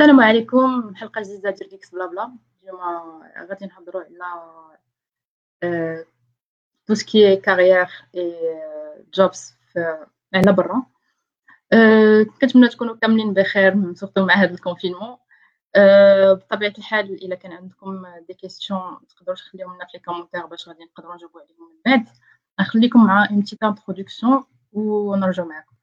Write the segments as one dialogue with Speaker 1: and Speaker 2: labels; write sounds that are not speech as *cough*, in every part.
Speaker 1: السلام عليكم. حلقة جديدة ديال GeeksBlaBla. اليوم غادي نهضروا على tout ce qui carrière et jobs على برا. كنتمنى تكونوا كاملين بخير surtout مع هذا ال confinement بطبيعة الحال إلا كان عندكم des questions تقدروا تخليهم لنا في les commentaires باش غادي نقدروا نجاوبوا عليهم من بعد. نخليكم مع une petite introduction ونرجع معكم.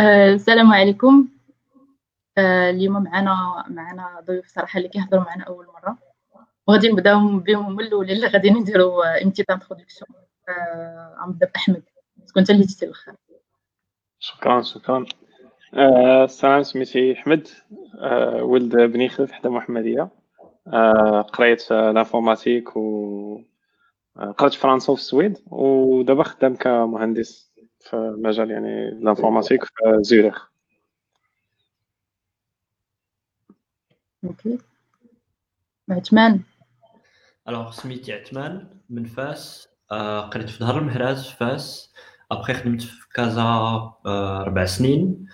Speaker 1: السلام عليكم. آه، اليوم معنا معنا ضيوف صراحة اللي كيهضروا معنا أول مرة. وغادي نبداو بهم هما الاولين اللي غادي نديروا une petite introduction غنبدا باحمد تكون انت اللي جيتي الآخر
Speaker 2: شكرا شكرا آه السلام سميتي أحمد. آه ولد بني خلف حدا محمدية. آه قريت l'informatique و قريت فرنسا في السويد. ودابا خدام كمهندس. في مجال يعني l'informatique في زيورخ
Speaker 1: OK. عثمان.
Speaker 3: alors سميتي عثمان من فاس. آه، قريت في ظهر المهراز في فاس. أبخي خدمت في كازا آه، ربع سنين.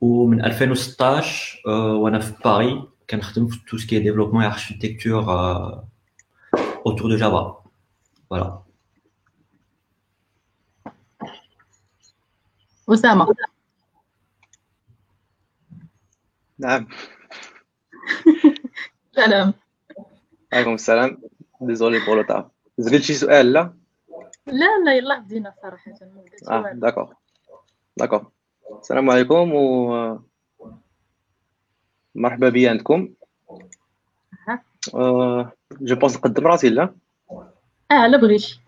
Speaker 3: ومن 2016 آه، وأنا في باري كنخدم في tout ce qui développement architecture autour de Java. voilà.
Speaker 1: أسامة.
Speaker 4: نعم. *laughs*
Speaker 1: سلام.
Speaker 4: عليكم السلام. désolé pour le تعب زريت شي سؤال لا؟
Speaker 1: لا لا يلا بدينا صراحة.
Speaker 4: آه d'accord. d'accord. السلام عليكم و مرحبا بيا عندكم. آه je pense نقدم راسي لا؟
Speaker 1: آه لا بغيتي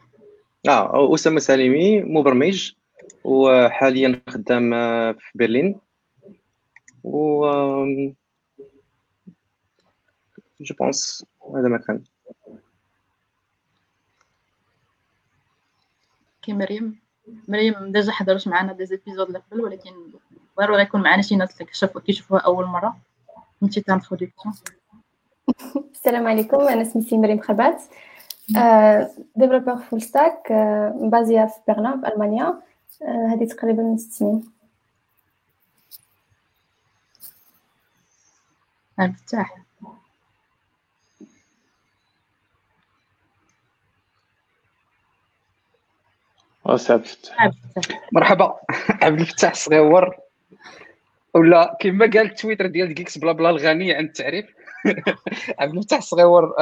Speaker 4: آه أسامة سالمي مبرمج. وحاليا خدام في برلين. و je pense هذا ما كان.
Speaker 1: كي مريم مريم déjà حضرت معنا des épisodes اللي قبل ولكن ضروري غيكون معنا شي ناس اللي كيشوفوا كيشوفوها أول مرة. une petite introduction *laughs*
Speaker 5: السلام عليكم. أنا سميتي مريم خبات. developer full stack م basée في برلين في ألمانيا. هذه تقريبا ست سنين.
Speaker 1: الفتاح.
Speaker 2: وسع الفتاح.
Speaker 4: مرحبا. *laughs* عبد الفتاح الصغيور ولا كما قال التويتر ديال Geeksblabla الغني عن التعريف. *laughs* عبد الفتاح الصغيور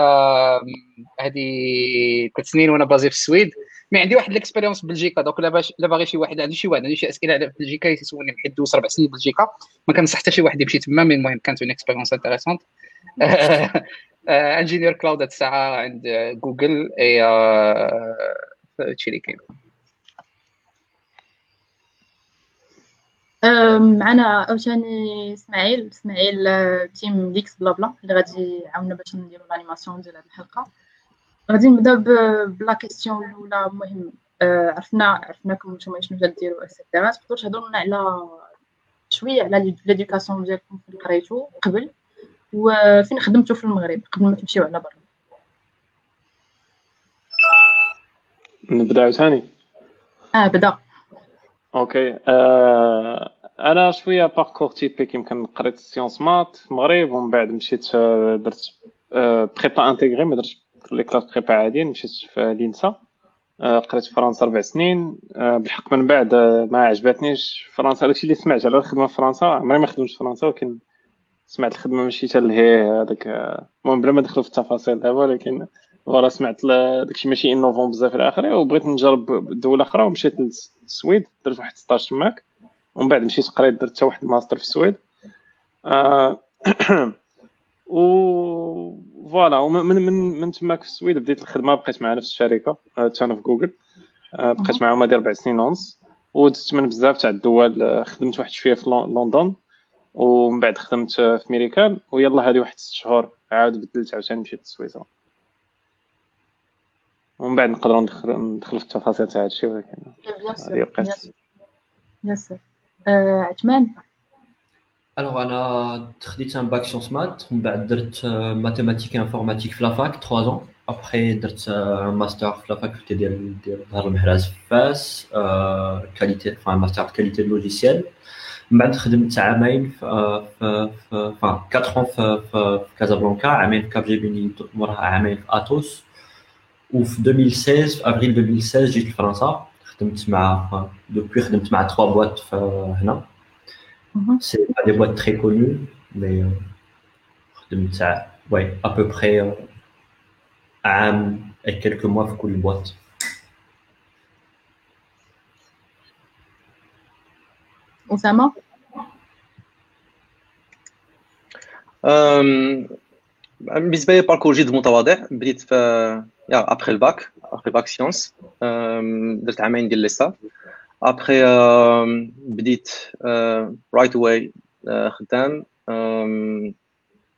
Speaker 4: هذه ثلاث سنين وأنا basé في السويد. mais عندي واحد l'expérience بلجيكا. donc لا باغي شي واحد عنده شي واحد عنده شي أسئلة على بلجيكا يسولني بحال دوز ربع سنين بلجيكا ما كنصح حتى شي واحد يمشي تما mais المهم كانت une expérience intéressante ingénieur cloud هاد الساعة عند جوجل اي هادشي اللي كاين.
Speaker 1: معنا عاوتاني إسماعيل إسماعيل team Geeksblabla. اللي غادي يعاوننا باش نديرو ال animation ديال هاد الحلقة. غادي نبدا ب la question الأولى المهم آه، عرفنا عرفناكم نتوما شنو تديروا et cetera تقدروا تهضروا لنا على شوية على l'éducation ديالكم فين قريتو قبل. وفين خدمتو في المغرب قبل ما تمشيو على برا.
Speaker 2: نبدأ عاوتاني؟
Speaker 1: آه بدا.
Speaker 2: OK آه أنا شوية parcours typique يمكن قريت sciences maths في المغرب ومن بعد مشيت آه، درت prépa intégrée ما درتش les classes prépa عاديين مشيت في l'INSA. آه، قريت في فرنسا ربع سنين. آه، بالحق من بعد آه، ما عجبتنيش فرنسا. داكشي اللي سمعت على الخدمة في فرنسا عمري ما خدمت في فرنسا ولكن سمعت الخدمة ماشي حتى لهي هذاك المهم بلا ما ندخلوا في التفاصيل دابا ولكن voilà سمعت داكشي ماشي innovant بزاف إلى اخره وبغيت نجرب دولة أخرى ومشيت للسويد درت واحد 16 تماك ومن بعد مشيت قريت درت حتى واحد الماستر في السويد. *coughs* و voilà ومن من من تماك في السويد بديت الخدمة بقيت مع نفس الشركة حتى أنا في جوجل بقيت معاهم هادي ربع سنين ونص ودزت من بزاف تاع الدول آه، خدمت واحد شوية في لندن ومن بعد خدمت في ميريكان ويلا هادي واحد ست شهور عاود بدلت عاوتاني مشيت لسويسرا. ومن بعد نقدروا ندخل ندخل في التفاصيل تاع هادشي ولكن هادي بقات
Speaker 1: ياسر عثمان؟
Speaker 3: alors أنا خديت un bac sciences maths من بعد درت mathématique informatique في la fac 3 ans après درت un master في la faculté ديال ديال ظهر المهراز في فاس qualité fin master qualité logiciel من بعد خدمت عامين في في في فان 4 في في كازابلانكا عامين في Capgemini موراها عامين في Atos وفي 2016 في افريل 2016 جيت لفرنسا خدمت مع depuis خدمت مع 3 boîtes في هنا c'est pas des boîtes très connues mais خدمت تاع oui à peu près عام et quelques mois في كل boîte
Speaker 1: اسامه
Speaker 6: بالنسبة لي parcours جد متواضع بديت في après ال bac après ال bac sciences درت عامين ديال l'ISTA après بديت right away خدام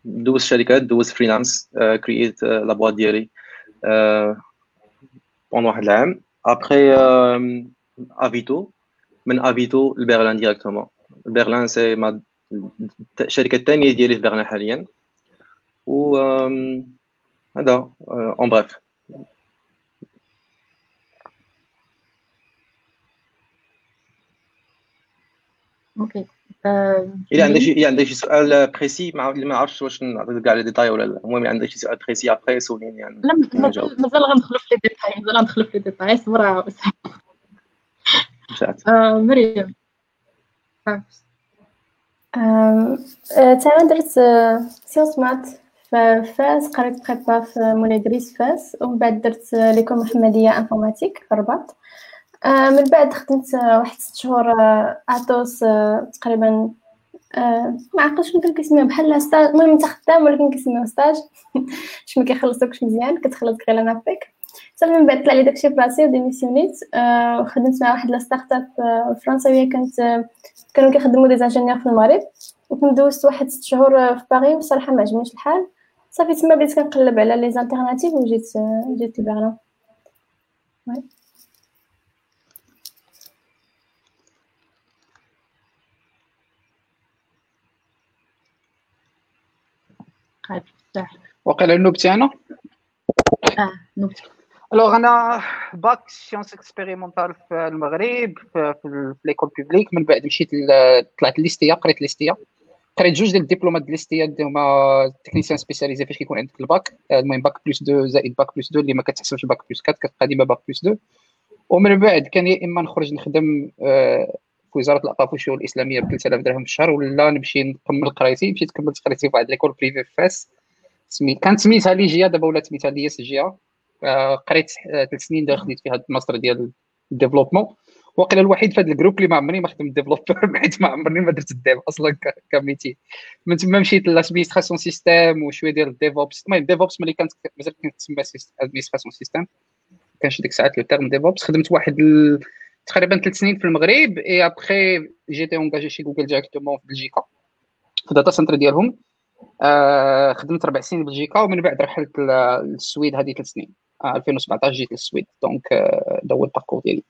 Speaker 6: دوز شركات دوز freelance كرييت la boîte ديالي bon واحد العام après Avito من Avito لبرلين directement برلين c'est ma الشركة الثانية ديالي في برلين حاليا و هذا en bref
Speaker 1: OK.
Speaker 6: الا عندك شي عندك شي سؤال précis ما ما عرفتش واش نعطيك كاع les détails ولا لا. المهم عندك شي سؤال précis après سوليني يعني.
Speaker 1: لا مازال غندخلوا في les détails مازال غندخلوا في les ديتاي صبر آه، مريم.
Speaker 5: تانا درت sciences maths في فاس قريت prépa في مولاي دريس فاس ومن بعد درت l'école محمدية informatique في الرباط آه، من بعد خدمت واحد ست شهور Atos تقريبا آه، ما عقلتش كنت كيسميو بحال stage المهم انت خدام ولكن كيسميو stage. *laughs* باش ما كيخلصوكش مزيان كتخلص غير ANAPEC صافي من بعد طلع لي داكشي براسي وديميسيونيت آه، وخدمت مع واحد la start-up فرنساوية. كانت كانوا كيخدموا des ingénieurs في المغرب. وكنت دوزت واحد ست شهور في باغي وصراحه ما عجبنيش الحال. صافي تما بديت كنقلب على les alternatives وجيت جيت لبرلين
Speaker 1: قاعد بصح
Speaker 4: وقيلا النوبتي أنا؟
Speaker 1: آه نوبتي
Speaker 4: alors أنا bac sciences expérimentales في المغرب في, l'école publique من بعد مشيت طلعت l'ISTA قريت l'ISTA. قريت جوج ديال الدبلومات ديال l'ISTA اللي هما technicien spécialisé فاش كيكون عندك الباك. المهم bac plus 2 زائد bac plus 2 اللي ما كتحسبش bac plus 4 كتبقى ديما bac plus 2 ومن بعد كان يا إما نخرج نخدم آه، في وزارة والشؤون الإسلامية ب 3000 درهم في الشهر ولا نمشي نكمل قرايتي مشيت كملت قرايتي في واحد l'école privée في فاس. سميت كانت سميتها l'IGA دابا ولات سميتها l'ISGA. آه، قريت ثلاث سنين دابا خديت فيها الماستر ديال ال développement. واقيلا الوحيد في هذا ال groupe اللي ما عمرني ما خدمت développeur *laughs* حيت ما عمرني ما درت ال dev أصلا ك métier. من تما مشيت l'administration système وشوية ديال ال DevOps. المهم DevOps ملي كانت مازال كانت تسمى administration système كانش ديك الساعات le terme DevOps. خدمت واحد. تقريبا ثلاث سنين في المغرب et après j'étais engagé chez Google directement في بلجيكا في ال data center ديالهم. آه خدمت ربع سنين في بلجيكا ومن بعد رحلت للسويد هذه ثلاث سنين. آه 2017 جيت للسويد donc آه، هذا هو ال parcours ديالي.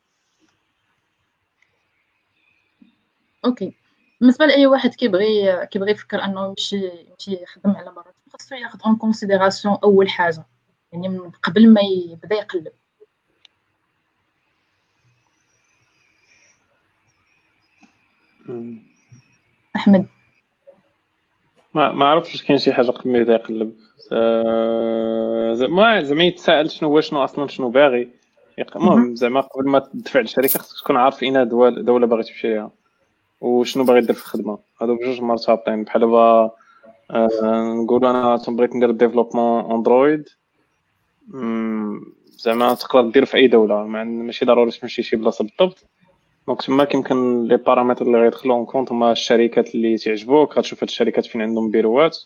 Speaker 1: OK. بالنسبة لأي واحد كيبغي كيبغي يفكر أنه يمشي يمشي يخدم على برا خاصو ياخذ en considération أول حاجة. يعني من قبل ما يبدا يقلب. أحمد.
Speaker 2: ما ما عرفتش كاين شي حاجة قبل ما يبدا يقلب. آه، زعما زعما يتساءل شنو هو شنو أصلا شنو باغي. المهم زعما قبل ما تدفع للشركة خصك تكون عارف اين دول دولة باغي تمشي ليها وشنو باغي دير في الخدمة. هادو بجوج مرتبطين. بحال دابا آه، نقولوا أنا تبغيت ندير développement Android زعما تقدر دير في أي دولة. ماشي ضروري تمشي شي بلاصة بالضبط. donc تما كيمكن les paramètres اللي غيدخلوا en compte هما الشركات اللي تعجبوك غتشوف هاد الشركات فين عندهم بيروات.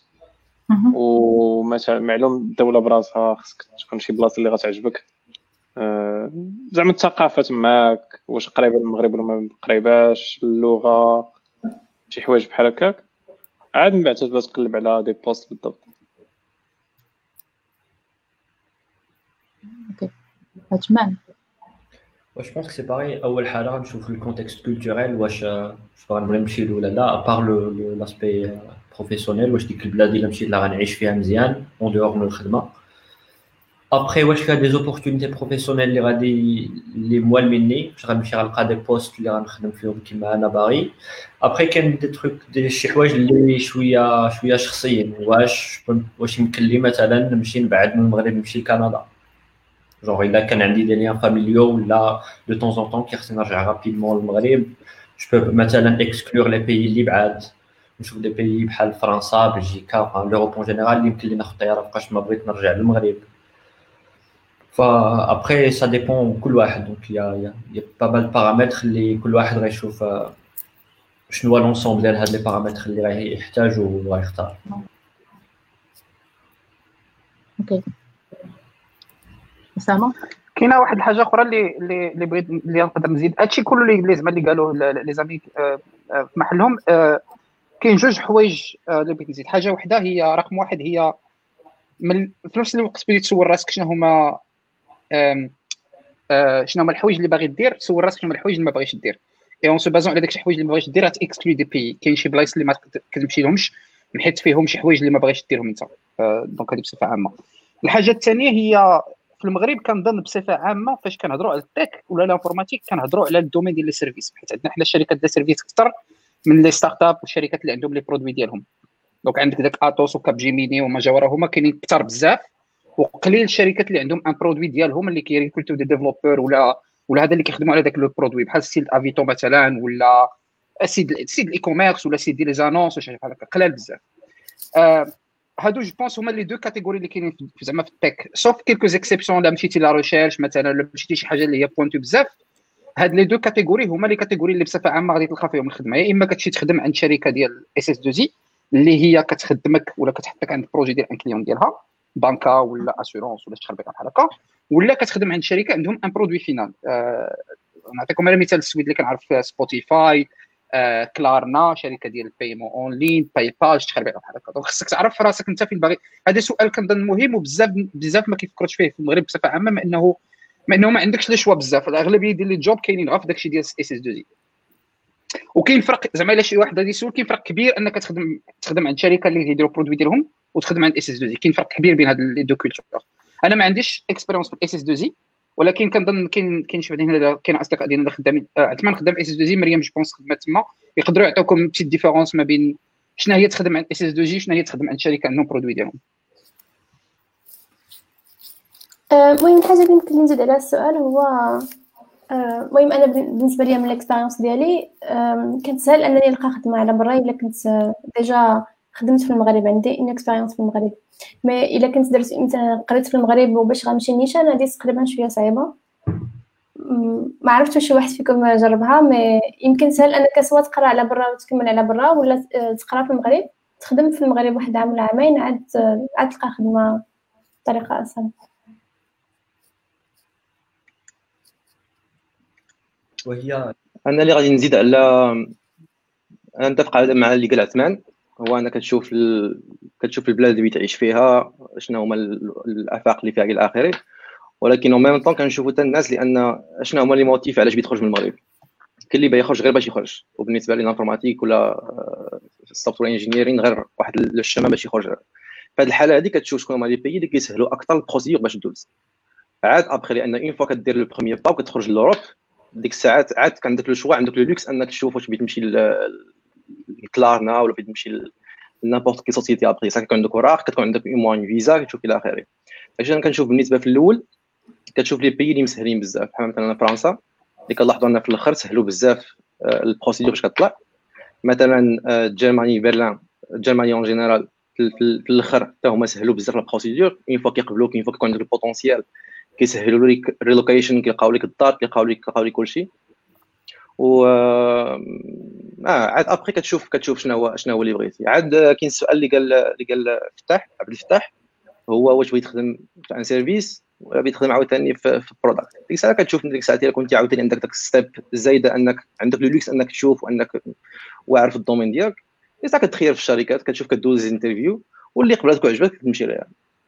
Speaker 2: ومثلا معلوم الدولة براسها خصك تكون شي بلاصه اللي غتعجبك زعما الثقافه تماك واش قريبه للمغرب ولا ما قريباش اللغة شي حوايج بحال هكاك عاد من بعد تبدا تقلب على des postes بالضبط
Speaker 1: عثمان
Speaker 3: je pense c'est باغي اول حاجة نشوف ال contexte culturel واش واش باغي نمشي له ولا لا à part l'aspect professionnel واش ديك البلاد اللي مشيت لها غنعيش فيها مزيان en dehors من الخدمه ابخي واش فيها des opportunités professionnelles اللي غادي اللي موالميني باش غنمشي غنلقى des postes اللي غنخدم فيهم كيما أنا باغي ابخي كاين des trucs des شي حوايج اللي شوية شوية شخصيين واش واش يمكن لي مثلا نمشي نبعد من المغرب نمشي لكندا جونغ الا كان عندي des liens familiaux ولا de temps en temps كيخصني نرجع rapidement للمغرب je peux مثلا exclure les pays اللي بعاد نشوف des pays بحال فرنسا بلجيكا l'Europe en général اللي يمكن لي ناخذ طياره فوقاش ما بغيت نرجع للمغرب ف après ça dépend كل واحد donc y a y a pas mal paramètres اللي كل واحد غيشوف شنو هو l'ensemble ديال هاد les paramètres اللي راه يحتاج وغيختار
Speaker 1: OK اسامه
Speaker 4: كاينة واحد الحاجة أخرى اللي اللي اللي بغيت اللي نقدر نزيد. هادشي كله اللي زعما اللي قالوه les amis في محلهم كاين جوج حوايج اللي بغيت نزيد. حاجة وحدة هي رقم واحد هي من في نفس الوقت بديت تسول راسك شنو هما شنو هما الحوايج اللي باغي دير سول راسك شنو هما الحوايج اللي ما باغيش دير. et en se basant على داك الحوايج اللي ما باغيش دير غات exclure des pays كاين شي بلايص اللي ما كتمشي لهمش من حيت فيهم شي حوايج اللي ما باغيش ديرهم انت. donc هذه بصفة عامة. الحاجة الثانية هي في المغرب كنظن بصفة عامة فاش كنهضروا على ال tech ولا ال informatique كنهضروا على ال domaine ديال ال services حيت عندنا حنا الشركات ديال ال services أكثر من les start-up والشركات اللي عندهم les produits ديالهم. donc عندك داك Atos و Capgemini وما جاورا هما كاينين كثر بزاف. وقليل الشركات اللي عندهم un produit ديالهم اللي كي recrutent des développeurs ولا ولا هذا اللي كيخدموا على ذاك le produit بحال site Avito مثلا ولا site site ال e-commerce ولا site les annonces ولا بحال هكا. قلال بزاف. آه هادو je pense هما les deux catégories اللي كاينين زعما في ال tech sauf quelques exceptions لا مشيتي la recherche مثلا ولا مشيتي شي حاجة اللي هي pointu بزاف هاد les deux catégories هما les catégories اللي بصفه عامه غادي تلقى فيهم الخدمه يا اما كتمشي تخدم عند شركه ديال SS2I اللي هي كتخدمك ولا كتحطك عند ال projet ديال un client ديالها بنكه ولا assurance ولا شي خربيقه بحال هكا ولا كتخدم عند شركه عندهم un produit final نعطيكم على مثال السويد اللي كنعرف Spotify Klarna شركة ديال ال paiement en ligne PayPal خربيقه بحال هكا. donc خصك تعرف راسك انت فين باغي. هذا سؤال كنظن مهم وبزاف بزاف ما كيفكروش فيه في المغرب بصفة عامة ما انه ما إنه ما عندكش les choix بزاف. الاغلبيه ديال les jobs كاينين غير في داكشي ديال SS2I وكاين فرق زعما إلا شي واحد غادي يسول كاين فرق كبير أنك تخدم تخدم عند شركة اللي كيديروا produits ديالهم وتخدم عند SS2I كاين فرق كبير بين هاد les deux cultures أنا ما عنديش expérience في ال SS2I ولكن كنظن كاين كاين شي بعدين كاين أصدقاء ديالنا خدامين عثمان خدام SS2I مريم je pense خدمات تما. يقدروا يعطيوكم petite différence ما بين شنو هي تخدم عند SS2I شنو هي تخدم عند شركه عندهم produits ديالهم.
Speaker 5: المهم الحاجة اللي يمكن نزيد على السؤال هو المهم أنا بالنسبة لي من ال expérience ديالي كانت سهل أنني نلقى خدمة على برا إلا كنت déjà خدمت في المغرب عندي une expérience في المغرب. mais إلا كنت درت مثلا قريت في المغرب وباش غنمشي نيشان هذه تقريبا شوية صعيبة. ما عرفتش واش واحد فيكم جربها mais يمكن سهل أنك سواء تقرأ على برا وتكمل على برا ولا تقرأ في المغرب. تخدم في المغرب واحد عام ولا عامين عاد عاد تلقى خدمة بطريقة أسهل.
Speaker 3: وهي؟
Speaker 6: أنا اللي غادي نزيد على أنا نتفق مع اللي قال عثمان. هو أنا كتشوف ال... كتشوف البلاد اللي تعيش فيها شنو هما الأفاق اللي فيها إلى آخره. ولكن au même temps كنشوفوا حتى الناس لأن شنو هما les motifs علاش بيتخرج من المغرب. كاين اللي يخرج غير باش يخرج. وبالنسبة لي l'informatique ولا ال software engineering غير واحد الشمال باش يخرج. هذه الحالة هذه كتشوف شكون هما les pays اللي كيسهلوا أكثر ال procédure باش دوز عاد ابخي لأن une fois كدير le premier pas وكتخرج l'Europe ديك الساعات عاد عندك le choix عندك le luxe أنك تشوف واش بغيت تمشي لكلارنا ولا بغيت تمشي ل n'importe quelle société après. كتكون عندك وراق كتكون عندك un visa كتشوف إلى اخره داكشي أنا كنشوف بالنسبة في الأول كتشوف les pays اللي مسهلين بزاف. بحال مثلا فرنسا اللي كنلاحظوا أن في الأخر سهلوا بزاف ال procédure باش كطلع. مثلا Germany برلين Germany en général في الأخر حتى هما سهلوا بزاف ال procédure une fois كيقبلوك une fois كيكون عندك ال potentiel كيسهلوا لك relocation كيلقاو لك الدار كيلقاو لك كيلقاو لك كلشي. و آه عاد ابخي كتشوف كتشوف شنو هو شنو هو اللي بغيتي عاد كاين السؤال اللي قال اللي قال فتاح عبد الفتاح هو واش بغيت تخدم في un service ولا بغيتي تخدم عاوتاني في, في ال product ديك الساعة كتشوف ديك الساعة الا كنتي عاوتاني عندك داك step زايده أنك عندك le luxe أنك تشوف وأنك واعر في ال domaine ديالك. ديك الساعة كتخير في الشركات كتشوف كدوز interview واللي قبلتك وعجبك تمشي ليها.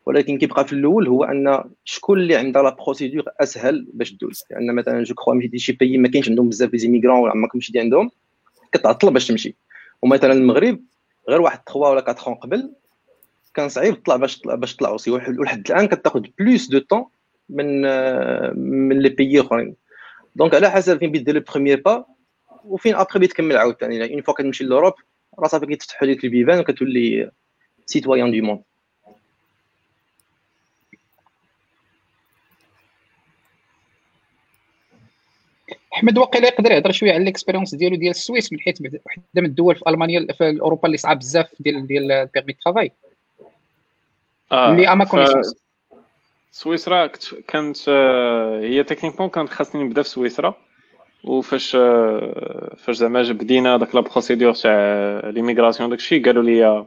Speaker 6: ولكن كيبقى في الأول هو أن شكون اللي عندها la procédure أسهل باش دوز لأن مثلا je crois مشيتي شي pays ما كاينش عندهم بزاف des immigrants ولا عمرك مشيتي عندهم كتعطل باش تمشي. ومثلا المغرب غير واحد 3 ولا 4 قبل كان صعيب تطلع باش تطلع باش تطلع aussi ولحد الآن كتاخذ plus de temps من من les pays أخرين. donc على حسب فين بيدير le premier pas وفين ابخي بيتكمل عاوتاني une fois كتمشي l'Europe راه صافي كيتفتحوا لك البيبان وكتولي citoyen du monde
Speaker 4: احمد واقيلا يقدر يهضر شوية على ال expérience ديالو ديال السويس من حيث واحدة من الدول في ألمانيا في أوروبا اللي صعاب بزاف ديال ديال ال permis travail
Speaker 2: آه
Speaker 4: اللي à
Speaker 2: ma
Speaker 4: connaissance
Speaker 2: سويسرا كانت آه، هي techniquement كانت خاصني نبدا في سويسرا وفاش آه، فاش زعما بدينا داك la procédure تاع l'immigration داكشي قالوا لي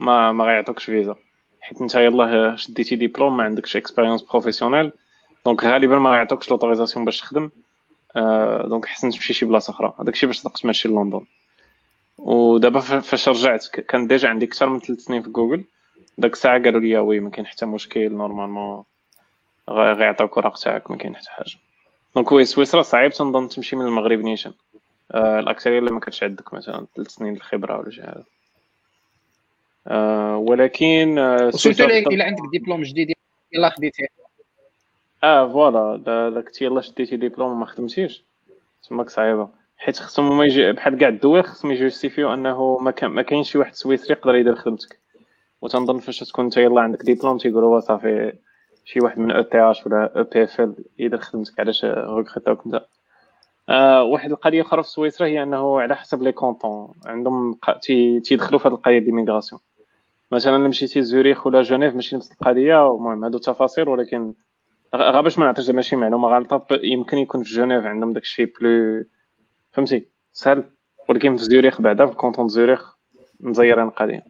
Speaker 2: ما ما غيعطوكش فيزا حيت انت يلاه شديتي ديبلوم ما عندكش expérience professionnelle donc غالبا ما غيعطوكش l'autorisation باش تخدم. donc حسن تمشي شي بلاصه أخرى هذاك الشيء باش صدقت ماشي لندن ودابا فاش رجعت كان déjà عندي أكثر من ثلاث سنين في جوجل. داك الساعة قالوا لي oui ما كاين حتى مشكل normalement غيعطيوك الوراق تاعك ما كاين حتى حاجة. donc oui سويسرا صعيب تنظن تمشي من المغرب نيشان. آه الأكثرية اللي ما كانش عندك مثلا ثلاث سنين الخبرة ولا شي حاجة. آه ولكن آه سويسرا
Speaker 4: الا عندك ديبلوم جديد يلا خديتيه
Speaker 2: آه voilà دا- داك يلاه شديتي ديبلوم وما خدمتيش. تماك صعيبة. حيت خصهم هما يجي بحال كاع الدول خصهم يjustifiew أنه ما كان ما كاينش شي واحد سويسري يقدر يدير خدمتك. وتنظن فاش تكون انت يلاه عندك ديبلوم تيقولوا وا صافي شي واحد من ETH ولا EPFL يدير خدمتك. علاش recrutaوك انت؟ آه واحد القضية أخرى في سويسرا هي أنه على حسب les cantons عندهم تيدخلوا في هذه القضية ديال ال migration مثلا مشيتي زوريخ ولا جنيف ماشي نفس القضية المهم هادو تفاصيل ولكن غير باش ما نعطيش زعما شي معلومه غلطه يمكن يكون في جنيف عندهم داك الشيء plus فهمتي سهل ولكن في زوريخ بعدا في canton زوريخ مزيرين القضية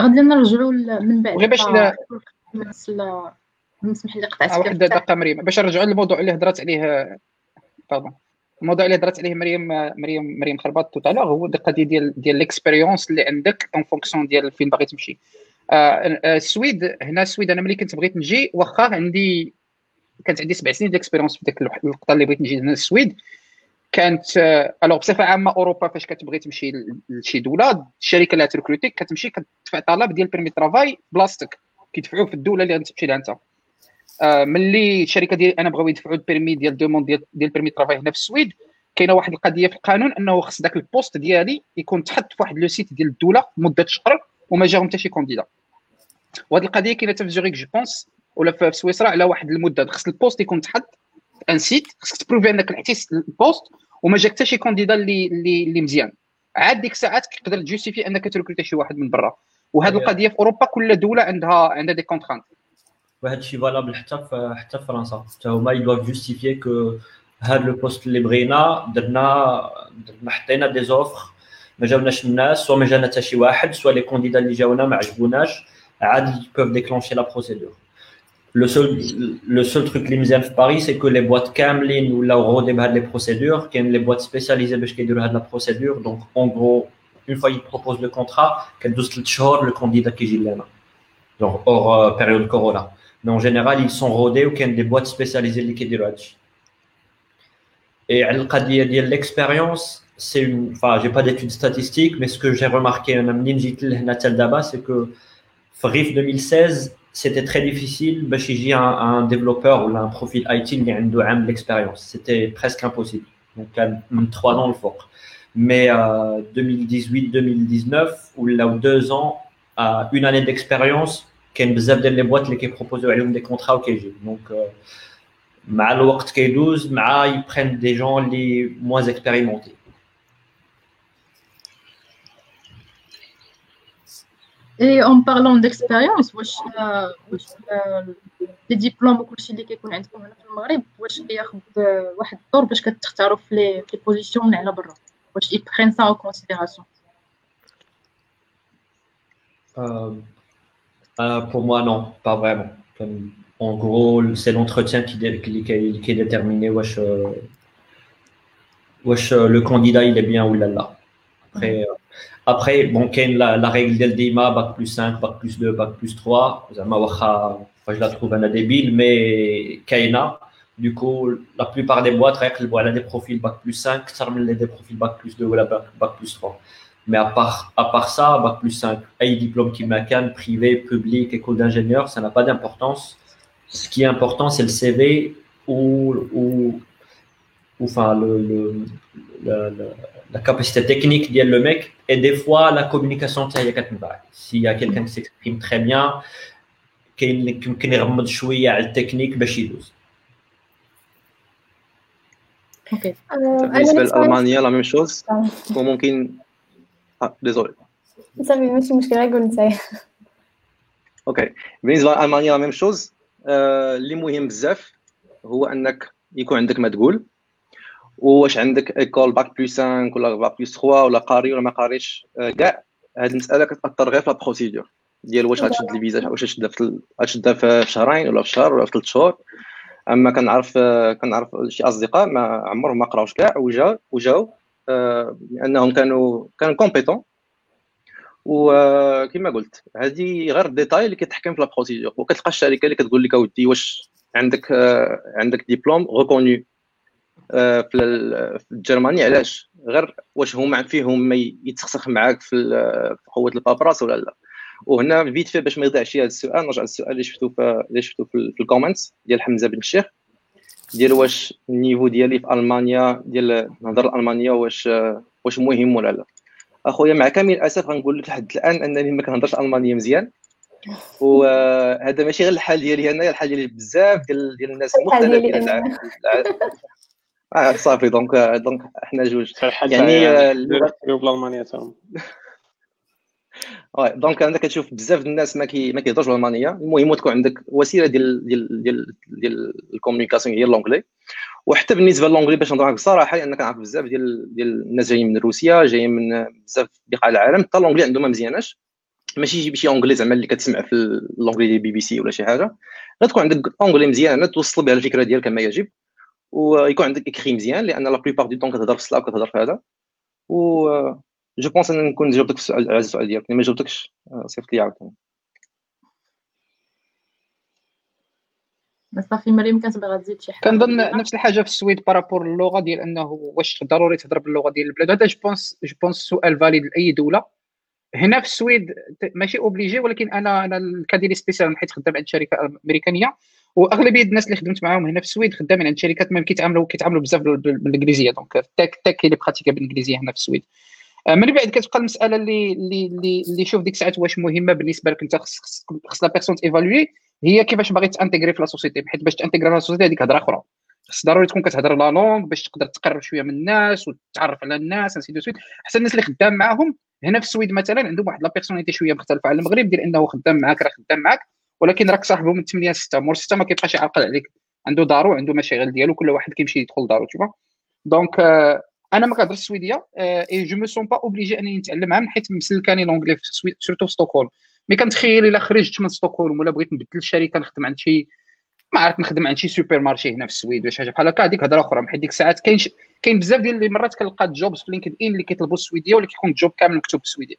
Speaker 1: غادي نرجعوا من بعد
Speaker 4: وغير باش
Speaker 1: نسمح لي قطعتك
Speaker 4: واحد دقيقه مريم باش نرجعوا للموضوع اللي هضرات عليه pardon الموضوع اللي هضرات عليه مريم مريم مريم خرباط tout à l'heure هو القضية ديال ديال l'expérience اللي عندك en fonction ديال فين باغي تمشي السويد هنا السويد أنا ملي كنت بغيت نجي واخا عندي كانت عندي سبع سنين d'expérience في ديك اللقطه اللي بغيت نجي هنا للسويد. كانت alors بصفة عامة أوروبا فاش كتبغي تمشي لشي دولة الشركة اللي ت recrutيك كتمشي كتدفع طلب ديال permis travail بلاصتك. كيدفعوه في الدولة اللي غتمشي لها أنت. آه، ملي الشركة ديالي أنا بغاو يدفعوا ال permis ديال demande ديال ديال permis travail هنا في السويد كاينة واحد القضية في القانون أنه خص ذاك ال poste ديالي يكون تحط في واحد le site ديال الدولة مدة شهر وما جاهم حتى شي candidat وهذه القضية كاينة حتى في زوريك je pense ولا في سويسرا على واحد المدة. خص ال poste يكون تحط un site خصك تبروفي انك لحقتي ال poste وما جاك حتى شي candidat اللي اللي اللي مزيان. عاد ديك الساعات تقدر تجوستيفي انك تركروتي شي واحد من برا. وهذه
Speaker 3: أيوة.
Speaker 4: القضية في أوروبا كل دولة عندها عندها des contraintes
Speaker 3: وهذا الشيء valable حتى في حتى في فرنسا. حتى هما ils doivent justifier que هذا le poste اللي بغينا درنا درنا حطينا des offres ما جاوناش الناس soit ما جانا حتى شي واحد soit les candidats اللي جاونا ما عجبوناش. عاد ils peuvent déclencher la procédure le seul le seul truc اللي مزيان في باريس c'est que les boîtes كاملين ولاو غودي بهاد les procédures كاين les boîtes spécialisées باش كيديروا هاد la procédure donc en gros une fois ils proposent le contrat كدوز ثلاث شهور le candidat كيجي لنا donc hors période corona Mais en général, ils sont rodés ou qu'il y a des boîtes spécialisées اللي كيديروا هادشي. Et على القضية ديال l'expérience, c'est une, enfin, j'ai pas d'études statistiques, mais ce que j'ai remarqué, أنا منين جيت لهنا حتى لدابا, c'est que في RIF 2016, c'était très difficile باش يجي un, un développeur ou un profil IT اللي عنده عام d'expérience. C'était presque impossible. Donc, كان من 3 ans الفوق. Mais euh, 2018-2019, ou là ou 2 ans, à une année d'expérience, كاين بزاف ديال لي بواط اللي كيبروبوزيو عليهم دي كونترا وكيجيو دونك مع الوقت كيدوز مع ils prennent des gens اللي moins expérimentés
Speaker 1: et en parlant d'expérience واش آه، واش آه، les diplômes وكلشي اللي كيكون عندكم هنا في المغرب واش كياخذ آه، واحد الدور باش كتختاروا في لي في les positions من على برا واش ils prennent ça en considération
Speaker 3: Euh, pour moi, non, pas vraiment. Comme, en gros, c'est l'entretien qui, dé- qui, qui- qui est déterminé. Wesh, euh, wesh, euh, le candidat, il est bien ou là là. Après, euh, Après, bon, Ken, la, la règle d'Eldima, bac plus 5, bac plus 2, bac plus 3, je la trouve un débile, mais Kaina, du coup, la plupart des boîtes, elle a des profils bac plus 5, ça des profils bac plus 2 ou bac, plus 3. Mais à part, à ça, bac plus 5, et diplôme qui m'accane, privé, public, école d'ingénieur, ça n'a pas d'importance. Ce qui est important, c'est le CV ou, ou, enfin, le la capacité technique d'y le mec et des fois la communication تاعي كتنفع. S'il y a quelqu'un qui s'exprime très bien, كاين اللي يمكن يغمض شوية على التكنيك باش يدوز.
Speaker 1: OK
Speaker 5: آه، أنا
Speaker 6: بالنسبة
Speaker 5: بالنسبة لي-
Speaker 6: لالمانيا la même chose
Speaker 5: آه،
Speaker 6: وممكن آه désolé
Speaker 5: صافي ماشي مشكل غير قول نتايا
Speaker 6: OK بالنسبة لألمانيا la même chose آه، اللي مهم بزاف هو انك يكون عندك ما تقول واش عندك école bac plus 5 ولا bac plus 3 ولا قاري ولا ما قاريش آه، كاع. هاد المسألة كتأثر غير في ال procédure ديال واش غتشد الفيزا واش غتشدها في غتشدها في شهرين ولا في شهر ولا في ثلاث شهور. أما كنعرف آه، كنعرف شي أصدقاء ما عمرهم ما قراوش كاع وجاو وجاو آه، لأنهم كانوا كانوا compétents وكما قلت هذه غير ديتاي اللي كيتحكم في ال procédure وكتلقى الشركة اللي كتقول لك أودي واش عندك عندك diplôme reconnu في ال- في جرمانيا علاش؟ غير واش هما فيهم ما يتسخسخ معاك في قوة ال paperasse ولا لا. و en fait في باش ما يضيعش هذا السؤال نرجع للسؤال اللي شفتو في اللي شفتو في, في ال comments ديال حمزة بن الشيخ ديال واش ال niveau ديالي في ألمانيا ديال نهضر الالمانيه واش واش مهم ولا لا. أخويا مع كامل الأسف غنقول لك لحد الآن أنني ما كنهضرش المانيه مزيان. وهذا ماشي غير الحال ديالي أنايا الحال ديال بزاف ديال ديال الناس
Speaker 5: الحال
Speaker 6: الع-
Speaker 5: أنا.
Speaker 6: الع- آه صافي donc donc إحنا جوج. يعني، آه، اللغة-
Speaker 2: اللغة بالالمانيه تاعهم. *laughs*
Speaker 6: oui donc عندك كتشوف بزاف ديال الناس ما كي ما كيهضروش بالالمانيه المهم تكون عندك وسيلة ديال ديال ديال ديال ال communication هي l'anglais وحتى بالنسبة ل l'anglais باش نهضر معاك بصراحة لأن كنعرف بزاف ديال ديال الناس جايين من روسيا جايين من بزاف بقاع العالم. حتى l'anglais عندهم ما مزياناش. ماشي يجيب شي anglais زعما اللي كتسمع في l'anglais ديال بي بي سي ولا شي حاجة. غتكون عندك anglais مزيان توصل بها الفكرة ديالك كما يجب. ويكون عندك écrit مزيان لأن la plupart du temps كتهضر في Slack كتهضر في هذا. و je pense ان نكون جاوبتك في السؤال على السؤال ديالك ما جاوبتكش آه، صيفط لي عاوتاني.
Speaker 1: صافي مريم كتبغي غتزيد شي حاجة.
Speaker 4: كنظن نفس الحاجة في السويد par rapport اللغة ديال أنه واش ضروري تهضر باللغة ديال البلاد. هذا je pense je pense سؤال valide لأي دولة. هنا في السويد ماشي obligé ولكن أنا أنا ال cas ديالي spécial حيت خدام عند شركة أمريكانية وأغلبية الناس اللي خدمت معاهم هنا في السويد خدامين عند شركات ما كيتعاملوا كيتعاملوا بزاف بال- بال- بالإنجليزية donc ال tech هي اللي براتيكا بالإنجليزية هنا في السويد. آه، من بعد كتبقى المسألة اللي اللي اللي, شوف ديك الساعات واش مهمة بالنسبة لك أنت خص خص- la personne évalue هي كيفاش باغي تأنتيغري في la société حيت باش تأنتيغري في la société هذيك هضره أخرى. خص ضروري تكون كتهضر la langue باش تقدر تقرب شوية من الناس وتتعرف على الناس ainsi de suite حتى الناس اللي خدام معاهم هنا في السويد مثلا عندهم واحد la personnalité شوية مختلفة. على المغرب ديال إنه خدام معاك راه خدام معاك ولكن راك صاحبه من 8 ل 6 مور 6 ما كيبقاش يعقل عليك. عنده دارو عنده مشاغل ديالو كل واحد كيمشي يدخل دارو تشوف donc أنا ما كنهضرش السويديه et je me sens pas obligé أنني نتعلمها من حيت مسلكاني l'anglais surtout في ستوكهولم mais كنتخيل إلا خرجت من ستوكهولم ولا بغيت نبدل الشركة نخدم عند شي ما عرفت نخدم عند شي supermarché هنا في السويد ولا شي حاجة. بحال هكا هذيك هضره أخرى حيت ديك الساعات كاين كاين بزاف ديال المرات كنلقى jobs في LinkedIn اللي كيطلبوا السويدية ولا كيكون job كامل مكتوب بالسويديه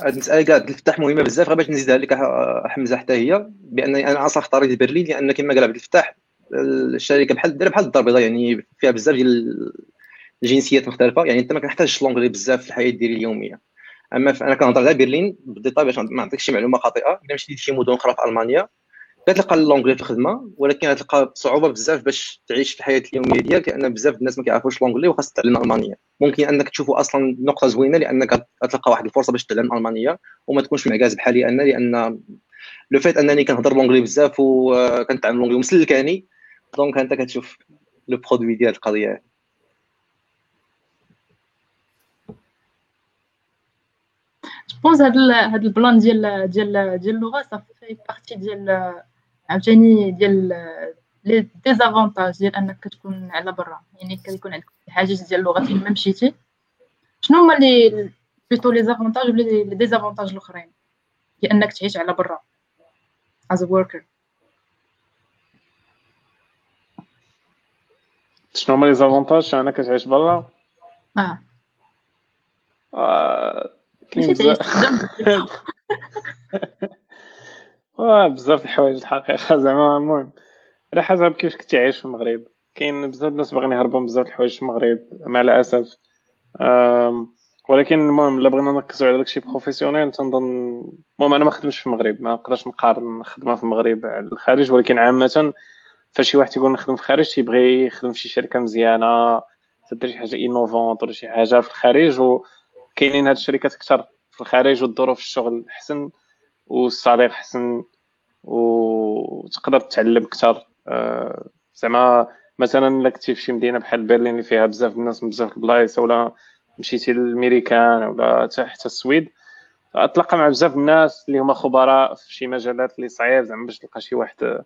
Speaker 6: هاد المساله كاع الفتاح مهمة بزاف غير باش نزيدها لك حمزة حتى هي بانني أنا أصلا اختاريت برلين لأن كما قال عبد الفتاح الشركة بحال دايره بحال الدار البيضاء يعني فيها بزاف ديال الجنسيات مختلفة يعني أنت ما كنحتاجش l'anglais بزاف في الحياة ديالي اليومية. أما أنا كنهضر غير برلين بال détail باش ما نعطيكش شي معلومة خاطئة إلا مشيتي لشي مدن أخرى في ألمانيا كتلقى l'anglais في الخدمة ولكن غتلقى صعوبة بزاف باش تعيش في الحياة اليومية ديالك لأن بزاف الناس ما كيعرفوش l'anglais وخاص تعلم الالمانيه ممكن أنك تشوفوا أصلا نقطة زوينة لأنك غتلقى واحد الفرصة باش تتعلم الالمانيه وما تكونش معكاز بحالي أنا لأن le fait أنني كنهضر l'anglais بزاف وكنتعلم l'anglais ومسلكاني donc أنت كتشوف le produit ديال القضية
Speaker 1: je pense هاد هاد ال plan ديال ديال ديال اللغة صافي partie ديال عاوتاني ديال les désavantages ديال انك كتكون على برا يعني كيكون عندك الحاجز ديال اللغة فين ما مشيتي شنو هما les plutôt les avantages ولا les désavantages الاخرين؟ هي انك تعيش على برا as a worker.
Speaker 2: شنو هما les avantages؟ أنا كتعيش برا.
Speaker 1: آه.
Speaker 2: آه، كاين بزاف. *laughs* بزاف د الحوايج الحقيقة زعما المهم على حسب كيفاش كنتي عايش في المغرب. كاين بزاف الناس باغيين يهربوا من بزاف الحوايج في المغرب مع الأسف. ولكن المهم إلا بغينا نركزوا على داكشي professionnel تنظن المهم أنا ما خدمتش في المغرب ما نقدرش نقارن الخدمه في المغرب على الخارج ولكن عامة فشي واحد تيقول نخدم في الخارج تيبغي يخدم في شي شركة مزيانة تدير شي حاجة innovante ولا شي حاجة في الخارج وكاينين هاد الشركات أكثر في الخارج والظروف الشغل أحسن. وال salaire احسن وتقدر تتعلم أكثر آه، زعما مثلا إلا كنتي في شي مدينة بحال برلين اللي فيها بزاف الناس من بزاف البلايص ولا مشيتي للميريكان ولا حتى السويد تلقى مع بزاف الناس اللي هما خبراء في شي مجالات اللي صعيب زعما باش تلقى شي واحد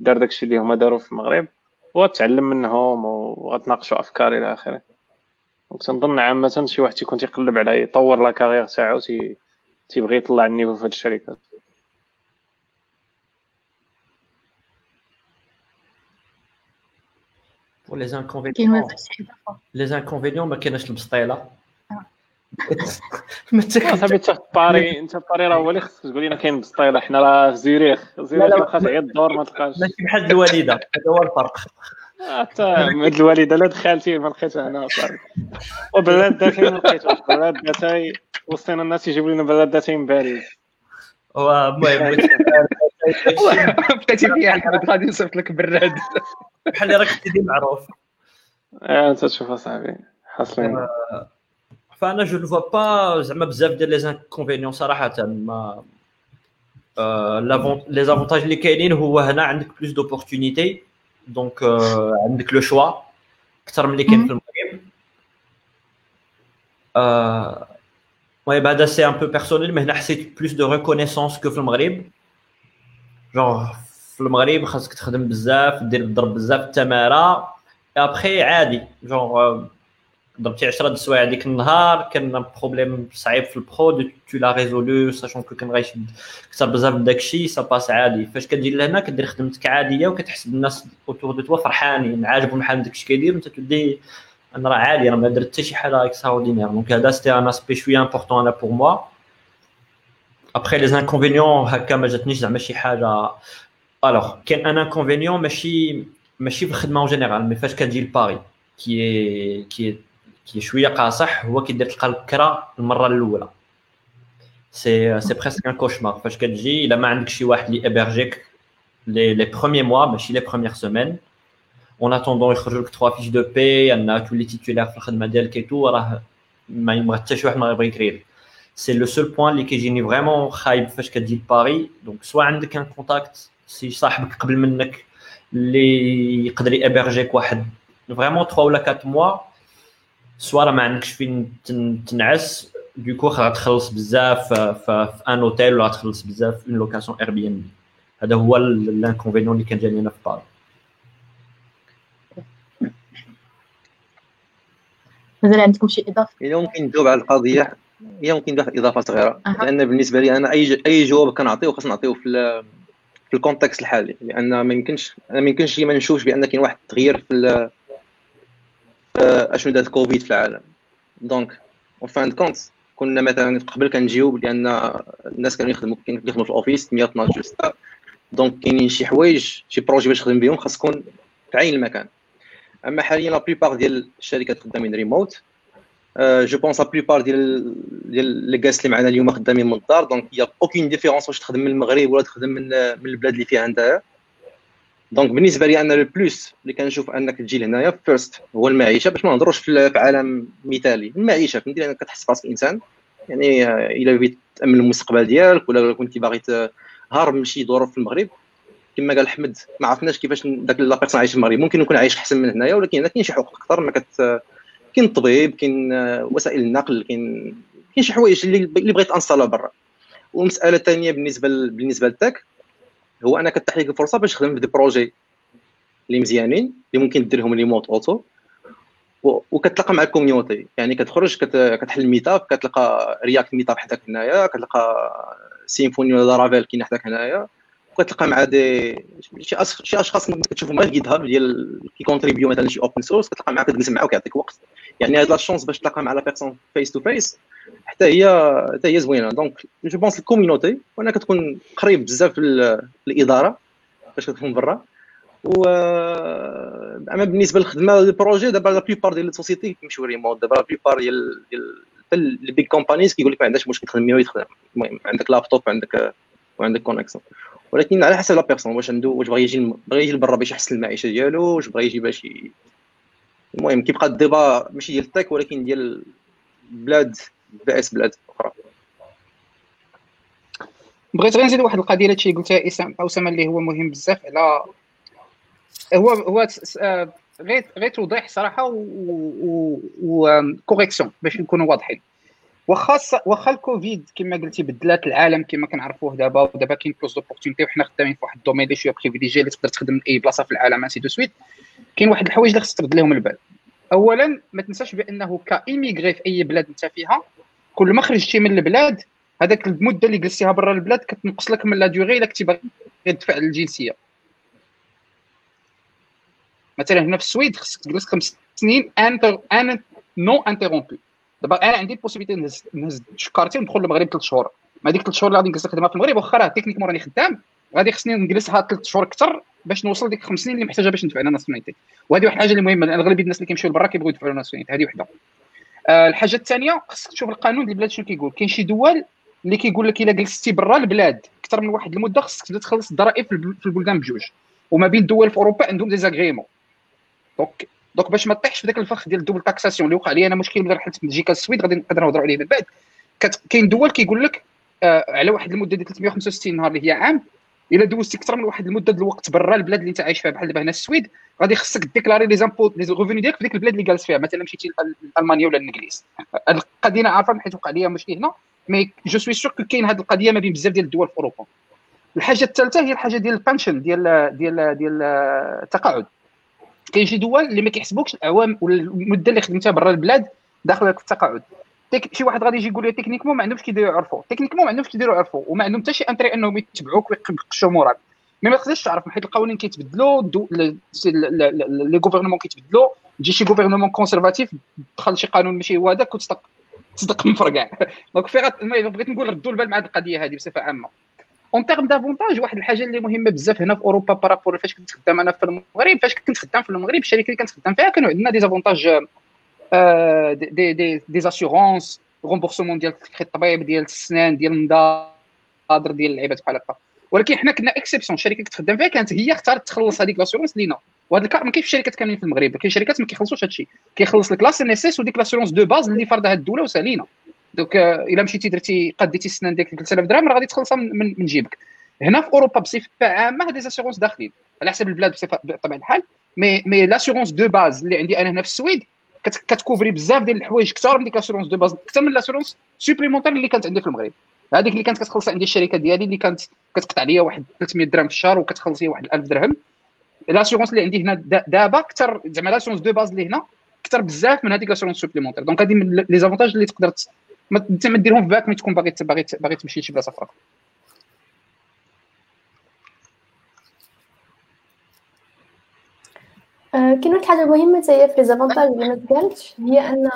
Speaker 2: دار داكشي اللي هما داروا في المغرب وغتعلم منهم وغتناقشوا أفكار إلى آخره. donc تنظن عامه شي واحد تيكون تيقلب على يطور la carrière تاعو تي تيبغي يطلع ال niveau في هاد الشركات
Speaker 3: بور لي
Speaker 1: كاين
Speaker 3: انكونفينيون
Speaker 1: بزاف شي إضافة.
Speaker 3: لي انكونفينيون ما كايناش البسطيله. ما
Speaker 2: صاحبي انت في باري انت في باري راه هو اللي خصك تقول لنا كاين بسطيله حنا راه في زوريخ
Speaker 3: لا.
Speaker 2: كيبقى غير الدور ما تلقاش
Speaker 3: ماشي بحال الوالده هذا هو الفرق
Speaker 2: حتى هاد الوالده لا دخلتي ما لقيتها هنا صاحبي وبلاد ما لقيتوش بلاد داتاي وسطينا الناس يجيبوا لنا بلاد داتاي من باريس
Speaker 3: المهم
Speaker 4: بقيتي فيها الحمد غادي نصيفط لك براد
Speaker 3: بحال اللي راك سيدي معروف.
Speaker 2: آه أنت تشوف أصاحبي. حاصلين
Speaker 3: فأنا je ne pas زعما بزاف ديال les inconvénients صراحة mais les avantages اللي كاينين هو هنا عندك plus d'opportunités donc عندك le choix أكثر من اللي كاين في المغرب آه، المهم هذا c'est un peu personnel mais هنا حسيت plus de reconnaissance que في المغرب جونغ في المغرب خاصك تخدم بزاف دير تضرب بزاف التماره ابخي عادي جونغ ضربتي 10 د السوايع ديك النهار كان بروبليم صعيب في البرو تو لا ريزولو ساشون كو كان غيشد كثر بزاف من داكشي سا باس عادي فاش كتجي لهنا كدير خدمتك عاديه وكتحس الناس اوتور دو توا فرحانين عاجبهم بحال داكشي كيدير وانت تولي أنا راه عادي أنا ما درت حتى شي حاجة اكستراوردينير دونك هذا سيتي ان اسبي شوية امبورطون أنا بور موا après les inconvénients هكا ما جاتنيش زعما شي حاجة alors كاين un inconvénient ماشي ماشي في الخدمه en général mais فاش كتجي لباري كي كي كي شوية قاصح هو كيدير تلقى الكرا المرة الأولى. c'est c'est presque un cauchemar فاش كتجي الا ما عندك شي واحد اللي يhébergeك les les premiers mois ماشي les premières semaines en attendant يخرجوا لك 3 fiches de paie تولي titulaire في الخدمه ديالك et tout راه ما يبغى حتى شي واحد ما يبغي يكرير c'est le seul point اللي كيجيني vraiment خايب فاش كتجي لباري donc soit عندك un contact c'est صاحبك قبل منك اللي يقدر يhébergeك واحد vraiment 3 ولا 4 mois soit راه ما عندكش فين تن- تنعس. du coup غتخلص بزاف في un hôtel ولا غتخلص بزاف في une location Airbnb هذا هو ال inconvénient اللي كان جاني أنا في باري
Speaker 1: مازال عندكم شي إضافة؟
Speaker 6: الا ممكن نجاوب على القضية. هي ممكن ندير واحد إضافة صغيرة.
Speaker 1: أها.
Speaker 6: لأن بالنسبة لي أنا أي ج- أي جواب كنعطيه خاص نعطيه في ال- في ال contexte الحالي. لأن ما يمكنش أنا ما يمكنش لي ما نشوفش بأن كاين واحد التغيير في ال- في اشنو دات كوفيد في العالم. donc en fin de compte كنا مثلا قبل كنجيو لأن الناس كانوا يخدموا كانوا يخدموا في ال office 100 12 ساعه دونك كاينين شي حوايج شي projets باش تخدم بهم خاص تكون في عين المكان. أما حاليا la plupart ديال الشركات خدامين remote je pense la plupart ديال ديال لي جالس اللي معنا اليوم خدامين من الدار. donc y a aucune différence واش تخدم من المغرب ولا تخدم من من البلاد اللي فيها انت donc بالنسبة لي أنا le plus اللي كنشوف أنك تجي لهنايا first هو المعيشة باش ما نهضروش في عالم مثالي. المعيشة فهمتي؟ لأنك كتحس براسك انسان يعني إلا بغيت تأمن المستقبل ديالك ولا كنتي باغي هارب من شي ظروف في المغرب كما قال أحمد ما عرفناش كيفاش داك لا بيرسون عايش في المغرب. ممكن يكون عايش أحسن من هنايا ولكن هنا كاين شي حقوق أكثر ما كت كاين الطبيب كاين وسائل النقل كاين كاين شي حوايج اللي بغيت انستالا برا. والمسألة الثانية بالنسبة. بالنسبة للتك هو أنا كتح لك الفرصة باش تخدم في دي بروجي اللي مزيانين اللي ممكن ديرهم ريموت أوتو. وكتلقى مع الكوميونيتي. يعني كتخرج كت... كتحل ميتاب كتلقى رياكت ميتاب حداك هنايا كتلقى Symfony ولا Laravel كاين حداك هنايا وكتلقى مع des شي شي أشخاص كتشوفهم غير GitHub ديال كيcontribuer مثلا شي open source كتلقى معاه كتجلس معاه وكيعطيك وقت. يعني هاد la chance باش تلقى مع la personne face to face حتى هي حتى هي زوينة. donc je pense ال community وأنا كتكون قريب بزاف الإدارة باش كتكون برا. و أما بالنسبة للخدمة ال projet دابا la plupart ديال ال sociétés كيمشيو ريموت دابا la plupart ديال big companies كيقول لك ما عندكش مشكل تخدم يخدم المهم عندك لابتوب عندك وعندك connexion ولكن على حسب la personne واش عنده واش بغى يجي بغى يجي لبرا باش يحسن المعيشة ديالو واش بغى يجي باش المهم كيبقى ال débat ماشي ديال ال tech ولكن ديال بلاد بائس بلاد أخرى.
Speaker 4: بغيت غير نزيد واحد القضية اللي قلتها أسامة اللي هو مهم بزاف على هو هو آه، غير غير توضيح صراحة و correction باش نكونوا واضحين. واخا واخا الكوفيد كما قلتي بدلات العالم كما كنعرفوه دابا ودابا كاين plus d'opportunités وحنا خدامين في واحد ال domaine اللي شوية privilégié اللي تقدر تخدم أي بلاصة في العالم ainsi de suite كاين واحد الحوايج اللي خصك ترد لهم البال. اولا ما تنساش بأنه ك émigrer في أي بلاد أنت فيها كل ما خرجتي من البلاد هذاك المدة اللي جلستيها برا البلاد كتنقص لك من la durée إلا كنتي باغي تدفع الجنسيه مثلا هنا في السويد خصك تجلس خمس سنين انتر ان non interrompus دابا أنا عندي ال possibilité نهز نهز شكارتي وندخل للمغرب ثلاث شهور. ما ديك ثلاث شهور اللي غادي نجلس نخدمها في المغرب واخا راه techniquement راني خدام غادي خصني نجلسها ثلاث شهور أكثر باش نوصل ديك خمس سنين اللي محتاجة باش ندفع لها nationalité وهذه واحد الحاجة اللي مهمة لأن أغلبية الناس اللي كيمشيو لبرا كيبغيو يدفعوا nationalité هذه وحدة. الحاجة الثانية خصك تشوف القانون ديال البلاد شنو كيقول. كاين شي دول اللي كيقول لك إلا جلستي برا البلاد أكثر من واحد المدة خصك تبدأ تخلص الضرائب في البلدان بجوج. وما بين الدول في أوروبا عندهم des agréments. donc donc باش ما تطيحش في ذاك الفخ ديال ال double taxation اللي وقع لي أنا مشكل ملي رحلت من بلجيكا للسويد غادي نقدر نهضروا عليه من بعد. كاين دول كيقول لك آه على واحد المدة ديال 365 نهار اللي هي عام إلا دوزتي أكثر من واحد المدة الوقت برا البلاد اللي أنت عايش فيها. بحال دابا هنا السويد غادي خصك déclarer les impôts les revenus ديالك في ديك البلاد اللي جالس فيها. مثلا مشيتي لألمانيا ولا الانجليز هذه القضية أنا عارفه حيت وقع لي مشكل هنا mais je suis sûr كاين هذه القضية ما بين بزاف ديال الدول في أوروبا. الحاجة الثالثة هي الحاجة ديال ال pension ديال ديال ديال التقاعد. كاين شي دول اللي ما كيحسبوكش الاعوام ولا المدة اللي خدمتها برا البلاد داخل التقاعد. شي واحد غادي يجي يقول لي techniquement ما عندهمش كيديروا يعرفوا techniquement ما عندهمش كيديروا يعرفوا وما عندهم حتى شي intérêt انهم يتبعوك ويقشوا موراك mais ما تقدرش تعرف حيت القوانين كيتبدلوا les gouvernements كيتبدلوا تجي شي gouvernement conservatif دخل شي قانون ماشي هو هذاك وتصدق تصدق من فرقع donc في بغيت نقول ردوا البال مع هذه القضية هذه بصفة عامة. en termes d'avantages واحد الحاجة اللي مهمة بزاف هنا في أوروبا par rapport فاش كنت خدام أنا في المغرب فاش كنت خدام في المغرب الشركة اللي كنت خدام فيها كانوا عندنا des avantages des des des assurances remboursement ديال الطبيب ديال السنان ديال النضاضر ديال اللعيبات بحال هكا. ولكن حنا كنا exception الشركة اللي كنت خدام فيها كانت هي اختارت تخلص هذيك l'assurance لينا. وهذا ال cas ما كاينش في الشركات كاملين في المغرب. كاين شركات ما كيخلصوش هادشي. كيخلص لك la CNSS وديك l'assurance de base اللي فرضها الدولة وسالينا donc إلا مشيتي درتي قديتي السنان ديالك 3000 درهم راه غادي تخلصها من, من جيبك. هنا في أوروبا بصفة عامة هاد les assurances داخلين. على حسب البلاد بصفة بطبيعة الحال. mais mais l'assurance de base اللي عندي أنا هنا في السويد كت couvrir بزاف ديال الحوايج كثار من ديك l'assurance de base. أكثر من l'assurance supplémentaire اللي كانت عندي في المغرب. هذيك اللي كانت كتخلص عندي الشركة ديالي اللي كانت كتقطع ليا واحد 300 درهم في الشهر وكتخلص لي واحد 1000 درهم. l'assurance اللي عندي هنا دابا أكثر زعما l'assurance de base اللي هنا أكثر بزاف من هذيك l'assurance supplémentaire donc هذه من les avantages اللي تقدر أنت ما ديرهم في بالك ملي تكون باغي باغي باغي تمشي لشي بلاصة
Speaker 5: أخرى. كاين واحد الحاجة مهمة حتى هي في les avantages اللي ما تقالتش هي أن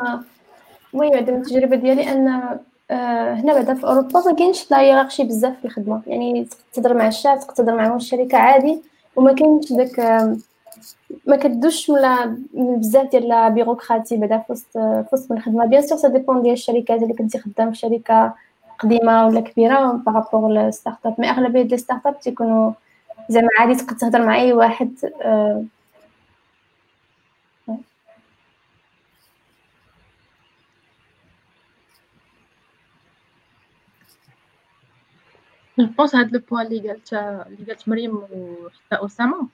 Speaker 5: المهم بعدا من التجربة ديالي أن آه، هنا بعدا في أوروبا ما كاينش la hiérarchie بزاف في الخدمة. يعني تقدر مع الشاف تقدر مع الشركة عادي وما كاينش داك ما كدوش ولا بزاف ديال la bureaucratie بعدا في وسط في وسط الخدمة. bien sûr ça dépend ديال الشركات اللي كنتي خدام في شركة قديمة ولا كبيرة par rapport لل startup mais أغلبية ديال ال startup تيكونوا زعما عادي تقدر تهضر مع أي واحد آه،
Speaker 1: je pense هاد le point اللي قالت اللي قالت مريم وحتى أسامة.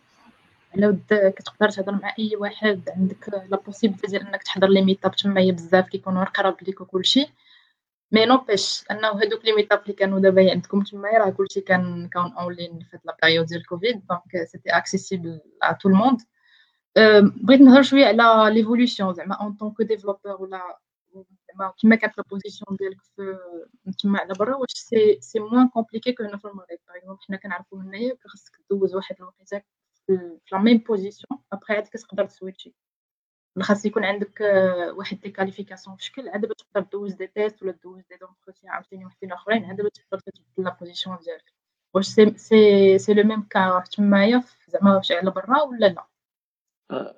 Speaker 1: على ود كتقدر تهضر مع أي واحد عندك la possibilité ديال إنك تحضر les meetups تما هي بزاف كيكونوا قراب ليك وكلشي mais نوبيش أنه هادوك les meetups اللي كانوا دابا عندكم تما راه كلشي كان كان اونلاين في هاد la période ديال Covid donc c'était accessible à tout le monde بغيت نهضر شوية على l'évolution زعما en tant que développeur ولا
Speaker 7: زعما كيما كانت position ديالك في تما على برا واش c'est c'est moins compliqué que هنا في المغرب par حنا كنعرفو هنايا خاصك دوز واحد الوقيته في la même position après عاد كتقدر ت switcher خاص يكون عندك آه، واحد des qualifications في شكل عاد تقدر دوز des tests ولا دوز des d'entretiens عاوتاني وحدين اخرين عاد تقدر تبدل la position ديالك واش c'est c'est c'est le même cas تمايا زعما واش على برا ولا لا
Speaker 2: أه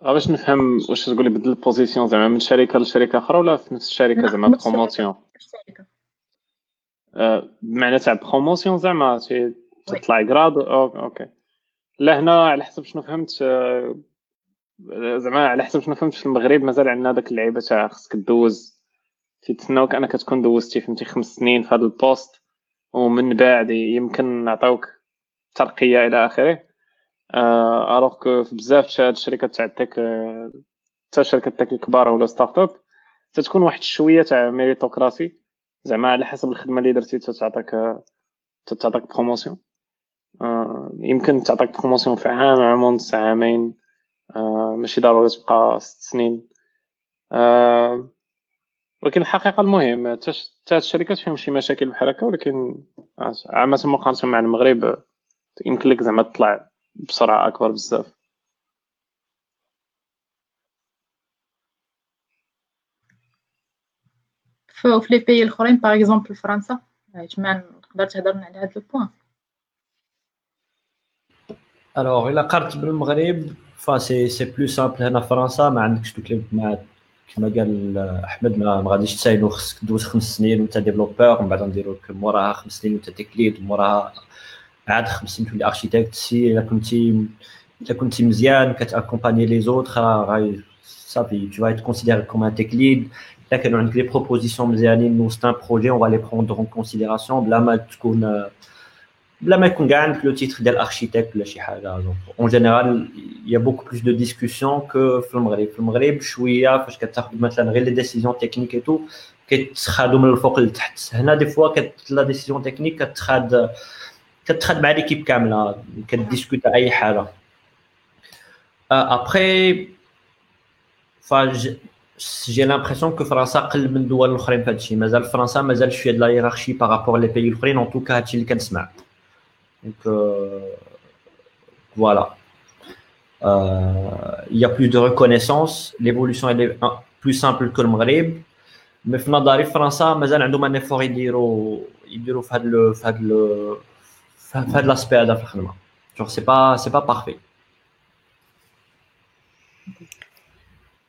Speaker 2: باش نفهم واش تقولي بدل ال position زعما من شركة لشركة أخرى ولا في نفس الشركة زعما promotion أه، بمعنى تاع promotion زعما تطلع grade OK. لا هنا على حسب شنو فهمت زعما على حسب شنو فهمت في المغرب مازال عندنا داك اللعيبة تاع خصك دوز تيتسناوك أنك كتكون دوزتي فهمتي خمس سنين في هذا ال poste ومن بعد يمكن نعطيوك ترقية إلى آخره. alors que في بزاف تاع الشركات تاع ال tech حتى الشركات الكبار ولا startup تتكون واحد شوية تاع méritocratie زعما على حسب الخدمة اللي درتي تعطيك تعطيك promotion يمكن تعطيك promotion في عام عام ونص عامين. ماشي ضروري تبقى ست سنين. ولكن الحقيقة المهم حتى الشركات فيهم شي مشاكل بحال هكا ولكن عامة مقارنه مع المغرب. يمكن لك زعما تطلع بسرعة أكبر بزاف.
Speaker 7: في les pays الأخرين par exemple فرنسا جمال تقدر تهضر على هذا ال
Speaker 3: point alors إلا قارنت بالمغرب فا c'est c'est plus simple هنا فرنسا ما عندكش donc مع كما قال أحمد ما, غاديش تسايلو خصك دوز خمس سنين وأنت développeur ومن بعد نديرو موراها خمس سنين وأنت tech lead وموراها عاد خمس سنين تولي architecte si الا كنتي الا كنتي مزيان كت accompagner les autres غاي صافي tu vas être considéré comme un tech lead الا كانوا عندك les propositions مزيانين وسط un projet on va les prendre en considération بلا ما تكون بلا ما يكون كاع عندك le titre ديال architecte ولا شي حاجة en général y a beaucoup plus de discussions que في المغرب في المغرب شوية فاش كتاخذ مثلا غير les décisions techniques et tout كيتخادو من الفوق لتحت هنا des fois كت la décision technique كتخاد كتخاد مع l'équipe كاملة ك discute أي حاجة. après فاج j'ai l'impression que فرنسا قل من الدول الاخرين في هادشي مازال فرنسا مازال شوية د la hiérarchie par rapport les pays الأخرين. en tout cas هادشي اللي كنسمع. donc voilà il y a plus de reconnaissance. L'évolution elle est plus simple que le Maghreb. Mais في نظري فرنسا مازال عندهم un effort يديروا يديروا في هذا في هذا في هذا l'aspect هذا في الخدمه genre c'est pas c'est pas parfait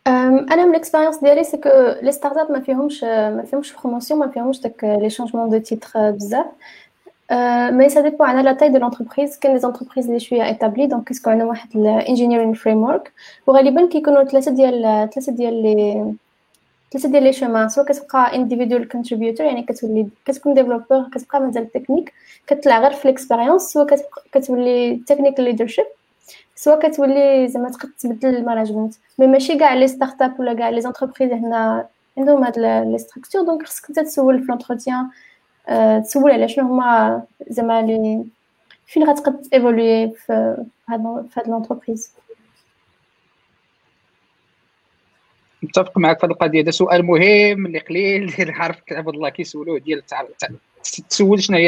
Speaker 5: أنا من ال expérience ديالي c'est que les start-up ما فيهمش ما فيهمش promotion ما فيهمش داك les changements de titre بزاف mais ça dépend على la taille de l'entreprise كاين les entreprises اللي شوية établies donc كيسكو عندنا واحد ال engineering framework وغالبا كيكونوا ثلاثة ديال ثلاثة ديال لي ثلاثة ديال les chemins soit كتبقى individual contributor يعني كتولي كتكون développeur كتبقى مازال تكنيك كتطلع غير في ال expérience soit كتولي technical leadership soit كتولي زعما تقد تبدل ال management. mais ماشي كاع les start-up ولا كاع les entreprises هنا عندهم هاد les structures donc خصك انت تسول في l'entretien تسول على شنو هما زعما les فين غتقد évoluer في هاد l'entreprise
Speaker 4: متفق معك في القضية. هذا سؤال مهم اللي قليل *laughs* اللي عارف عبد الله كيسولوه ديال تسول شنو هي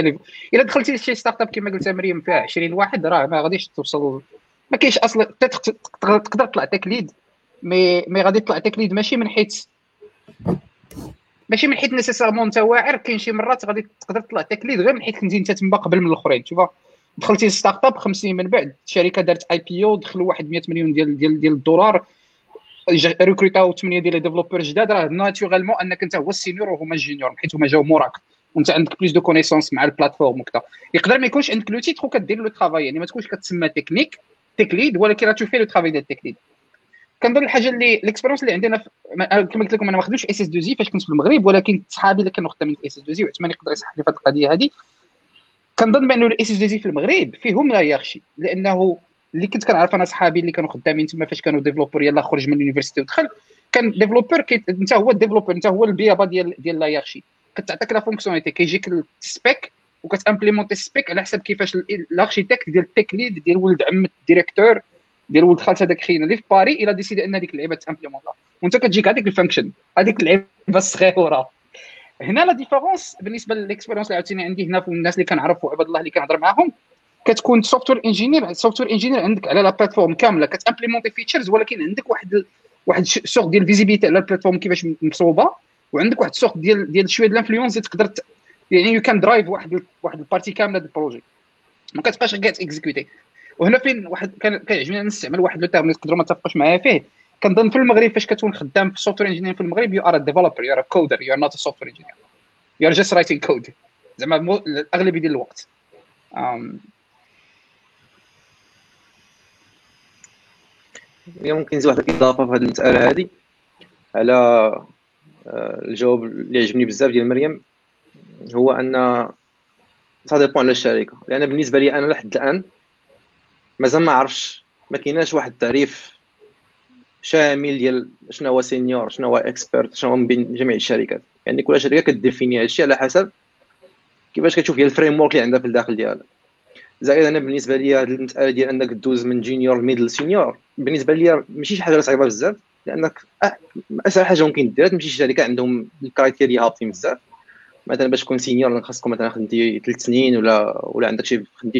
Speaker 4: إلا دخلتي لشي start-up كما قلت مريم فيها 20 واحد راه ما غاديش توصل ما كاينش أصلا تقدر تطلع tech lead mais mais غادي تطلع tech lead ماشي من حيث ماشي من حيث nécessairement أنت واعر كاين شي مرات غادي تقدر تطلع tech lead غير من حيث كنتي أنت تما قبل من الاخرين شوف دخلتي ل start-up خمس سنين من بعد الشركة دارت IPO دخلوا واحد 100 مليون ديال ديال ديال الدولار. recruter او 8 ديال les développeurs جداد. راه naturellement أنك أنت هو ال senior وهما ال junior حيت هما جاو موراك. وأنت عندك plus de connaissances مع ال plateforme وكذا يقدر ما يكونش عندك le titre وكدير le travail يعني ما تكونش كتسمى technique tech lead ولكن راه tu fais le travail ديال ال tech lead كنظن الحاجة اللي ال expérience اللي عندنا كما قلت لكم أنا ما خدمتش SS2I فاش كنت في المغرب ولكن صحابي اللي كانوا خدامين في SS2I وعثمان يقدر يصحح لي في هذه القضية هذه كنظن بان ال SS2I في المغرب فيهم la hiérarchie لأنه اللي كنت كنعرف أنا صحابي اللي كانوا خدامين تما فاش كانوا ديفلوبر يلاه خرج من اليونيفرسيتي ودخل. كان ديفلوبر أنت هو الديفلوبر أنت هو البيابا ديال ديال لا يارشي كتعطيك لا فونكسيوناليتي كيجيك السبيك وكتامبليمونتي السبيك على حسب كيفاش الاركيتكت ديال التيك ليد ديال ولد عم الديريكتور ديال ولد خالت هذاك خينا اللي في باري إلى ديسيدي أن هذيك اللعيبة تامبليمونتا وأنت كتجيك هذيك الفانكشن هذيك اللعيبة الصغيرة. هنا لا ديفيرونس بالنسبة للاكسبيرونس اللي عاوتاني عندي هنا في الناس اللي كنعرف وعباد الله اللي كنهضر معاهم. كتكون software engineer software engineer عندك على la plateforme كاملة كت implémenter features ولكن عندك واحد واحد sorte ديال visibilité على ال plateforme كيفاش مصوبة وعندك واحد sorte ديال ديال شوية ديال ال influence تقدر يعني you can drive واحد واحد ال partie كاملة ديال ال projet ما كتبقاش غير exécuter وهنا فين واحد كان كيعجبني نستعمل واحد le terme تقدروا ما تتفقوش معايا فيه. كنظن في المغرب فاش كتكون خدام في software engineer في المغرب you are developer you are coder you are not software engineer you are just writing code زعما الأغلبية ديال الوقت.
Speaker 6: ممكن نزيد واحد الإضافة في هذه المسألة هذه على آه، الجواب اللي عجبني بزاف ديال مريم هو أن ça dépend على الشركة. لأن بالنسبة لي أنا لحد الآن مازال ما عرفش ما كايناش واحد التعريف شامل ديال شنو هو senior شنو هو expert شنو هو من بين جميع الشركات. يعني كل شركة ك définir هادشي على حسب كيفاش كتشوف هي ال framework اللي عندها في الداخل ديالها. زائد أنا بالنسبة لي هذه المساله ديال أنك دوز من junior middle senior بالنسبة لي ماشي شي حاجة صعيبة بزاف لأنك اسهل حاجة ممكن دير تمشي شركة عندهم ال criteria هابطين بزاف. مثلا باش تكون senior خاصكم مثلا خدمتي ثلاث سنين ولا ولا عندك شي خدمتي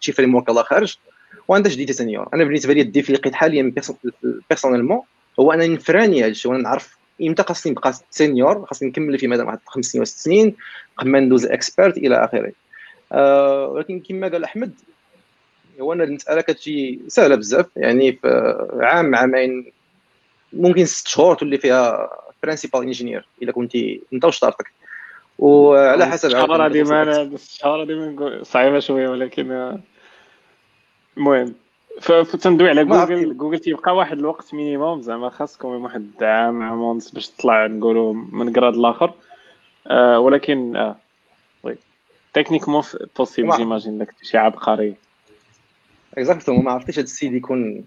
Speaker 6: شي framework الله خارج وانت جديد senior. أنا بالنسبة لي ال défi اللي لقيت حاليا personnellement هو انني نفراني هذا الشيء وأنا نعرف إمتى خاصني نبقى senior خاصني نكمل في مثلا واحد خمس سنين وست سنين قبل ما ندوز expert إلى آخره. ولكن كما قال أحمد هو أن المسألة كتجي سهلة بزاف. يعني في عام عامين ممكن ست شهور تولي فيها principal engineer إلا كنتي أنت وشطارتك وعلى حسب
Speaker 2: الشهر هذه ما الشهر هذه صعيبة شوية ولكن المهم. فتندوي على جوجل جوجل تيبقى واحد الوقت minimum زعما خاصكم واحد عام عام ونص باش تطلع نقولوا من grade الآخر آه ولكن oui techniquement possible j'imagine داك شي عبقري
Speaker 6: exactement ما عرفتيش هذا السيد يكون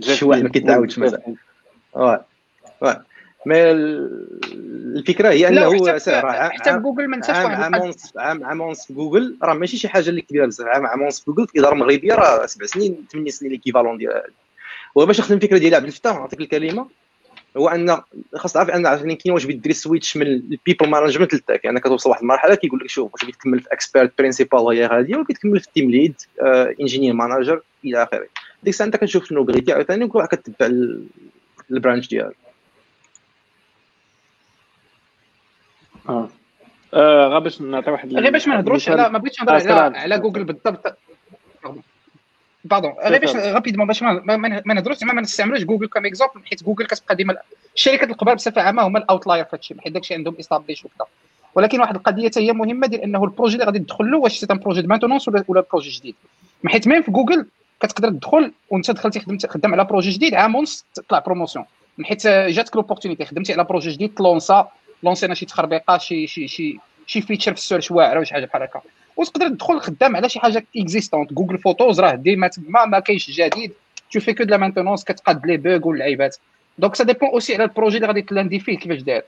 Speaker 6: شي واحد ما كيتعاودش مثلا واه واه mais الفكرة هي انه
Speaker 4: حتى جوجل ما نساش
Speaker 6: واحد عام عام ونص في جوجل راه ماشي شي حاجة اللي كبيره بزاف عام عام ونص في جوجل في اداره مغربيه راه سبع سنين ثمان سنين l'équivalent ديال وباش نخدم الفكرة ديالي عبد الفتاح نعطيك الكلمة هو أن خاص تعرف أن عشان كاين واش بيدير switch من ال people management لل tech يعني كتوصل واحد المرحلة كيقول لك شوف واش بتكمل في expert principal هي غادية ولا كتكمل في ال team lead engineer manager إلى آخره. ديك الساعة أنت كتشوف شنو بغيتي عاوتاني وكل واحد كتبع ال branche ديالك.
Speaker 2: آه. آه غير باش نعطي واحد
Speaker 4: غير باش ما نهضروش على ما بغيتش نهضر على على جوجل بالضبط. pardon غير باش rapidement باش ما نهضروش زعما ما نستعملوش جوجل comme exemple حيت جوجل كتبقى ديما الشركات الكبار بصفة عامة هما ال outliers في هادشي حيت داكشي عندهم established وكذا ولكن واحد القضية هي مهمة ديال إنه ال projet اللي غادي تدخل له واش c'est un projet de maintenance ولا ولا projet جديد؟ حيت même في جوجل كتقدر تدخل وانت دخلتي خدمت خدام على projet جديد عام ونص تطلع promotion حيت جاتك l'opportunité خدمتي على projet جديد تلونسا لونسينا شي تخربيقة شي شي شي شي feature في ال search واعرة ولا شي حاجة بحال هكا. وتقدر تدخل خدام على شي حاجة اكزيستونت جوجل فوتوز راه ديما تما ما كاينش جديد. تو في كو دو لا مانتونونس كتقاد لي بوغ واللعيبات. دونك سا ديبون اوسي على البروجي اللي غادي تلاندي فيه كيفاش داير.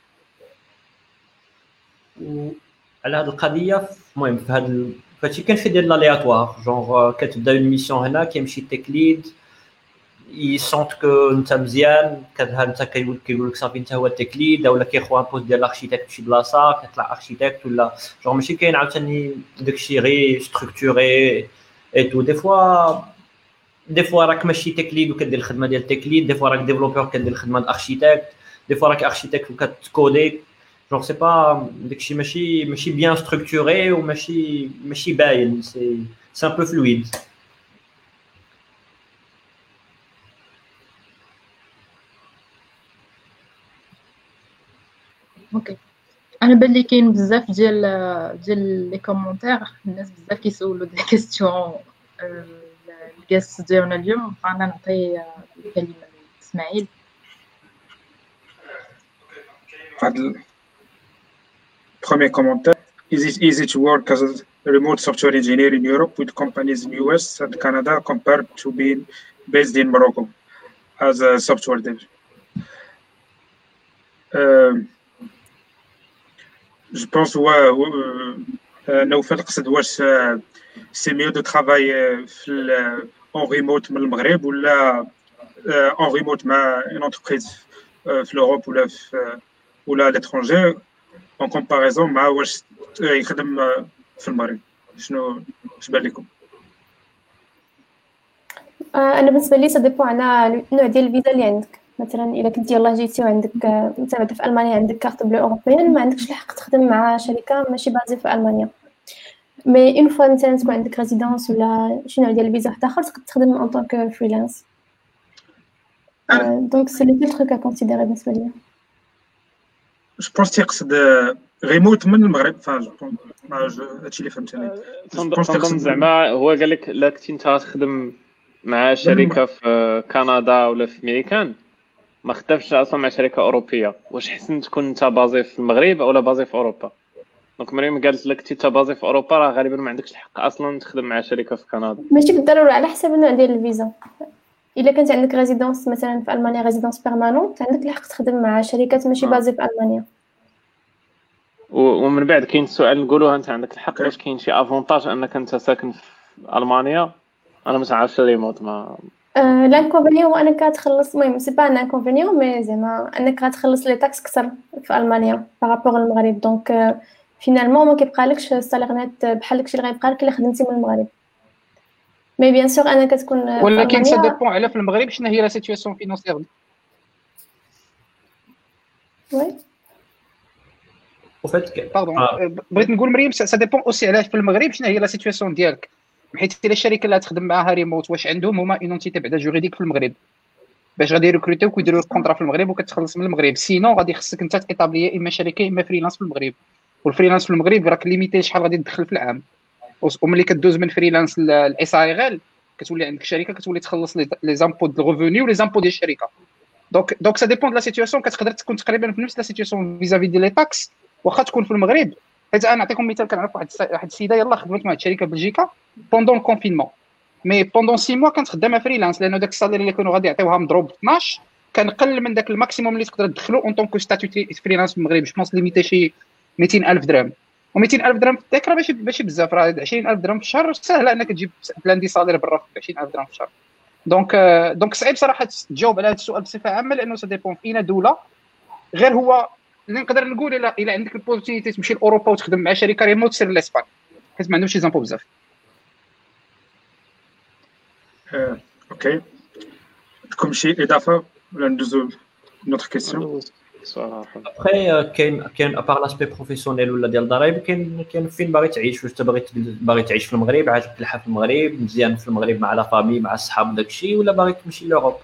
Speaker 3: على هذه القضية المهم في هذا فهادشي في ديال الالياتوار جونغ كتبدا اون ميسيون هنا كيمشي تيك ليد يسونت كو انت مزيان كتها انت كيقول كيقول لك صافي انت هو التيك ليد ولا كيخوا ان بوست ديال الاركيتكت شي بلاصه كتطلع اركيتكت ولا جونغ ماشي كاين عاوتاني داكشي غير structuré et tout des fois des fois راك ماشي tech lead وكدير الخدمه ديال tech lead des fois راك développeur كدير الخدمه ديال architecte des fois راك architecte وكتكودي genre c'est pas داكشي ماشي ماشي bien structuré وماشي ماشي bien c'est c'est un peu fluide
Speaker 1: اوكي انا بان لي كاين بزاف ديال ديال لي كومونتير الناس بزاف كيسولوا دي كيستيون الكاس ديالنا اليوم فانا نعطي الكلمه لاسماعيل
Speaker 8: هذا premier commentaire is it easy to work as a remote software engineer in Europe with companies in US and Canada compared to being based in Morocco as a software dev? Uh, je pense ouais نوفل قصد واش c'est mieux de travailler في en remote من المغرب ولا en remote مع une entreprise في l'Europe ولا في ولا l'étranger en comparaison مع واش يخدم في المغرب شنو اش بان لكم
Speaker 5: أنا بالنسبة لي سا على النوع ديال الفيزا اللي عندك. مثلا الا كنت يلاه جيتي وعندك مثلا في ألمانيا عندك carte bleue européenne ما عندكش الحق تخدم مع شركة ماشي basée في ألمانيا. mais une fois مثلا تكون عندك résidence ولا شي نوع ديال الفيزا واحد اخر تقدر تخدم en tant que freelance donc c'est le truc à considérer بالنسبة ليا
Speaker 8: je pense تيقصد ريموت من المغرب فاهم هادشي اللي فهمت أنا
Speaker 2: تنظن زعما هو قال لك لا كنتي انت تخدم مع شركة في كندا ولا في ميريكان ما خدمتش أصلا مع شركة أوروبية. واش حسن تكون أنت basé في المغرب ولا basé في أوروبا؟ donc مريم قالت لك أنت basé في أوروبا راه غالبا ما عندكش الحق أصلا تخدم مع شركة في كندا.
Speaker 5: ماشي بالضرورة على حسب النوع ديال الفيزا. إلا كانت عندك résidence مثلا في ألمانيا résidence permanente عندك الحق تخدم مع شركات ماشي basée في ألمانيا.
Speaker 2: ومن بعد كاين السؤال نقولوها أنت عندك الحق؟ واش كاين شي avantage أنك أنت ساكن في ألمانيا؟ أنا ما عارفش ريموت ما
Speaker 5: l'inconvénient هو انك تخلص المهم c'est pas un inconvénient mais زعما انك غتخلص les taxes كثر في المانيا par rapport المغرب donc finalement ما كيبقالكش ال salaire net بحال داكشي اللي غيبقى لك الا خدمتي من المغرب mais bien sûr انك تكون
Speaker 4: ولكن ça dépend على في المغرب شنو هي la situation financière
Speaker 5: oui
Speaker 4: وفات pardon بغيت نقول مريم ça dépend aussi على في المغرب شنو هي la situation ديالك حيت إلا الشركة اللي تخدم معاها ريموت واش عندهم هما une entité بعدا juridique في المغرب. باش غادي يركروتيوك ويديروا ال contrat في المغرب وكتخلص من المغرب. sinon غادي خصك انت تيطابلي إما شركة إما freelance في المغرب. وال freelance في المغرب راك limité شحال غادي تدخل في العام. وملي كدوز من freelance ال SARL كتولي عندك شركة كتولي تخلص les impôts de ال revenu و les impôts ديال الشركة donc donc ça dépend de la situation كتقدر تكون تقريبا في نفس la situation vis-à-vis ديال les taxes واخا تكون في المغرب حيت أنا نعطيكم مثال كنعرف واحد واحد السيده يلاه خدمت مع الشركة بلجيكا pendant le confinement mais pendant six mois كانت خدامة freelance لأنه داك ال salaire اللي كانوا غادي يعطيوها مضروب 12 كان قل من داك ال maximum اللي تقدر تدخلو en tant que statut freelance في المغرب je pense limité شي 200000 درهم. و200000 درهم في الذاكرة ماشي ماشي بزاف. راه 20000 درهم في الشهر سهلة أنك تجيب plein des salaires برا فين 20000 درهم في الشهر. donc donc صعيب صراحة تجاوب على هذا السؤال بصفة عامة لأنه ça dépend فين دولة. غير هو اللي نقدر نقول الا الا عندك ال possibilité تمشي لأوروبا وتخدم مع شركة remote c'est l'aspect حيت ما عندهمش شي زامبو بزاف.
Speaker 8: OK. عندكم شي إضافة ولا ندوزو notre question
Speaker 3: ابخي كاين كاين à part l'aspect professionnel ولا ديال الضرايب كاين كاين فين باغي تعيش واش باغي باغي تعيش في المغرب عاجبك الحياة في المغرب مزيان في المغرب مع la famille مع الصحاب داكشي ولا باغي تمشي l'Europe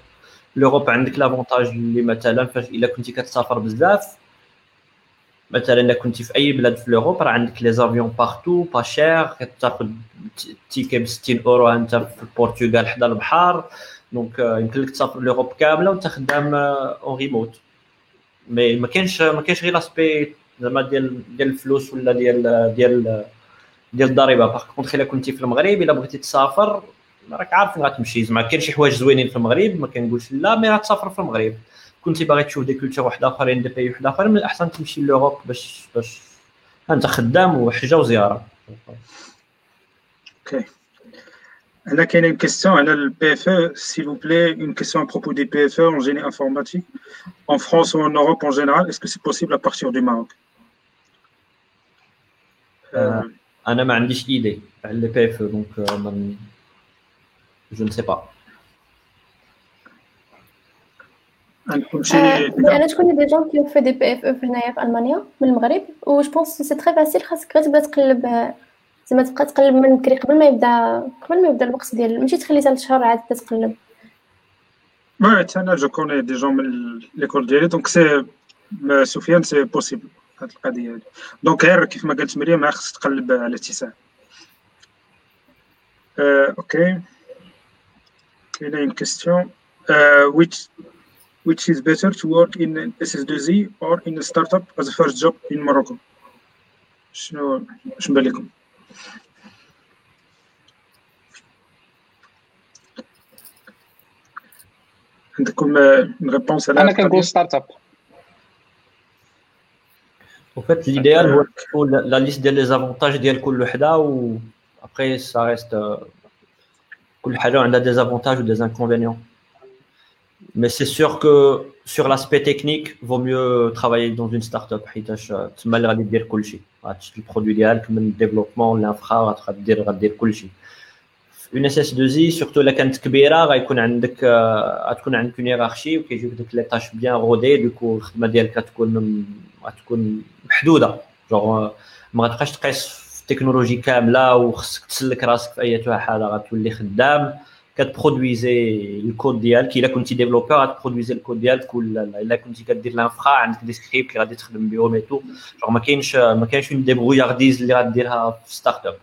Speaker 3: l'Europe عندك l'avantage اللي مثلا فاش إلا كنتي كتسافر بزاف مثلا الا كنتي في أي بلاد في l'Europe راه عندك les avions partout pas cher كتاخذ ticket ب 60 أورو أنت في البرتغال حدا البحر. donc يمكن لك تسافر l'Europe كاملة وانت خدام en remote mais ما كاينش ما كاينش غير l'aspect زعما ديال ديال الفلوس ولا ديال ديال ديال الضريبة. par contre إلا كنتي في المغرب إلا بغيتي تسافر راك عارف فين غتمشي. زعما كاين شي حوايج زوينين في المغرب ما كنقولش لا مي غتسافر في المغرب. كنتي باغي تشوف دي كولتور واحد اخرين دي بي واحد اخرين من الاحسن تمشي لوروب باش باش انت خدام وحجه وزياره
Speaker 8: اوكي هنا كاينه une question على le PFE s'il vous plaît une question à propos des PFE en génie informatique en France ou en Europe en général est-ce que c'est possible à partir du Maroc
Speaker 3: انا ما عنديش ايدي على لي بي اف دونك جو نسي با
Speaker 8: عندكم شي
Speaker 5: أنا je connais des gens qui فين des PFE هنايا في ألمانيا من المغرب و je pense c'est très facile خاصك غير تبدا تقلب زعما تبقى تقلب من بكري قبل ما يبدا قبل ما يبدا الوقت ديال ماشي تخلي حتى لشهر عاد تبدا تقلب.
Speaker 8: ما أنا je connais des gens من l'école ديالي donc c'est سفيان c'est possible هاد القضية هادي. donc غير كيف ما قالت مريم خاصك تقلب على اتساع OK. كاينة une question which which is better to work in SS2I or in a startup as a first job in Morocco. شنو شنو بان لكم عندكم réponse على
Speaker 4: أنا كنقول start-up en
Speaker 3: fait l'idéal هو تكون la liste ديال les avantages ديال كل وحده و après ça reste كل حاجة عندها des avantages ou des inconvénients? Mais c'est sûr que sur l'aspect technique vaut mieux travailler dans une start-up حيتاش تما اللي غادي دير كلشي غتشري ال produit ديالك من ال développement l'infra غادير غادير كلشي en SS2I surtout الا كانت كبيره غيكون عندك غتكون عندك une hiérarchie وكيجيوك ديك les tâches bien rodées du coup الخدمه ديالك غتكون غتكون محدوده جونغ ما غتبقاش تقيس في التكنولوجي كامله وخصك تسلك راسك في اي حاجة غتولي خدام كت produisez ال code ديالك الا كنتي développeur غت produisez ال code ديالك ولا الا كنتي كدير l'infra عندك des scripts اللي غادي تخدم بهم et tout ما كاينش ما كاينش un débrouillardise اللي غديرها في start-up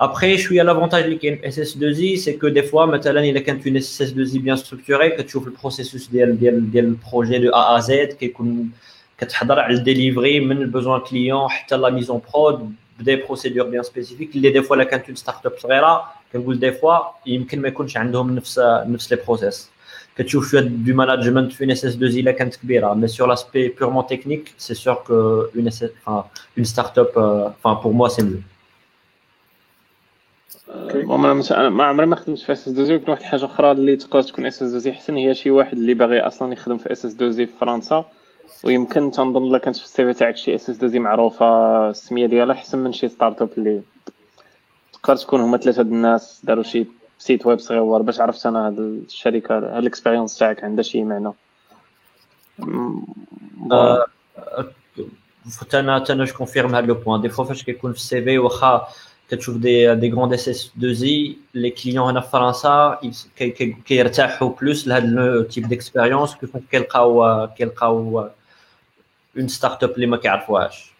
Speaker 3: après شوية l'avantage اللي كاين SS2I c'est que des fois مثلا الا كانت une SS2I bien structurée كتشوف ال processus ديال ديال ديال ال projet de A à Z كيكون كتحضر على الديليفري من ال besoin client حتى la mise en prod ب des procédures bien spécifiques اللي des fois الا كانت une start-up صغيره كنقول des fois يمكن ما يكونش عندهم نفس نفس les process كتشوف شوية de management في SS2I إلا كانت كبيرة. mais sur l'aspect purement technique c'est sûr que en SS en start-up enfin pour moi c'est mieux.
Speaker 2: ما عمري ما خدمت في SS2I ولكن واحد الحاجة أخرى اللي تقدر تكون SS2I أحسن. هي شي واحد اللي باغي أصلا يخدم في SS2I في فرنسا. ويمكن تنظن الا كانت في ال CV تاعك شي SS2I معروفة السمية ديالها أحسن من شي start-up اللي تقدر تكون هما ثلاثة الناس داروا شي site web صغير باش عرفت أنا هاد الشركة هاد ال expérience تاعك عندها شي معنى؟
Speaker 3: أنا أنا je confirme هاد le point des fois فاش كيكون في ال CV واخا كتشوف des des grandes SS2I les clients هنا في فرنسا كيرتاحوا plus لهاد le type d'expérience كيفاش كيلقاو كيلقاو une start-up اللي ما كيعرفوهاش.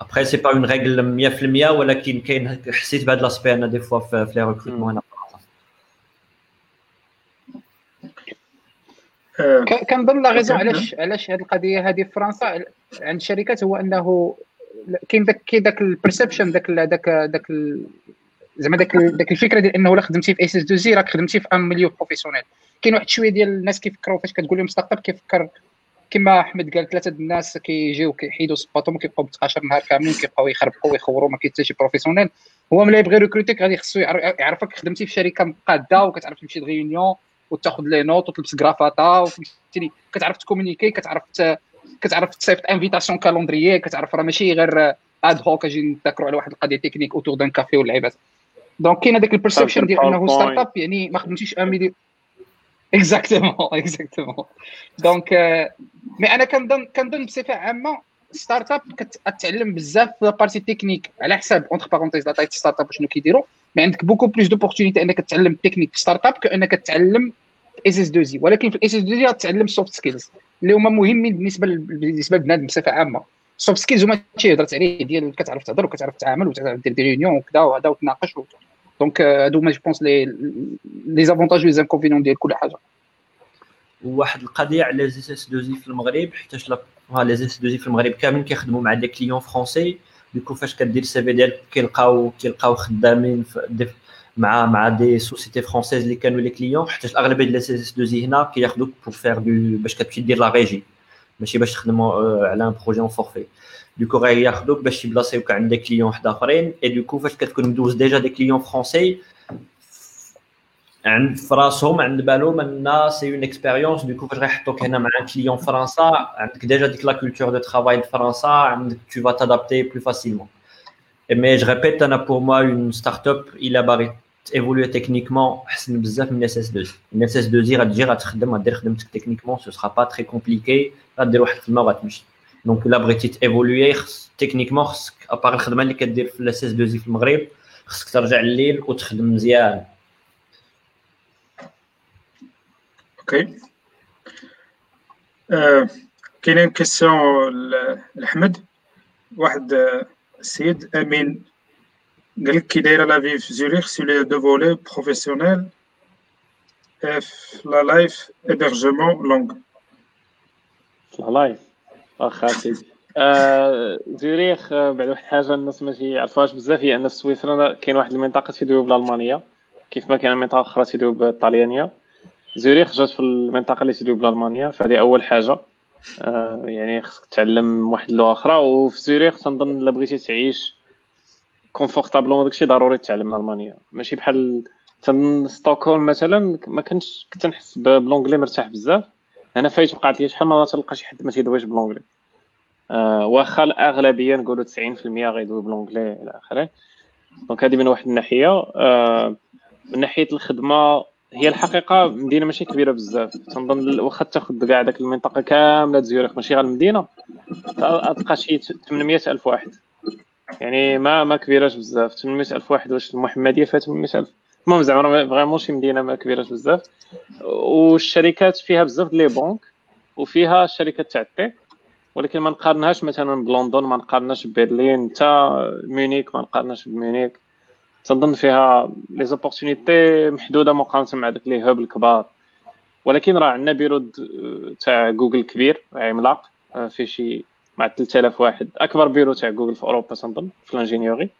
Speaker 3: après c'est pas une règle 100% ولكن كاين حسيت بهذا l'aspect أنا des fois في les recrutements هنا
Speaker 4: كنظن la raison علاش علاش هذه القضية هذه في فرنسا عند الشركات هو انه كاين داك كاين داك ال perception داك داك داك زعما داك داك الفكرة ديال انه الا خدمتي في SS2I راك خدمتي في un milieu professionnel كاين واحد شوية ديال الناس كيفكروا فاش كتقول لهم start-up كيفكر كما احمد قال ثلاثة الناس كيجيو كيحيدوا صباطهم وكيبقاو ب 12 نهار كاملين كيبقاو يخربقوا ويخوروا ما كاين حتى شي professionnel هو ملي يبغي recruter ك غادي خصو يعرفك خدمتي في شركة مقادة وكتعرف تمشي les réunions وتاخذ les notes وتلبس كرافاطة وفهمتيني. كتعرف ت communiquer كتعرف كتعرف تصيفط invitation calendrier كتعرف راه ماشي غير اد هوك أجي نتذكروا على واحد القضية technique autour d'un café واللعيبات donc كاين هذاك ال perception ديال إنه start-up يعني ما خدمتيش en exactement exactement donc mais أنا كنظن كنظن بصفة عامة start-up كتعلم بزاف في partie technique على حساب entre parenthèses la تايت start-up شنو كيديروا. mais عندك beaucoup plus d'opportunités إنك تتعلم تكنيك في startup كأنك تتعلم SS2I ولكن في ال SS2I تتعلم soft skills اللي هما مهمين بالنسبة بالنسبة لبنادم بصفة عامة. ال soft skills هما شي هضرت عليه ديال كتعرف تهضر وكتعرف تعامل وتعرف دير des réunions وكذا وهذا وتناقش donc هادو هما je pense les les avantages les inconvénients ديال كل حاجة
Speaker 3: واحد القضية على les SS2I في المغرب حيتاش les SS2I في المغرب كاملين كيخدموا مع des clients français. du coup فاش كدير ال CV ديالك كيلقاو كيلقاو خدامين مع مع des sociétés françaises اللي كانوا les clients حيت الأغلبية ديال les SS2I هنا كياخذوك pour faire de باش كتمشي دير la régie ماشي باش تخدموا على un projet en forfait du coup غياخذوك باش يبلاصيوك عند des clients واحد اخرين et du coup فاش كتكون مدوز déjà des clients français عند في راسهم عند بالهم أن c'est une expérience du coup فاش غيحطوك هنا مع client français عندك déjà ديك la culture de travail de France عندك tu vas t'adapter plus facilement mais je répète أنا pour moi en startup الا باغي ت évoluer techniquement احسن بزاف من SS2I en SS2I غتجي غتخدم غدير خدمتك techniquement ce sera pas très compliqué غدير واحد الخدمه وغتمشي donc الا بغيتي ت évoluer خص techniquement خصك à part الخدمة اللي كدير في ال SS2I في المغرب خصك ترجع الليل وتخدم مزيان.
Speaker 8: أوكي آه، كاينين questions لأحمد. واحد السيد أمين قال لك كي دايرة la vie في زوريخ sur les deux volets professionnel في la life hébergement langue
Speaker 2: la life واخا سيدي. زوريخ بعد واحد الحاجة الناس ما يعرفوهاش بزاف هي أن في سويسرا كاين واحد المنطقة تيدويو بالألمانية كيف ما كاين منطقة أخرى تيدويو بالطاليانيه زوريخ جات في المنطقة اللي تدوي بالالمانيا فهذه أول حاجة. آه يعني خصك تعلم واحد اللغة أخرى وفي زوريخ تنظن إلا بغيتي تعيش confortablement داكشي ضروري تتعلم الالمانيه ماشي بحال تن ستوكهولم مثلا ما كنتش كنت نحس ب l'anglais مرتاح بزاف. أنا فايت وقعت لي شحال ما تلقى شي حد ما تيدويش ب l'anglais آه واخا الأغلبية نقولوا 90% غيدوي ب l'anglais إلى آخره. donc هذه من واحد الناحية. آه من ناحية الخدمة هي الحقيقة مدينة ماشي كبيرة بزاف. تنظن واخا تاخذ كاع داك المنطقة كاملة زيورخ ماشي غير المدينة تلقى شي 800 ألف واحد. يعني ما ما كبيراش بزاف. 800 ألف واحد واش المحمدية فيها 800 ألف. المهم زعما vraiment شي مدينة ما كبيراش بزاف. والشركات فيها بزاف les banques وفيها الشركات تاع ال tech ولكن ما نقارنهاش مثلا بلندن ما نقارنهاش ببرلين حتى ميونيك ما نقارنهاش بميونيك تنظن فيها les opportunités محدودة مقارنة مع داك les hubs الكبار. ولكن راه عندنا بيرو تاع جوجل كبير عملاق آه، فيه شي مع 3000 واحد. أكبر بيرو تاع جوجل في أوروبا تنظن في ال ingénierie.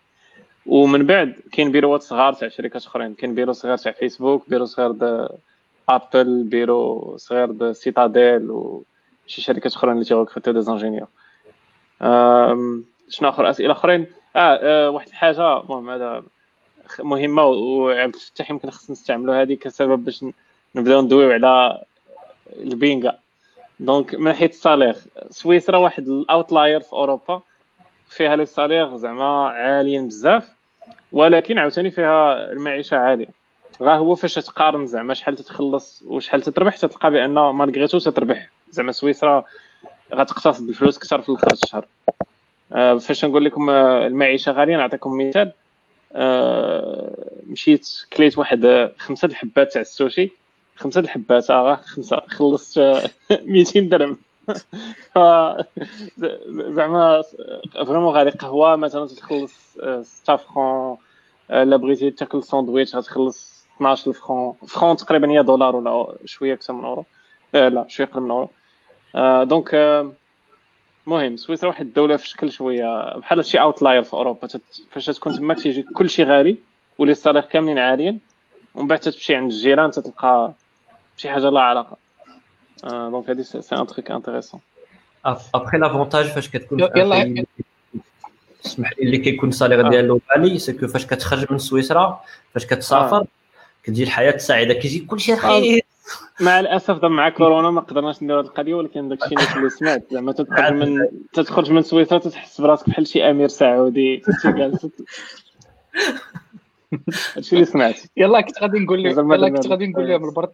Speaker 2: ومن بعد كاين بيروات صغار تاع شركات اخرين كاين بيرو صغير تاع فيسبوك بيرو صغير د Apple bureau صغير د Citadel وشي شركات اخرين اللي تي recruter يو des ingénieurs. شنو آخر أسئلة أخرين؟ آه, آه واحد الحاجة المهم هذا مهمة وعبد الفتاح يمكن خصنا نستعملوا هذه كسبب باش نبداو ندويو على البينغا. donc من ناحيه ال salaire سويسرا واحد ال outlier في أوروبا فيها les salaires زعما عاليين بزاف. ولكن عاوتاني فيها المعيشة عالية. غا هو فاش تقارن زعما شحال تتخلص وشحال تتربح تلقى بأن malgré tout تتربح. زعما سويسرا غتقتصد الفلوس أكثر في اخر الشهر. آه، فاش نقول لكم آه، المعيشة غالية نعطيكم مثال. آه، مشيت كليت واحد آه، خمسة الحبات تاع السوشي. خمسة الحبات آه خمسة خلصت آه، *laughs* 200 درهم. ف زعما vraiment غالي قهوة مثلا تخلص 6 francs آه، لا بغيتي تاكل ساندويتش غتخلص 12 francs franc تقريبا هي دولار ولا شوية أكثر من أورو. آه، لا شوية أقل من أورو. آه، donc آه، المهم سويسرا واحد الدولة في شكل شوية بحال شي outlier في أوروبا. فاش تكون تما تيجي كلشي غالي و les salaires كاملين عاليين ومن بعد تمشي عند الجيران تلقى شي حاجة لا علاقة. آه، donc هادي c'est un truc intéressant
Speaker 3: après l'avantage فاش كتكون
Speaker 4: يلا.
Speaker 3: اسمح لي اللي كيكون ال salaire ديالو غالي ce que فاش كتخرج من سويسرا فاش كتسافر كتجي الحياة سعيده كيجي كلشي رخيص
Speaker 2: مع الأسف مع كورونا ما قدرناش نديرو هاد القضية ولكن داكشي اللي اللي سمعت زعما تدخل من تتخرج من سويسرا تتحس براسك بحال شي أمير سعودي. *laughs* هادشي اللي سمعت.
Speaker 4: يلا كنت غادي نقول لهم يلا كنت غادي نقول لهم البرد.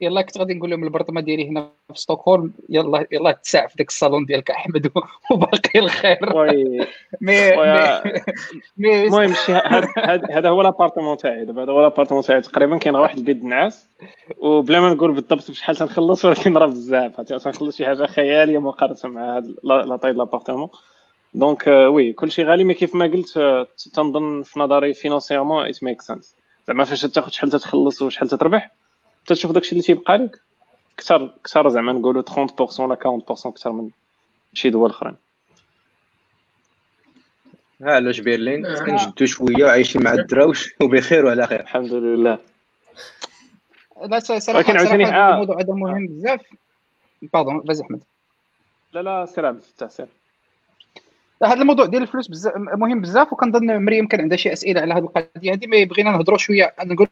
Speaker 4: يلا كنت غادي نقول لهم البرطمه ديالي هنا في ستوكهولم يلا يلا تساع في داك الصالون ديالك أحمد *laughs* وباقي الخير. oui. *laughs*
Speaker 2: mais
Speaker 4: mais
Speaker 2: المهم هذا هو l'appartement تاعي. دابا هذا هو لابارتمون تاعي. تقريبا كاين واحد البيت نعاس وبلا ما نقول بالضبط بشحال تنخلص ولكن راه بزاف. تنخلص شي حاجة خيالية مقارنة مع هاد la taille l'appartement donc oui كلشي غالي. mais كيف ما قلت آه، تنظن في نظري financièrement it makes sense زعما فاش تاخذ شحال تتخلص وشحال تتربح تشوف داكشي اللي تيبقى لك؟ كثر كثر زعما نقولوا 30% ولا 40% أكثر من شي دول أخرين.
Speaker 9: ها علاش برلين
Speaker 8: آه.
Speaker 9: كنجدو شوية وعايشين مع الدراوش وبخير وعلى خير.
Speaker 2: الحمد لله.
Speaker 4: لا صراحة
Speaker 2: ولكن عاوتاني-
Speaker 4: هذا
Speaker 2: آه.
Speaker 4: الموضوع هذا مهم بزاف. باردون فازي احمد
Speaker 2: لا لا سير عبد الفتاح سير.
Speaker 4: هذا الموضوع ديال الفلوس بزاف مهم بزاف وكنظن مريم كان عندها شي أسئلة على هذه القضية هذه ما بغينا نهضروا شوية. نقول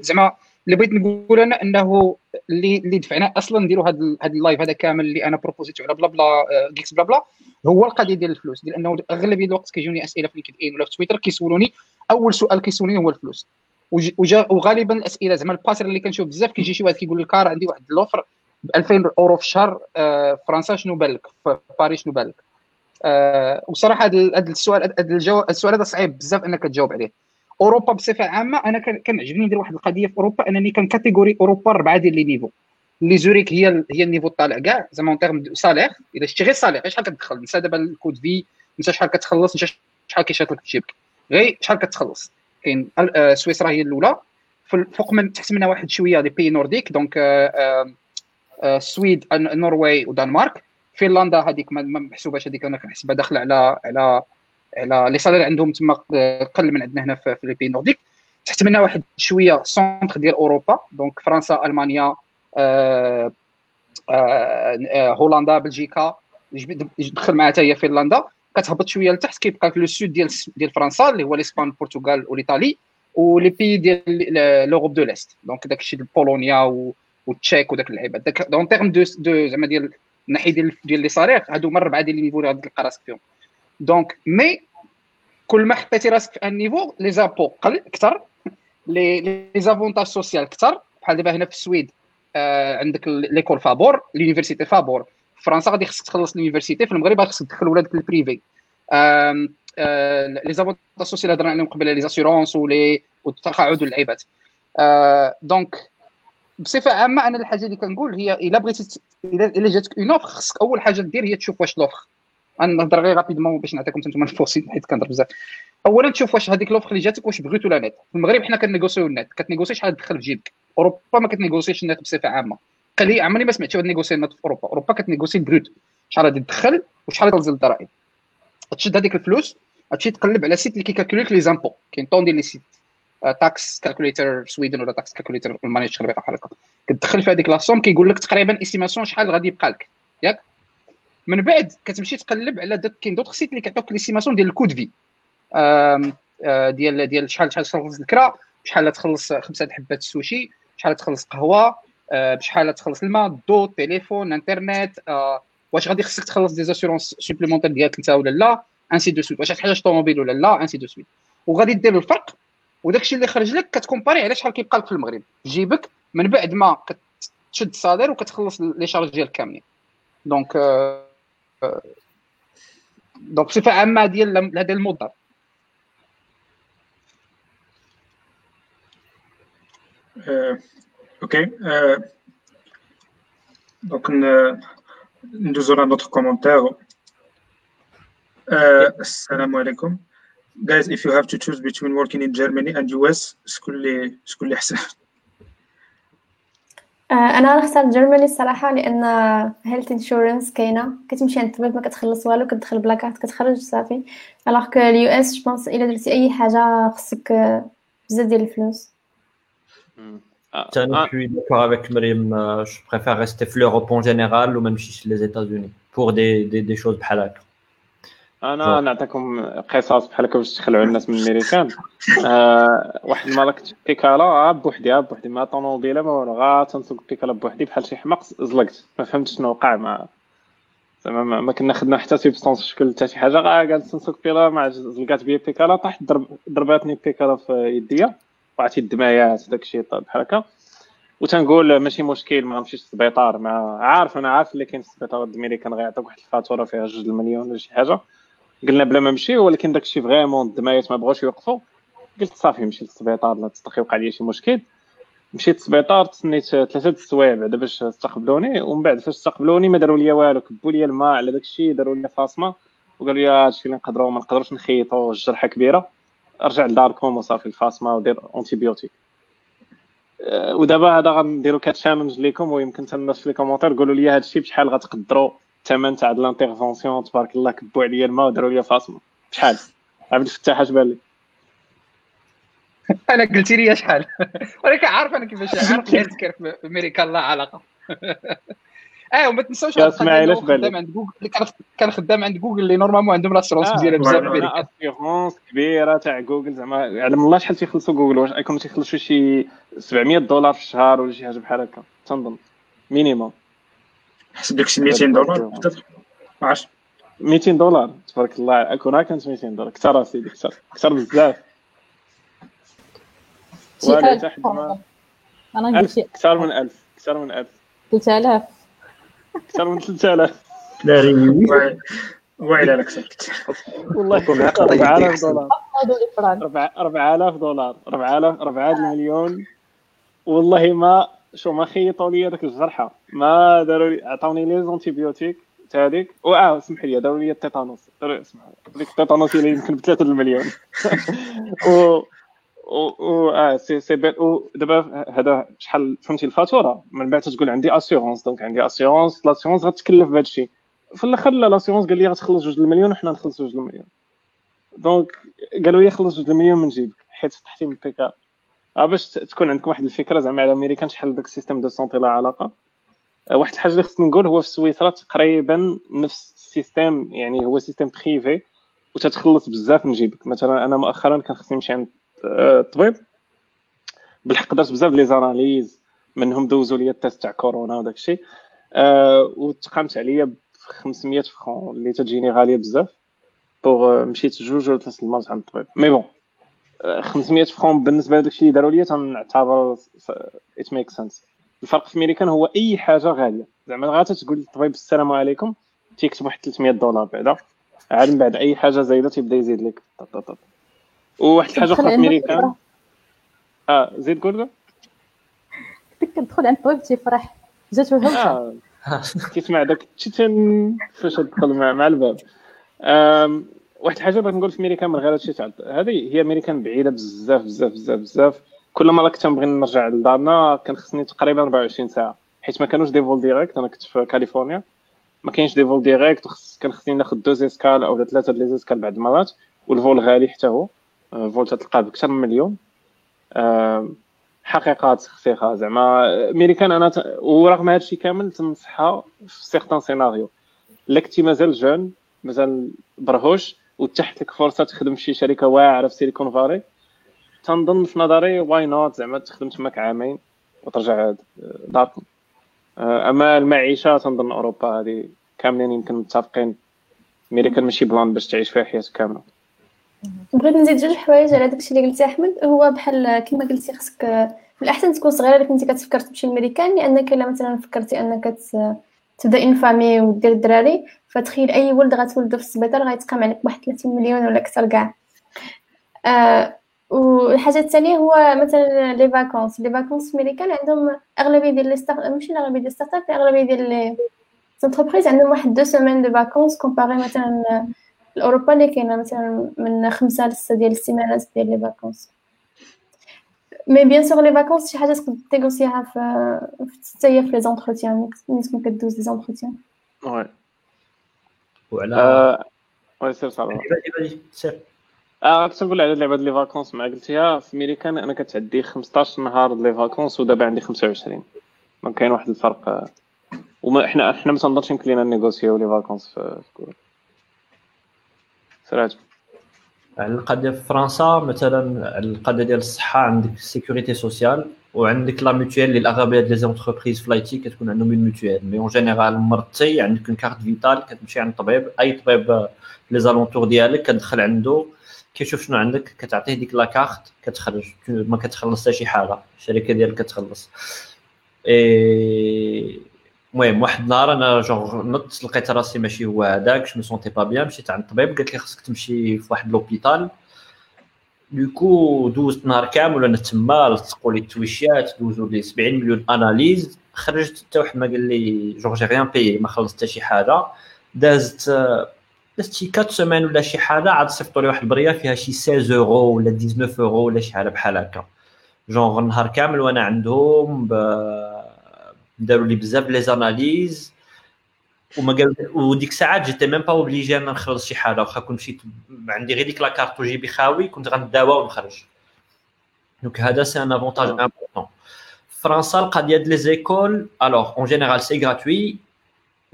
Speaker 4: زعما اللي بغيت نقول أنا إنه اللي اللي دفعنا أصلا نديروا هذا هذا ال live هذا كامل اللي أنا proposé تو على بلا بلا آه، GeeksBlabla هو القضية ديال الفلوس ديال إنه أغلبية الوقت كيجوني أسئلة في LinkedIn ولا في تويتر كيسولوني أول سؤال كيسولوني هو الفلوس. وغالبا الأسئلة زعما ال pattern اللي كنشوف بزاف كيجي شي واحد كيقول لك راه عندي واحد ال offre ب 2000 أورو في الشهر آه، في فرنسا شنو بالك؟ في باريس شنو بالك؟ آه، وصراحة هذا السؤال هذا السؤال هذا صعيب بزاف إنك تجاوب عليه. أوروبا بصفة عامة أنا كان- كنعجبني ندير واحد القضية في أوروبا أنني كن catégoriser أوروبا أربعة ديال les niveaux. اللي Zurich هي هي ال niveau الطالع كاع زعما en termes salaire إلا شتي غير salaire شحال كتدخل نسى دابا ال coût de vie نسى شحال كتخلص نسى شحال كيشات لك جيبك غير شحال كتخلص. كاين آه، سويسرا هي الأولى. فوق من تحت منها واحد شوية les pays nordiques donc السويد النرويج ودنمارك فنلندا هذيك ما محسوباش هذيك أنا كنحسبها داخلة على على على les salaires عندهم تما قل من عندنا هنا في في les pays nordiques تحت منها واحد شوية centre ديال اوروبا donc فرنسا المانيا آه، آه، آه، هولندا بلجيكا دخل معها حتى هي فنلندا كتهبط شوية لتحت كيبقى لك le sud ديال ديال فرنسا اللي هو الاسبان البرتغال والايطالي و les pays ديال l'Europe de l'Est donc داكشي ديال بولونيا والتشيك وداك اللعيبات داك en termes de زعما ديال الناحيه ديال ديال les salaires هادو هما الربعه ديال les niveaux اللي غادي تلقى راسك فيهم donc mais كل ما حطيتي راسك في un niveau les impôts قل أكثر لي les avantages sociaux أكثر. بحال دابا هنا في السويد آه عندك l'école فابور l'université فابور في فرنسا غادي خصك تخلص l'université في المغرب غادي خصك تدخل ولادك ال privé les avantages sociaux هضرنا عليهم قبل les assurances و les والتقاعد واللعيبات donc بصفة عامة أنا الحاجة اللي كنقول هي إلا بغيتي الا جاتك une offre خصك أول حاجة دير هي تشوف واش l'offre غنهضر غير rapidement باش نعطيكم أنتم الفرصة حيت كنهضر بزاف. اولا تشوف واش هذيك l'offre اللي جاتك واش بغيت ولا نت في المغرب حنا كنيغوسيو النت كتنيغوسي شحال تدخل في جيبك. أوروبا ما كت négocier ش ال net بصفة عامة. قليل عمرني ما سمعت واحد négocier ال net في أوروبا. أوروبا كت négocier ال brut شحال غادي تدخل وشحال غادي تنزل الضرائب. تشد هذيك الفلوس تمشي تقلب على site اللي كي calculer لك les impôts. كاين tonnes ديال les sites. tax calculator Sweden ولا tax calculator المانيا شي بحال هكا كتدخل في هذيك la somme كيقول لك تقريبا estimation شحال غادي يبقى لك. ياك؟ من بعد كتمشي تقلب على داك كاين d'autres sites اللي كيعطوك l'estimation ديال ال coût de vie. ديال ديال شحال شحال تخلص الكرا شحال تخلص خمسة حبات السوشي شحال تخلص قهوة بشحال تخلص الماء الضوء التليفون الانترنت واش غادي خصك تخلص des assurances supplémentaires ديالك انت ولا لا ainsi de suite واش تحتاج طوموبيل ولا لا ainsi de suite وغادي دير الفرق وداك الشيء اللي خرج لك كت comparer على شحال كيبقى لك في المغرب. جيبك من بعد ما كتشد ال salaire وكتخلص les charges ديالك كاملين. donc donc بصفة عامة ديال هذا الموظف
Speaker 8: OK. donc ندوزو على un autre commentaire. السلام عليكم. Guys if you have to choose between working in Germany and US شكون اللي شكون اللي أحسن؟
Speaker 5: أنا نختار Germany الصراحة لأن health insurance كاينة. كتمشي عند الطبيب ما كتخلص والو كتدخل ب la carte كتخرج صافي. alors que ال US je pense إلا درتي أي حاجة خصك بزاف ديال الفلوس.
Speaker 3: Je suis d'accord avec Marim. Je préfère rester في en général ou même chez les États-Unis. Pour des, des, des choses بحال هكا.
Speaker 2: أنا نعطيكم قصص بحال هكا باش تخلعوا الناس من الميريكان. آه واحد المره كنت بيكالا بوحدي بوحدي. ما طوموبيلة ما والو غا تنسوق بيكالا بوحدي بحال شي حماق زلقت. ما فهمتش شنو وقع مع زعما ما, ما كنا خدنا حتى substance شكل حتى شي حاجة. غا قالت تنسوق بيلا ما زلقات بيا بيكالا. طاحت ضرب ضرباتني بيكالا في يديا. وقعتي الدمايات داك الشيء بحال هكا. وتنقول ماشي مشكل ما غنمشيش للسبيطار. مع عارف أنا عارف اللي كاين في السبيطار الميريكان غيعطيك واحد الفاتورة فيها جوج المليون ولا شي حاجة. قلنا بلا ما نمشي ولكن داك الشيء vraiment الدمايات ما بغاوش يوقفوا قلت صافي نمشي للسبيطار لا تستخي وقع لي شي مشكل. مشيت للسبيطار تسنيت ثلاثة السوايع بعدا باش استقبلوني؟ ومن بعد فاش استقبلوني ما داروا لي والو كبوا لي الماء على داك الشيء داروا لي فاصمة وقالوا لي هادشي اللي نقدروا ما نقدروش نخيطوا الجرحة كبيرة. ارجع لداركم وصافي الفاصمة ودير antibiotique أه، ودابا هذا غنديرو ك challenge ليكم ويمكن حتى الناس في les commentaires قولوا لي هادشي بشحال غتقدروا. الثمن تاع l'intervention تبارك الله كبوا عليا الماء وداروا لي فاصمه شحال؟ عبد الفتاح اش بان لك
Speaker 4: أنا قلتي لي شحال. *laughs* ولكن عارف أنا كيفاش عارف ال health care في أمريكا لا علاقة. *laughs* آه وما تنساوش
Speaker 2: اش بان
Speaker 4: عند جوجل كان خدام عند جوجل اللي normalement عندهم l'assurance مزيانه بزاف في أمريكا.
Speaker 2: assurance كبيرة تاع جوجل زعما يعلم الله شحال تيخلصوا جوجل واش يكونوا تيخلصوا شي 700 دولار في الشهر ولا شي حاجة بحال هكا. تنظن. minimum
Speaker 8: حسب داك شي 200 دولار. ما عرفتش
Speaker 2: 200 دولار. تبارك الله. كون كانت 200 دولار. كثر اسيدي كثر. كثر بزاف. ولا تحت
Speaker 1: أنا قلت
Speaker 2: كثر من 1000 كثر من 1000
Speaker 1: 3000
Speaker 2: كثر من 3000
Speaker 8: لا ويلي لك سكت
Speaker 2: والله. 4000 دولار. 4000 دولار. 4000 4 مليون. والله ما شو ما خيطوا لي داك الجرحه ما داروا لي عطاوني les antibiotiques تاع هذيك وآه اسمح لي داروا لي ال tétanos. اسمح ديك ال tétanos اللي يمكن ب 3 المليون. *laughs* و و آه سي سي بي ودابا هذا شحال فهمتي الفاتورة؟ من بعد تقول عندي assurance donc عندي assurance l'assurance غتكلف بهذا الشيء. في الآخر la l'assurance قال لي غتخلص جوج المليون وحنا نخلص جوج المليون. donc قالوا لي خلص جوج المليون من جيبك حيت طحتي من البيكالة آه باش تكون عندكم واحد الفكرة زعما على امريكان شحال داك ال système de santé لا علاقة. واحد الحاجة اللي خصني نقول هو في سويسرا تقريبا نفس ال système يعني هو système privé وتتخلص بزاف من جيبك. مثلا أنا مؤخرا كان خصني نمشي عند الطبيب بالحق درت بزاف les analyses منهم دوزوا لي ال test تاع كورونا وداك الشيء. أه وتقامت عليا ب 500 francs اللي تجيني غالية بزاف. pour مشيت جوج ولا ثلاث المرات عند الطبيب. mais bon 500 francs بالنسبة لداك الشيء اللي داروا لي تنعتبر it makes sense الفرق في ميريكان هو أي حاجة غالية. زعما غا تقول للطبيب السلام عليكم تيكتب واحد 300 دولار بعدا عاد من بعد أي حاجة زايدة تيبدا يزيد لك. وواحد الحاجة أخرى في ميريكان آه زيد قول
Speaker 1: كنت كندخل عند الطبيب تيفرح. جاتو هوشه
Speaker 2: آه. *laughs* كيسمع داك التشتن فاش تدخل مع, مع الباب. آم، واحد الحاجة بغيت نقول في ميريكان من غير هادشي تاع هذه هي ميريكان بعيدة بزاف بزاف بزاف بزاف. كل مرة كنت نبغي نرجع لدارنا كان خصني تقريبا 24 ساعة. حيت ما كانوش des vols directs أنا كنت في كاليفورنيا. ما كاينش des vols وخص كان خصني ناخذ deux escales أو ثلاثة ديال escales بعد المرات و ال vol غالي حتى هو. آه، vol تلقاه بكثر من مليون. آم، حقيقه تخفيخه زعما. ميريكان أنا. ورغم هذا الشيء كامل تنصحها في certains scénarios. الا كنتي مازال jeune مازال برهوش وطاحت لك فرصة تخدم في شي شركة واعرة في Silicon Valley تنظن في نظري why not زعما تخدم تماك عامين وترجع داركم آه، أما المعيشة تنظن أوروبا هذه كاملين يمكن متفقين ميريكان ماشي plan باش تعيش فيها حياتك كاملة.
Speaker 5: بغيت نزيد جوج حوايج على داكشي اللي قلتي أحمد. هو بحال كما قلتي خصك من الأحسن تكون صغيرة كنتي كتفكر تمشي للميريكان لأنك إلا مثلا فكرتي أنك تبدأ une famille ودير الدراري فتخيل أي ولد غتولدو في السبيطار غيتقام عليك بواحد 30 مليون ولا أكثر كاع. آه والحاجة الثانية هو مثلا les vacances les vacances ميريكان عندهم أغلبية ديال les start ماشي الأغلبية ديال start-up أغلبية ديال les entreprises عندهم واحد deux semaines de vacances comparé مثلا الاوروبا اللي كاينة مثلا من خمسة لستة ديال السيمانات ديال les vacances mais bien sûr les vacances شي حاجة تقدر تنيغوسيها في حتى هي في les entretiens ملي تكون كدوز les entretiens
Speaker 2: oui
Speaker 3: وعلى
Speaker 2: oui سير صافي آه كنت نقول على ديال les vacances ما قلتيها في ميريكان أنا كتعدي 15 نهار les vacances ودابا عندي 25 donc كاين واحد الفرق آه. وما إحنا إحنا ما تنظنش يمكن لينا نيغوسيو les vacances في سير عجب.
Speaker 3: على القضية في فرنسا مثلا على القضية ديال الصحة عندك sécurité sociale وعندك la mutuelle اللي الأغلبية ديال entreprises في ال IT كتكون عندهم une mutuelle mais en général مرضتي عندك une carte vitale كتمشي عند الطبيب أي طبيب آه، les alentours ديالك كتدخل عنده كيشوف شنو عندك كتعطيه ديك la carte كتخرج. ما كتخلص حتى شي حاجة. الشركة ديالك كتخلص. المهم واحد النهار أنا جونغ نط لقيت راسي ماشي هو هذاك je sentais pas bien مشيت عند الطبيب قالت لي خاصك تمشي في واحد l'hôpital du coup دوزت نهار كامل وأنا تما لصقوا لي التويشات دوزوا لي 70 مليون analyses خرجت حتى واحد ما قال لي genre j'ai rien payé ما خلصت حتى شي حاجة. دازت دازت شي 4 semaines ولا شي حاجة عاد صيفطوا لي واحد البرية فيها شي 16 اورو ولا 19 اورو ولا شي حاجة بحال هكا. جونغ النهار كامل وأنا عندهم ب- داروا لي بزاف les analyses وما قال وديك الساعات جيتي même pas obligé أنا نخلص شي حاجة واخا كنت مشيت عندي غير ديك la carte وجيبي خاوي كنت غنداوى ونخرج. donc هذا c'est un avantage important فرنسا القضية ديال les écoles alors en général c'est gratuit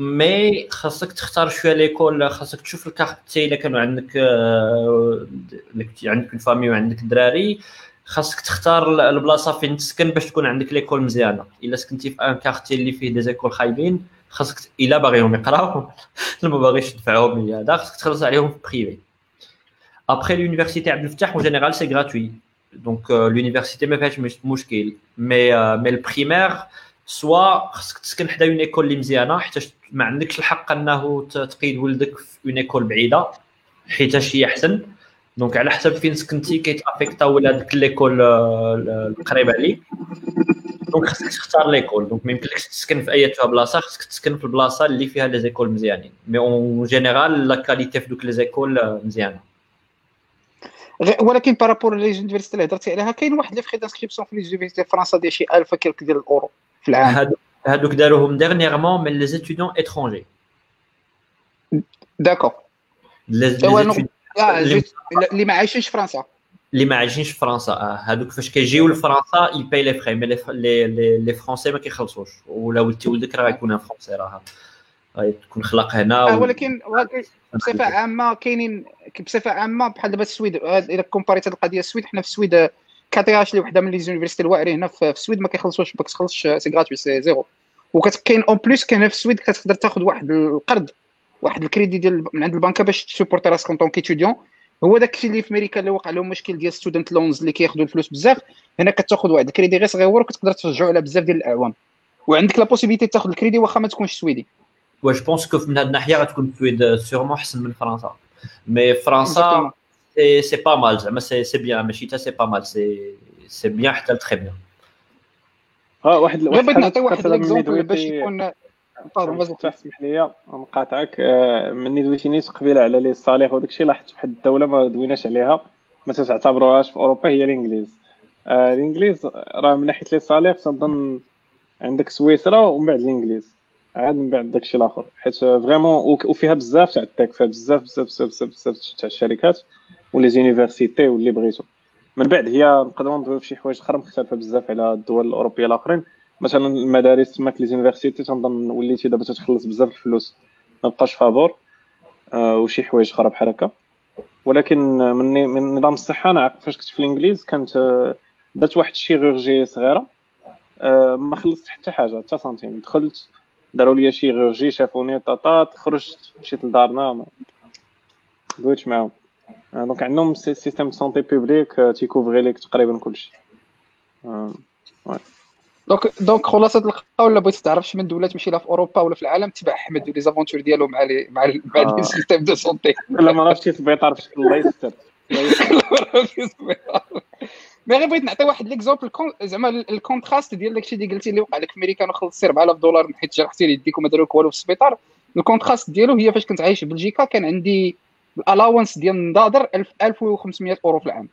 Speaker 3: mais خاصك تختار شوية l'école خاصك تشوف ال quartier إلا كانوا عندك آه، عندك une famille وعندك دراري. خاصك تختار البلاصة فين تسكن باش تكون عندك l'école مزيانة. إلا سكنتي في un quartier اللي فيه des écoles خايبين خاصك إلا باغيهم يقراو. *laughs* ما باغيش تدفعهم لي هذا خاصك تخلص عليهم في privé après l'université عبد الفتاح en général c'est gratuit donc l'université ما فيهاش مش- مشكل mais mais ال primaire soit خاصك تسكن حدا une école اللي مزيانة حيت ما عندكش الحق أنه تقيد ولدك في une école بعيدة حيت هي أحسن. دونك على حسب فين سكنتي كيتأفيكتا ولادك l'école آه، القريبة عليك donc خاصك تختار l'école donc ما يمكنلكش تسكن في أي بلاصة خاصك تسكن في البلاصة اللي فيها les écoles مزيانين. mais en général la qualité في دوك les écoles آه،
Speaker 4: مزيانة. ولكن par rapport les universités اللي هضرتي عليها كاين واحد les frais d'inscription في les universités فرنسا ديال شي 1000 quelque ديال الأورو في العام.
Speaker 3: هادوك داروهم dernièrement من
Speaker 4: les étudiants
Speaker 3: étrangers
Speaker 4: d'accord
Speaker 3: اللي-
Speaker 4: ما عايشينش في فرنسا
Speaker 3: اللي ما عايشينش في فرنسا هادوك فاش كيجيو لفرنسا ي payer les frais mais les Français ما كيخلصوش ولا ولدتي ولدك راه غيكون un Français راه غيكون خلق هنا و-
Speaker 4: ولكن بصفه عامه كاينين بصفه عامه بحال دابا السويد الا compar يت هذه القضية السويد حنا في السويد KTH اللي وحده من les universités الواعرين هنا في السويد ما كيخلصوش ما كتخلصش c'est gratuit c'est zéro وكاين en plus كاين في السويد كتقدر تاخذ واحد القرض واحد الكريدي ديال من عند البنكة باش ت supporter راسك en tant qu'étudiant هو داك الشيء اللي في أمريكا اللي وقع لهم مشكل ديال student loans اللي كياخذوا الفلوس بزاف. هنا كتاخذ واحد الكريدي غير صغيور وكتقدر ترجعو على بزاف ديال الأعوام. وعندك la possibilité تاخذ الكريدي واخا ما تكونش سويدي.
Speaker 3: je pense que من هذه الناحية غتكون السويد sûrement أحسن من فرنسا. mais فرنسا c'est c'est pas mal زعما c'est c'est bien ماشي حتى c'est pas mal c'est c'est bien حتى très bien
Speaker 2: آه واحد
Speaker 4: غير بغيت نعطي واحد l'exemple باش يكون
Speaker 2: تسمح لي نقاطعك. آه، مني دويتي نيت قبيلة على les salaires وداك الشيء لاحظت واحد الدولة ما دويناش عليها. ما تعتبروهاش في أوروبا هي الإنجليز. آه الإنجليز راه من ناحية les salaires تنظن عندك سويسرا ومن بعد الإنجليز. عاد من بعد داكشي الآخر. حيت vraiment وفيها بزاف تاع ال tech فيها بزاف بزاف بزاف بزاف, بزاف تاع الشركات. و les universités واللي بغيتو. من بعد هي نقدروا ندويو في شي حوايج أخرى مختلفة بزاف على الدول الأوروبية الآخرين. مثلا المدارس تماك les universités تنظن وليتي دابا تتخلص بزاف الفلوس ما بقاش فابور آه وشي حوايج أخرى بحال هكا. ولكن من من نظام الصحة أنا فاش كنت في الإنجليز كانت آه، درت واحد ال chirurgie صغيرة آه ما خلصت حتى حاجة حتى سنتيم. دخلت داروا لي chirurgie شافوني طاطات خرجت مشيت لدارنا ما معاهم. donc عندهم système santé publique تي couvrir لك تقريبا كلشي
Speaker 4: donc donc خلاصه القصة ولا بغيت تعرف شي من دوله تمشي لها في أوروبا ولا في العالم تبع أحمد و les aventures ديالو مع لي مع مع les systèmes de santé
Speaker 2: لا ما عرفتش السبيطار فاش الله يستر. *laughs*
Speaker 4: mais غير بغيت نعطي واحد l'exemple زعما ال contraste ديال داكشي اللي قلتي اللي وقع لك في أمريكا وخلصتي 4000 دولار حيت جرحتي يديك وما داروك والو في السبيطار. ال contraste ديالو هي فاش كنت عايش في بلجيكا كان عندي ال allowance ديال النضاضر 1500 أورو في العام.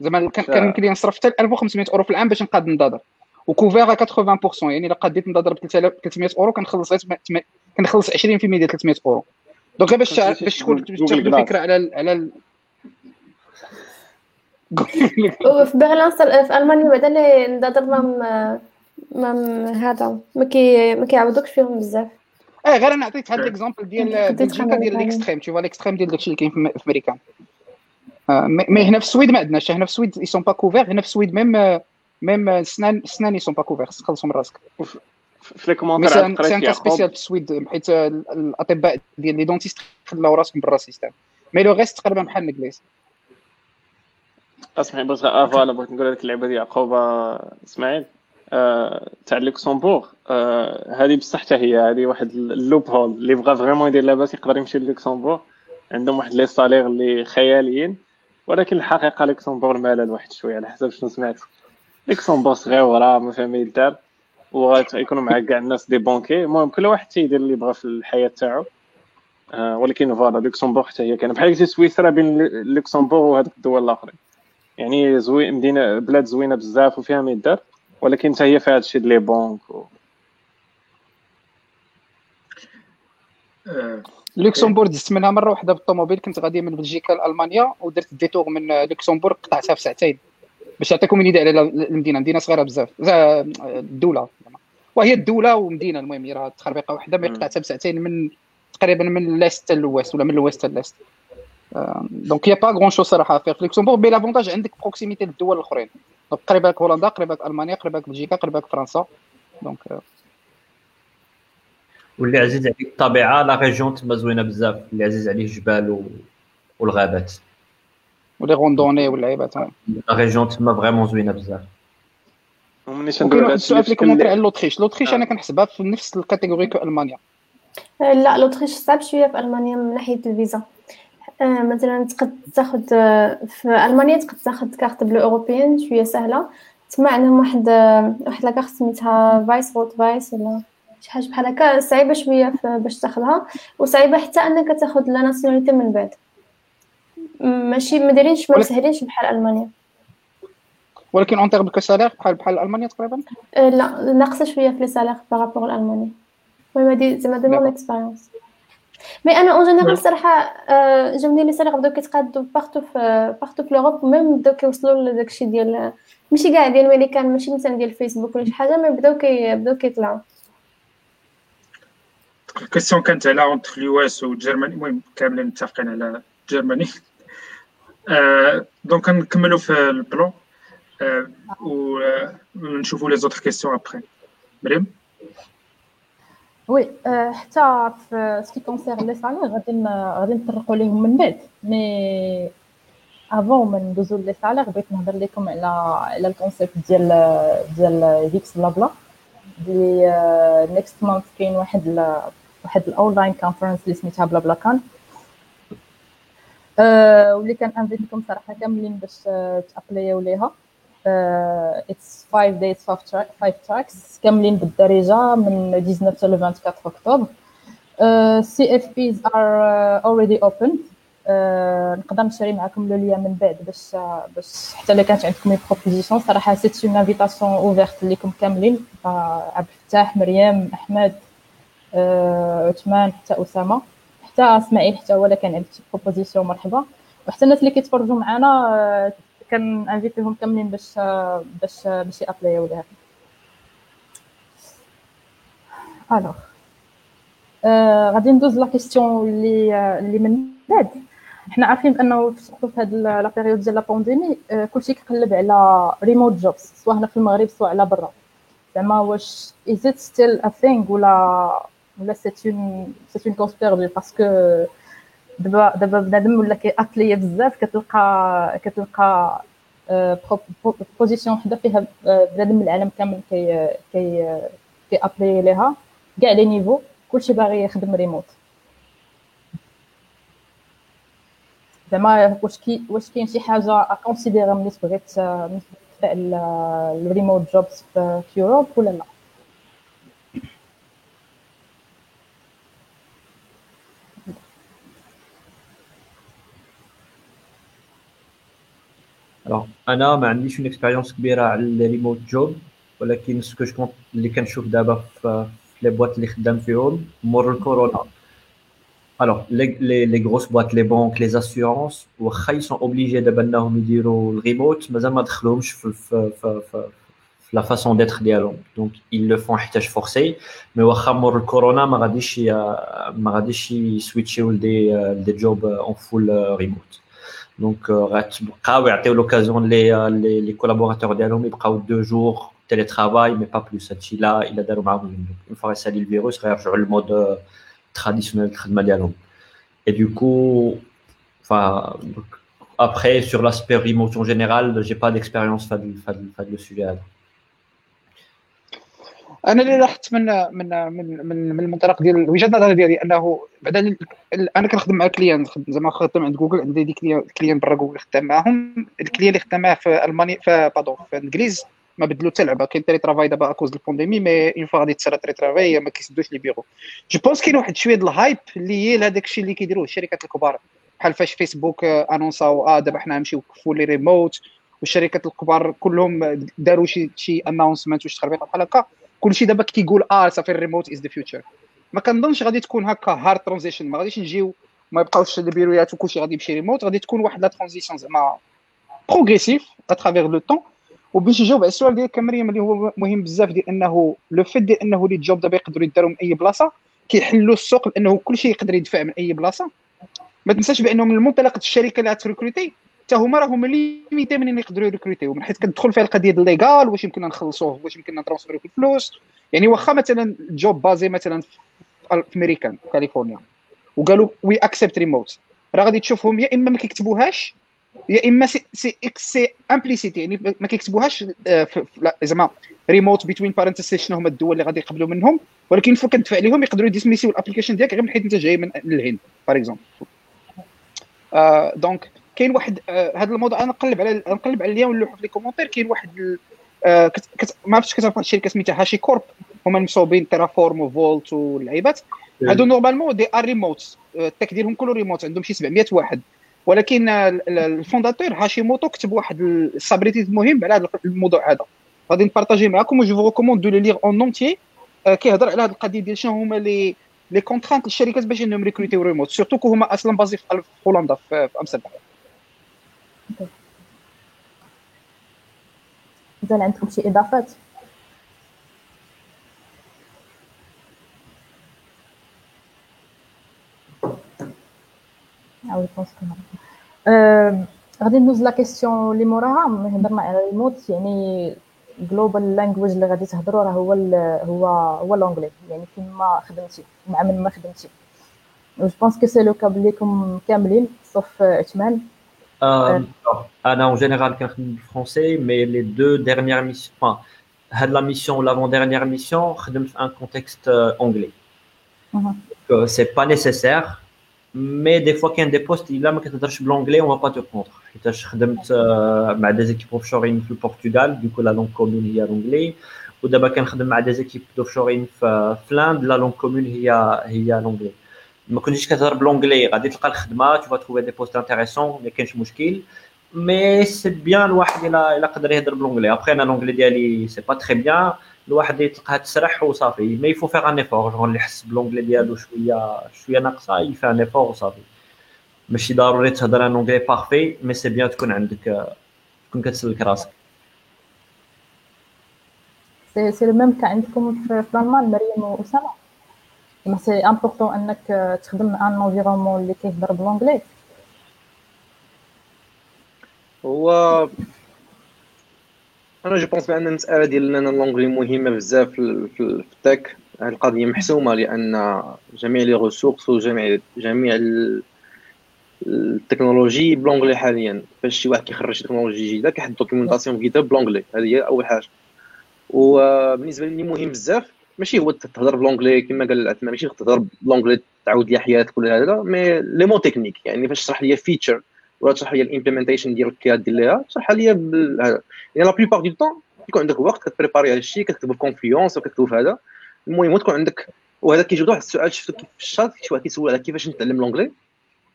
Speaker 4: زعما كان يمكن لي نصرف حتى 1500 أورو في العام باش نقاد النضاضر و couvert 80% يعني إلا قديت نضاضر ب 300 أورو كنخلص كنخلص 20% ديال 300 أورو. donc باش باش تكون تاخذ الفكرة على على *laughs*
Speaker 5: وفي برلين في ألمانيا بعدا لي نضاضر ما ما هذا ما كي ما كيعوضوكش فيهم بزاف.
Speaker 4: آه غير أنا عطيت هاد l'exemple ديال بلجيكا ديال ال extrême. تشوف ال extrême ديال داكشي اللي كاين في أمريكا. mais هنا في السويد ما عندناش. هنا في السويد ils sont pas couverts هنا في السويد même même سنان سنان sont pas couverts خلصوا من راسك.
Speaker 2: في les commentaires
Speaker 4: c'est un spécial في السويد حيت الأطباء ديال les dentistes خلاو راسهم برا ال système. mais le reste تقريبا بحال الإنجليز.
Speaker 2: اسمعي بغيت voilà بغيت نقول لك اللعبة ديال يعقوب إسماعيل. آه، تاع لوكسمبورغ. آه، هذه بصح حتى هي هذه واحد ال loophole اللي بغى vraiment يدير لاباس يقدر يمشي للوكسمبورغ. عندهم واحد les salaires اللي خياليين ولكن الحقيقة لوكسمبورغ مالها واحد شوية على حسب شنو سمعت لوكسمبورغ صغيره ما فيها ما يدار وغيكونوا معاك كاع الناس des banquiers. المهم كل واحد تيدير اللي بغى في الحياة تاعو. آه ولكن voilà لوكسمبورغ حتى هي كان بحال سويسرا بين لوكسمبورغ وهذوك الدول الأخرين. يعني زوين مدينة بلاد زوينة بزاف وفيها ما يدار ولكن حتى هي فيها هادشي les banques و...
Speaker 4: لوكسمبورغ دزت منها مرة واحدة بالطوموبيل كنت غادي من بلجيكا لألمانيا ودرت ال détour من لوكسمبورغ قطعتها في ساعتين باش نعطيكم idée على المدينة. مدينة صغيرة بزاف. الدولة. وهي الدولة ومدينة المهم راه تخربيقة واحدة mais قطعتها بساعتين من تقريبا من l'est لل ouest ولا من ال ouest ل l'est donc y a pas grand chose صراحة في لوكسمبورغ mais l'avantage عندك proximité للدول الأخرين. donc قريبه هولندا قريبه ألمانيا قريبه بلجيكا قريبه فرنسا. donc
Speaker 3: واللي عزيز عليك الطبيعة la région تما زوينة بزاف. اللي عزيز عليه الجبال و... والغابات.
Speaker 4: و les randonnées واللعيبات
Speaker 3: la région تما vraiment زوينة بزاف.
Speaker 4: وكاين واحد السؤال في ال commentaire على l'Autriche. l'Autriche أنا كنحسبها في نفس ال catégorie كألمانيا.
Speaker 5: لا l'Autriche صعب شوية في ألمانيا من ناحية الفيزا. مثلا تقد تاخد في ألمانيا تقد تاخد carte bleue européenne شوية سهلة. تما عندهم واحد واحد la carte سميتها فايس rot weiß ولا شي حاجة بحال هكا. صعيبة شوية باش تاخدها. وصعيبة حتى أنك تاخد la nationalité من بعد. ماشي ما دايرينش ما مسهلينش بحال ألمانيا.
Speaker 4: ولكن en terme ك salaire بحال بحال ألمانيا تقريبا؟
Speaker 5: لا ناقصة شوية في les salaires par rapport لالمانيا المهم هادي زعما de mon expérience mais أنا en général صراحة جاوني les salaires بداو كيتقادو partout في partout في l'Europe même بداو كيوصلوا لداكشي ديال ماشي كاع ديال الميريكان ماشي مثلا ديال فيسبوك ولا شي حاجة mais بداو كي بداو كيطلعوا.
Speaker 8: ال question كانت على entre ال US و Germany المهم كاملين متفقين على Germany donc نكملوا في ال plan ونشوفوا les autres questions après مريم؟
Speaker 1: oui حتى في ce qui concerne les salaires غادي غادي نطرقوا ليهم من بعد. mais avant ما ندوزو les salaires بغيت نهضر لكم على على ال concept ديال ديال GeeksBlaBla اللي next month كاين واحد واحد ال online conference اللي سميتها BlaBlaConf واللي كان invite كم صراحة كاملين باش ت apply و ليها. it's 5 days 5 tracks كاملين بالدارجة من 19 حتى ل 24 أكتوبر. CFPs are already open نقدر ن share ي معكم le lien من بعد باش باش حتى الا كانت عندكم proposition صراحة c'est une invitation ouverte ليكم كاملين. عبد الفتاح مريم أحمد عثمان حتى أسامة حتى إسماعيل حتى هو كان عنده proposition مرحبا. وحتى الناس اللي كيتفرجوا معنا كان invite يهم كاملين باش باش باش ي apply و ليها alors غادي ندوز la question اللي اللي من بعد. حنا عارفين بانه في هاد la période ديال la pandémie كلشي كيقلب على remote jobs سواء هنا في المغرب سواء على برا. زعما واش is it still a thing ولا ولا c'est un c'est un parce que دابا دابا بنادم ولا كي apply بزاف كتلقى كتلقى position وحدة فيها بنادم من العالم كامل كي كي كي apply ليها كاع les niveaux كلشي باغي يخدم ريموت زعما واش كي واش كاين شي حاجة à considérer ملي ملي تفعل ال remote jobs في Europe ولا لا؟
Speaker 3: أنا ما عنديش une expérience كبيره على ال remote job ولكن ce que je constate اللي كنشوف دابا في les boîtes اللي خدام فيهم مور الكورونا alors les les grosses boîtes les banques les assurances واخا ils sont obligés دابا انهم يديروا الريموت مازال ما دخلوهمش في في في, في في la façon d'être ديالهم donc ils le font حيتاش forcés mais واخا مور الكورونا ما غاديش ما غاديش يسويتشيو لدي لدي جوب اون فول ريموت دونك غتبقاو يعطيو l'occasion les les collaborateurs ديالهم يبقاو deux jours télétravail mais pas plus هادشي لا الا داروا معاهم une fois يسالي الفيروس غيرجعوا لل mode traditionnel الخدمه ديالهم et du coup ف après sur l'aspect remote en général j'ai pas d'expérience في هذا ال sujet هذا
Speaker 4: أنا اللي لاحظت من من من من, من المنطلق ديال وجهة النظر ديالي أنه بعدا أنا كنخدم مع client زعما خدام عند جوجل عندي ديك client برا جوجل خدام معاهم. ال client اللي خدام معاه في المانيا في بادون في الانجليز ما بدلوا حتى لعبة. كاين télétravail دابا à cause ال pandémie mais une fois غادي تصير télétravail ما كيسدوش les bureaux je pense كاين واحد شوية ال hype اللي هي لهذاك الشيء اللي كيديروه الشركات الكبار. بحال فاش فيسبوك annonc او آه دابا حنا نمشيو fully remote والشركات الكبار كلهم داروا شي شي announcement وشي تخربيقات بحال هكا. كلشي دابا كيقول آه صافي ال remote is the future ما كنظنش غادي تكون هكا hard transition ما غاديش نجيو ما يبقاوش البيرويات وكلشي غادي يمشي ريموت غادي تكون واحد la transition زعما progressive à travers le temps وباش نجاوب على السؤال ديالك مريم اللي هو مهم بزاف ديال إنه le fait ديال إنه les jobs دابا يقدروا يداروا من أي بلاصة كيحلوا السوق لأنه كلشي يقدر يدفع من أي بلاصة. ما تنساش بانه من منطلق الشركة اللي غت recruter حتى هما راهم limités منين يقدروا ي recruter يو. من حيث كتدخل فيها القضية ديال légal واش يمكن نخلصوه واش يمكن ن transférer و الفلوس. يعني واخا مثلا job basé مثلا في امريكان في كاليفورنيا. وقالوا we accept remote راه غادي تشوفهم يا إما ما كيكتبوهاش يا إما c'est c'est c'est implicite يعني ما كيكتبوهاش زعما ريموت بين parenthèses شنو هما الدول اللي غادي يقبلوا منهم. ولكن فوق كتدفع لهم يقدروا ي dismiss يو ال application ديالك غير من حيث أنت جاي من الهند par exemple donc كاين واحد هذا الموضوع أنا نقلب على نقلب على le lien نلوحوا في les commentaires كاين واحد ما عرفتش كتعرف واحد الشركة سميتها HashiCorp. هما المصوبين Terraform و Vault واللعيبات هادو normalement they are remote ال tech ديالهم كله ريموت عندهم شي 700 واحد. ولكن ال fondateur Hashimoto كتب واحد السابريتي مهم على هذا الموضوع هذا. غادي ن partager معكم je recommande de lire en entier كيهضر على هذه القضية ديال شنو هما les les contraintes للشركات باش إنهم recruter يو remote surtout que هما أصلا basés في هولندا في أمستردام.
Speaker 1: مازال عندكم شي اضافات غادي ندوز la question اللي موراها هضرنا على الموت يعني global language اللي غادي تهضروا راه هو هو هو l'anglais يعني فين ما خدمتي مع من ما خدمتي. je pense que c'est le cas ليكم كاملين sauf عثمان
Speaker 3: أنا en général كنخدم بال français mais les deux dernières missions هاد la mission l'avant-dernière mission خدمت في un contexte anglais c'est pas nécessaire mais des fois كاين des postes الا ما كتهضرش ب l'anglais on va te contrer حيتاش خدمت مع des équipes offshoring في البرتغال du coup la langue commune هي l'anglais ودابا كنخدم مع des équipes d'offshoring في Finlande la langue commune هي هي l'anglais ما كنتيش كتهضر ب l'anglais غادي تلقى الخدمة tu trouves des postes intéressants ما كاينش مشكل. mais c'est bien الواحد الا إلا قدر يهضر ب l'anglais après أنا l'anglais ديالي c'est pas très bien الواحد يتلقاها تسرح وصافي. mais il faut faire un effort gens اللي يحس ب l'anglais ديالو شوية شوية ناقصة il fait un effort وصافي. ماشي ضروري تهضر un anglais parfait mais c'est bien تكون عندك تكون كتسلك راسك.
Speaker 1: c'est le même كان عندكم في الالمان مريم وأسامة؟ c'est important انك تخدم un environnement اللي كيهضر ب l'anglais
Speaker 9: هو أنا je pense بأن المسألة ديال ان l'anglais مهمة بزاف في ال tech. هذه القضية محسومة لأن جميع les ressources وجميع جميع ال technologies ب l'anglais حاليا. فاش شي واحد كيخرج تكنولوجي جديدة كيحط documentation في كتاب ب l'anglais هذه هي أول حاجة. وبالنسبه لي مهم بزاف ماشي هو تهضر ب l'anglais كما قال العثمان ماشي تهضر ب l'anglais تعاود لي حياتك ولا هذا mais les mots techniques يعني فاش تشرح لي feature ولا تشرح لي ال implementation ديالك كي دير ليها تشرح لي هذا. يعني la plupart du temps يكون عندك وقت كتبريباري هذا الشيء كتكتب ب confiance وكتكتب في هذا. المهم تكون عندك وهذا كيجبد واحد السؤال شفتو في الشات شي واحد كيسول على كيفاش نتعلم l'anglais؟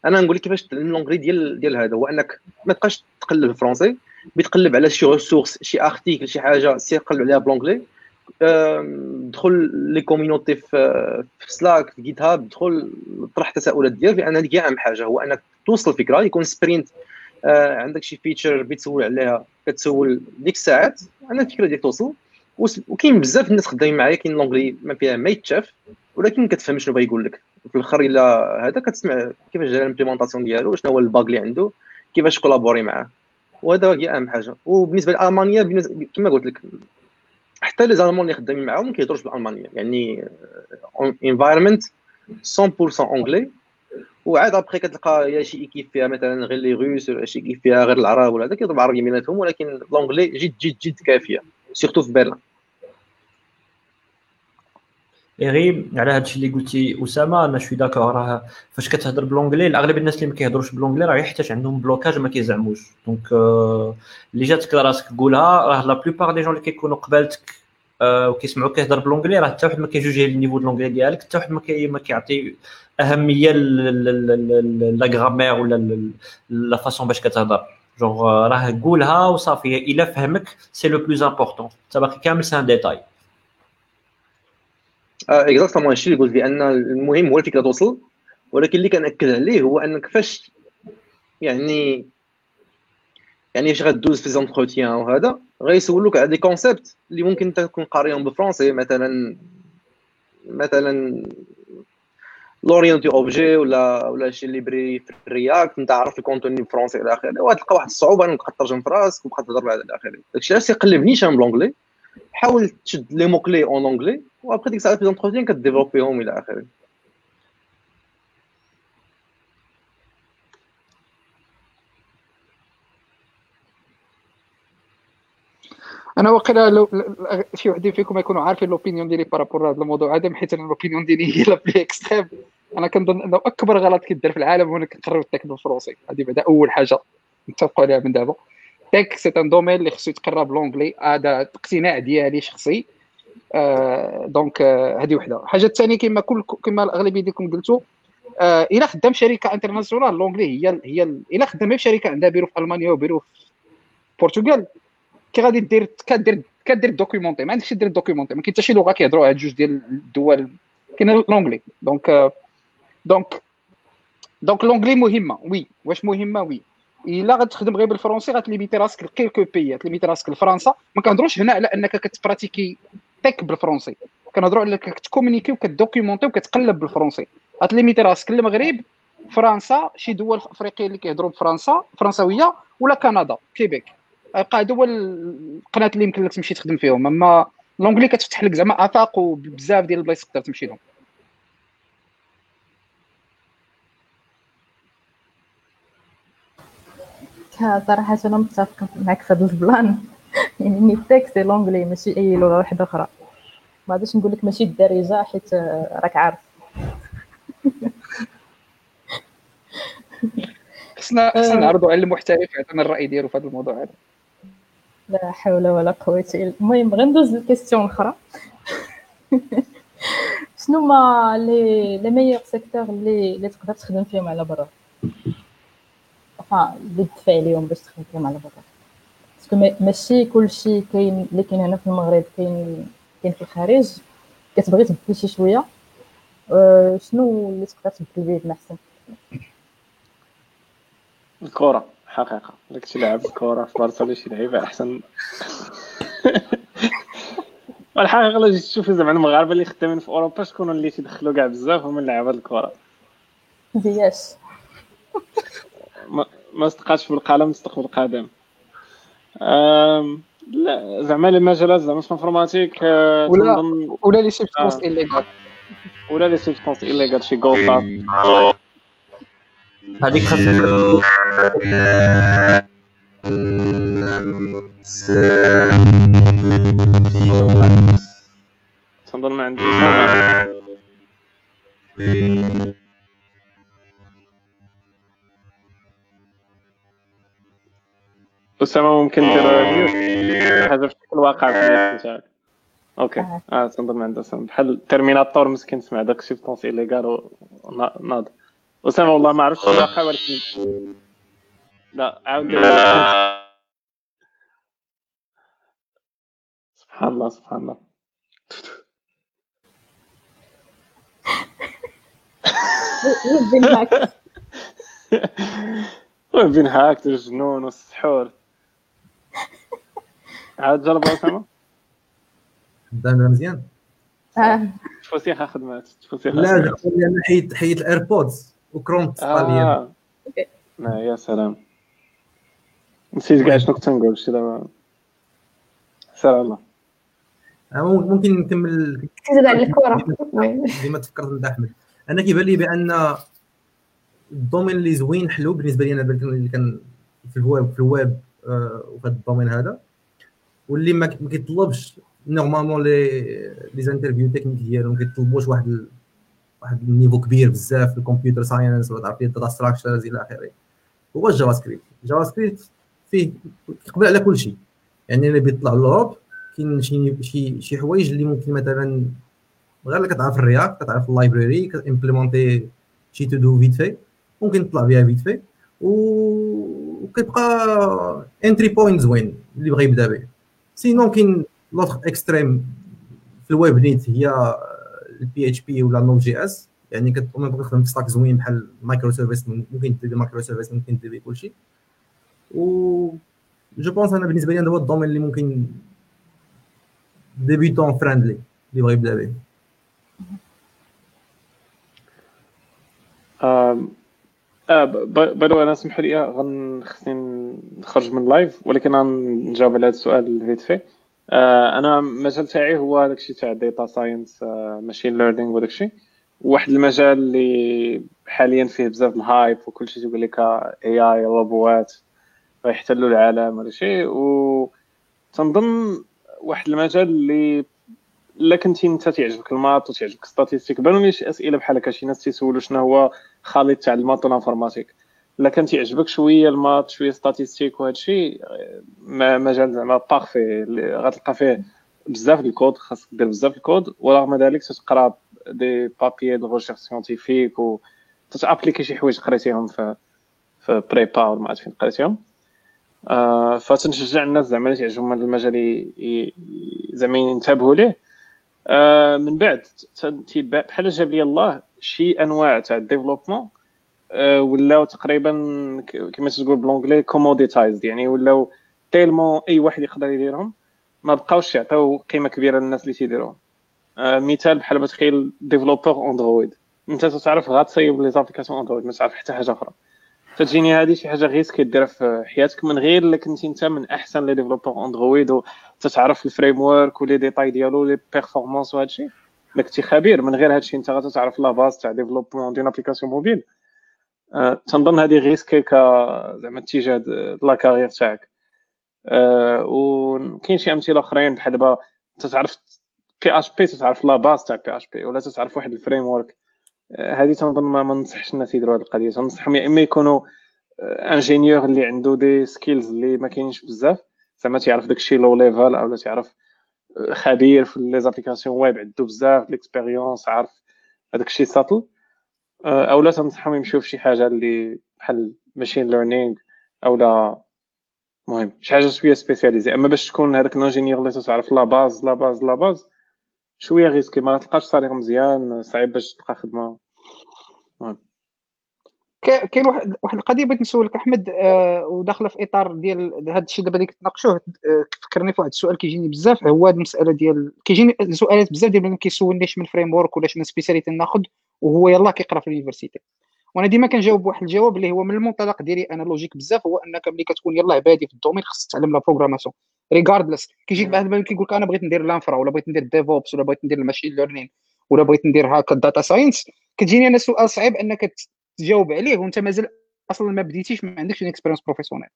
Speaker 9: أنا نقول لك كيفاش تتعلم l'anglais ديال ديال هذا هو أنك ما تبقاش تقلب ال français بتقلب على شي ressource شي article شي حاجة سير قلب عليها ب l'anglais. دخل les communities في Slack في GitHub دخل طرح التساؤلات ديالك لأن هذيك أهم حاجة هو أنك توصل الفكرة يكون sprint آه عندك شي feature بتسول عليها كتسول ديك الساعات أنا الفكرة ديالك توصل. وكاين بزاف الناس خدامين معايا كاين l'anglais ما فيها ما يتشاف ولكن كتفهم شنو بغا يقول لك في الآخر إلا هذا كتسمع كيفاش جا ال implémentation ديالو شنو هو ال bug اللي عنده كيفاش كولابوري معاه. وهذا هي أهم حاجة. وبالنسبة لألمانيا كما قلت لك حتى les Allemands اللي خدامين معاهم كيهضروش بالالمانيه يعني environment 100% anglais وعاد ابخي كتلقى يا شي équipe فيها مثلا غير les Russes ولا شي équipe فيها غير العرب ولا هذا كيضرب عربي بيناتهم ولكن l'anglais جد جد جد كافية surtout في برلين
Speaker 3: غير على هذا الشيء اللي قلتي أسامة أنا شوي d'accord راه فاش كتهضر ب l'anglais الأغلب الناس اللي ما كيهضروش ب l'anglais راه يحتاج عندهم blocage ما كيزعموش. donc اللي جاتك راسك قولها راه la plupart des gens اللي كيكونوا قبالتك وكيسمعوك كيهضر ب l'anglais راه حتى واحد ما كيجوجي ال niveau د l'anglais ديالك حتى واحد ما كيعطي أهمية la grammaire ولا la façon باش كتهضر. جونغ راه قولها وصافي إلا فهمك c'est le plus important حتى باقي كامل c'est un
Speaker 9: détail exactement الشيء اللي قلت بأن المهم هو الفكرة توصل ولكن اللي كنأكد عليه هو أنك فاش يعني يعني فاش غدوز في les entretiens وهذا غيسولوك على des concepts اللي ممكن تكون قاريهم بال français مثلا مثلا l'orienté objet ولا ولا شي librairie في ال React أنت عارف ال contenu بال français إلى آخره. وتلقى واحد الصعوبة إنك تترجم في راسك وتبقى تهضر إلى آخره. داكشي علاش تيقلبنيش أنا ب l'anglais حاول تشد les mots clés en anglais و après ديك الساعة في l'entretien كديفلوبيهم إلى آخره.
Speaker 4: أنا واقيلا لو شي وحدين فيكم يكونوا عارفين l'opinion ديالي par rapport هذا الموضوع. هذا حيت أنا l'opinion ديالي هي la plus extrême أنا كنظن أنه أكبر غلط كيدار في العالم هو إنك تقرر ال tech بالفرنسي هذه بعدا أول حاجة نتفقوا عليها من دابا. tech c'est un domaine اللي خصو يتقرا ب l'anglais هذا اقتناع ديالي شخصي. آه donc آه هذه وحده. الحاجة الثانية كما كل كما الاغلبيه ديالكم قلتوا آه إلا خدام شركة internationale l'anglais هي هي إلا خدام في شركة عندها بيرو في ألمانيا وبيرو في البرتغال كي غادي دير كدير كدير دوكيومونتي ما عندكش دير دوكيومونتي ما كاين حتى شي لغة كيهضروا هاد جوج ديال الدول. كاين l'anglais donc donc donc l'anglais مهمة. oui واش مهمة؟ oui إلا غتخدم غير بال français غتليميتي راسك ل quelques pays غتليميتي راسك لفرنسا. ما كنهضروش هنا على أنك كتبراتيكي tech بال français كنهضروا على أنك كتكومونيكي وكتدوكيومونتي وكتقلب بال français غتليميتي راسك للمغرب فرنسا شي دول أفريقية اللي كيهضروا بفرنسا فرنساوية ولا كندا كيبيك. غيبقى هادو هو القناة اللي يمكن لك تمشي تخدم فيهم. أما l'anglais كتفتح لك زعما آفاق وبزاف ديال البلايص تقدر تمشي لهم.
Speaker 1: صراحة أنا متفقة معك في هذا ال plan؟ *laughs* يعني la tech c'est l'anglais ماشي أي لغة واحدة أخرى. ما غاديش نقول لك ماشي الدارجة حيت راك عارف. *laughs*
Speaker 4: خصنا خصنا نعرضوا على المحترف يعطينا الرأي ديالو في هذا الموضوع هذا.
Speaker 1: لا حول ولا قوة إلا المهم غندوز لل question الأخرى. *laughs* شنو هما les les meilleurs secteurs اللي اللي تقدر تخدم فيهم على برا؟ Enfin اللي تدفع عليهم باش تخدم على برا parce que ماشي كلشي كاين اللي كاين هنا في المغرب كاين كاين في الخارج. كتبغي تبدل شي شوية. أه شنو اللي تقدر تبدل به أحسن؟
Speaker 2: الكره حقيقة. شي لاعب الكره في برشا شي لعيبة أحسن. *laughs* والحقيقة الا جيت تشوفي زعما المغاربة اللي خدامين في أوروبا شكون اللي تيدخلوا كاع بزاف هما لعابه الكره
Speaker 1: زياش *laughs*
Speaker 2: ما, ما استقاتش بالقلم استقبل القدم. لا زعما لي مجالات زعما في الانفورماتيك
Speaker 4: آه، ولا ولا لي سيبستونس
Speaker 2: ايليغال ولا لي سيبستونس ايليغال شي جولد
Speaker 3: هذيك خاصك
Speaker 2: تنظن ما عندي. أسامة ممكن دير حاجة في الواقع في الناس تاعك أوكي. آه. تنظن ما عنده بحال ترميناتور مسكين؟ سمع داك سيبستونس ايليغال وناض أسامة والله ما عرفتش الواقع ولكن لا عاود سبحان الله سبحان الله. بين هاكت الجنون والسحور. عاد جرب اسامه
Speaker 6: دابا مزيان.
Speaker 2: تفوسيخ خدمات
Speaker 6: تفوسيخ لا أنا حيد حيد الأيربودز وكروم
Speaker 2: آه. لا يا سلام. نسيت كاع شنو كنت نقول شي دابا؟ سلام الله.
Speaker 6: آه، ممكن نكمل
Speaker 5: تزيد على الكره
Speaker 6: ديما تفكرت عند أحمد. أنا كيبان لي بأن ال domaine اللي زوين حلو بالنسبة لي أنا اللي كان في الويب في الويب آه، وفي هذا ال domaine هذا. واللي ما كيطلبش normalement les les interviews techniques ديالهم ما كيطلبوش واحد واحد ال niveau كبير بزاف في ال computer science ولا تعرف ال data structures إلى آخره. هو ال JavaScript ال JavaScript فيه يقبل على كل شيء. يعني اللي بيطلع l'Europe كاين شي شي شي حوايج اللي ممكن مثلا غير اللي كتعرف ال React كتعرف ال library كتمبليمونتي شي to-do vite fait ممكن تطلع بها vite fait وكتبقى entry point زوين اللي بغى يبدا به. sinon كاين l'autre extrême في الويب نيت هي ال PHP ولا Node.js. يعني كتقوم تخدم في stack زوين بحال microservices ممكن دير microservices ممكن دير كلشي و je pense أنا بالنسبة لي هذا هو ال domaine اللي ممكن débutant friendly اللي بغى يبدأ به.
Speaker 2: آه by the أنا سمحوا لي غن خصني نخرج من ال live ولكن غنجاوب على هذا السؤال vite fait آه أنا المجال تاعي هو داكشي تاع data science machine learning وداكشي واحد المجال اللي حاليا فيه بزاف ال hype وكلشي تيقول لك AI robots غيحتلوا العالم ولا شيء و تنظن واحد المجال اللي الا كنتي انت تعجبك ال maths وتعجبك statistiques بانوا لي شي أسئلة بحال هكا؟ شي ناس تيسولوا شنو هو خليط تاع ال maths و ال informatique. الا كان تيعجبك شوية ال maths شوية statistiques وهذا الشيء مجال زعما parfait غتلقى فيه بزاف الكود خاصك دير بزاف الكود ورغم ذلك تقرا des papiers de recherche scientifique و تتابليكي شي حوايج قريتيهم في في prépa ولا ما عرفت فين قريتيهم. آه فتنشجع الناس زعما اللي تعجبهم هذا المجال زعما ينتبهوا ليه. آه من بعد بحال جاب لي الله شي أنواع تاع ال développement ولاو تقريبا كما تقول ب l'anglais commoditized يعني ولاو tellement أي واحد يقدر يديرهم ما بقاوش يعطيو قيمة كبيرة للناس اللي تيديروهم آه مثال بحال بتخيل développeur Android أنت تعرف غتصايب les applications Android ما تعرف حتى حاجة أخرى. فتجيني هذه شي حاجة غير كديرها في حياتك من غير إلا كنتي أنت من أحسن les développeurs Android وتتعرف ال framework و les détails ديالو les performances وهذا الشيء الا كنتي خبير من غير هذا الشيء انت غتعرف la base تاع développement ديال application mobile أه تنظن هذه risqué ك زعما اتجاه la carrière تاعك. أه وكاين شي أمثلة أخرين بحال دابا تتعرف PHP تتعرف la base تاع PHP ولا تتعرف واحد ال framework هذه تنظن ما ننصحش الناس يديروا هذه القضية. تنصحهم يا اما يكونوا ingénieur اللي عنده des skills اللي ما كاينينش بزاف. زعما تيعرف داكشي low level أو تعرف خبير في les applications web عنده بزاف l'expérience عارف هذاك الشيء ساتل أو لا تنصحهم يمشيو في شي حاجة اللي بحال machine learning أو لا. المهم شي حاجة شوية spécialisé أما باش تكون هذاك ال ingénieur اللي تعرف la base la base la base شوية risqué ما تلقاش salaire مزيان صعيب باش تلقى خدمة.
Speaker 4: كاين واحد واحد القضية بغيت نسولك أحمد آه وداخلة في إطار ديال هذا الشيء دابا اللي كتناقشوه آه فكرني في واحد السؤال كيجيني بزاف. هو المسألة ديال كيجيني سؤالات بزاف ديال اللي كيسولني من framework ولا من spécialité ناخذ وهو يلاه كيقرا في ال université. وأنا ديما كنجاوب بواحد الجواب اللي هو من المنطلق ديالي أنا logique بزاف هو أنك ملي كتكون يلاه بادي في ال domaine خصك تعلم la programmation regardless كيجيك المرات كيقول لك أنا بغيت ندير l'infra ولا بغيت ندير DevOps ولا بغيت ندير ال machine learning ولا بغيت ندير هكا ال data science كتجيني أنا سؤال صعيب أنك تجاوب عليه وأنت مازال أصلا ما بديتيش ما عندكش expérience professionnelle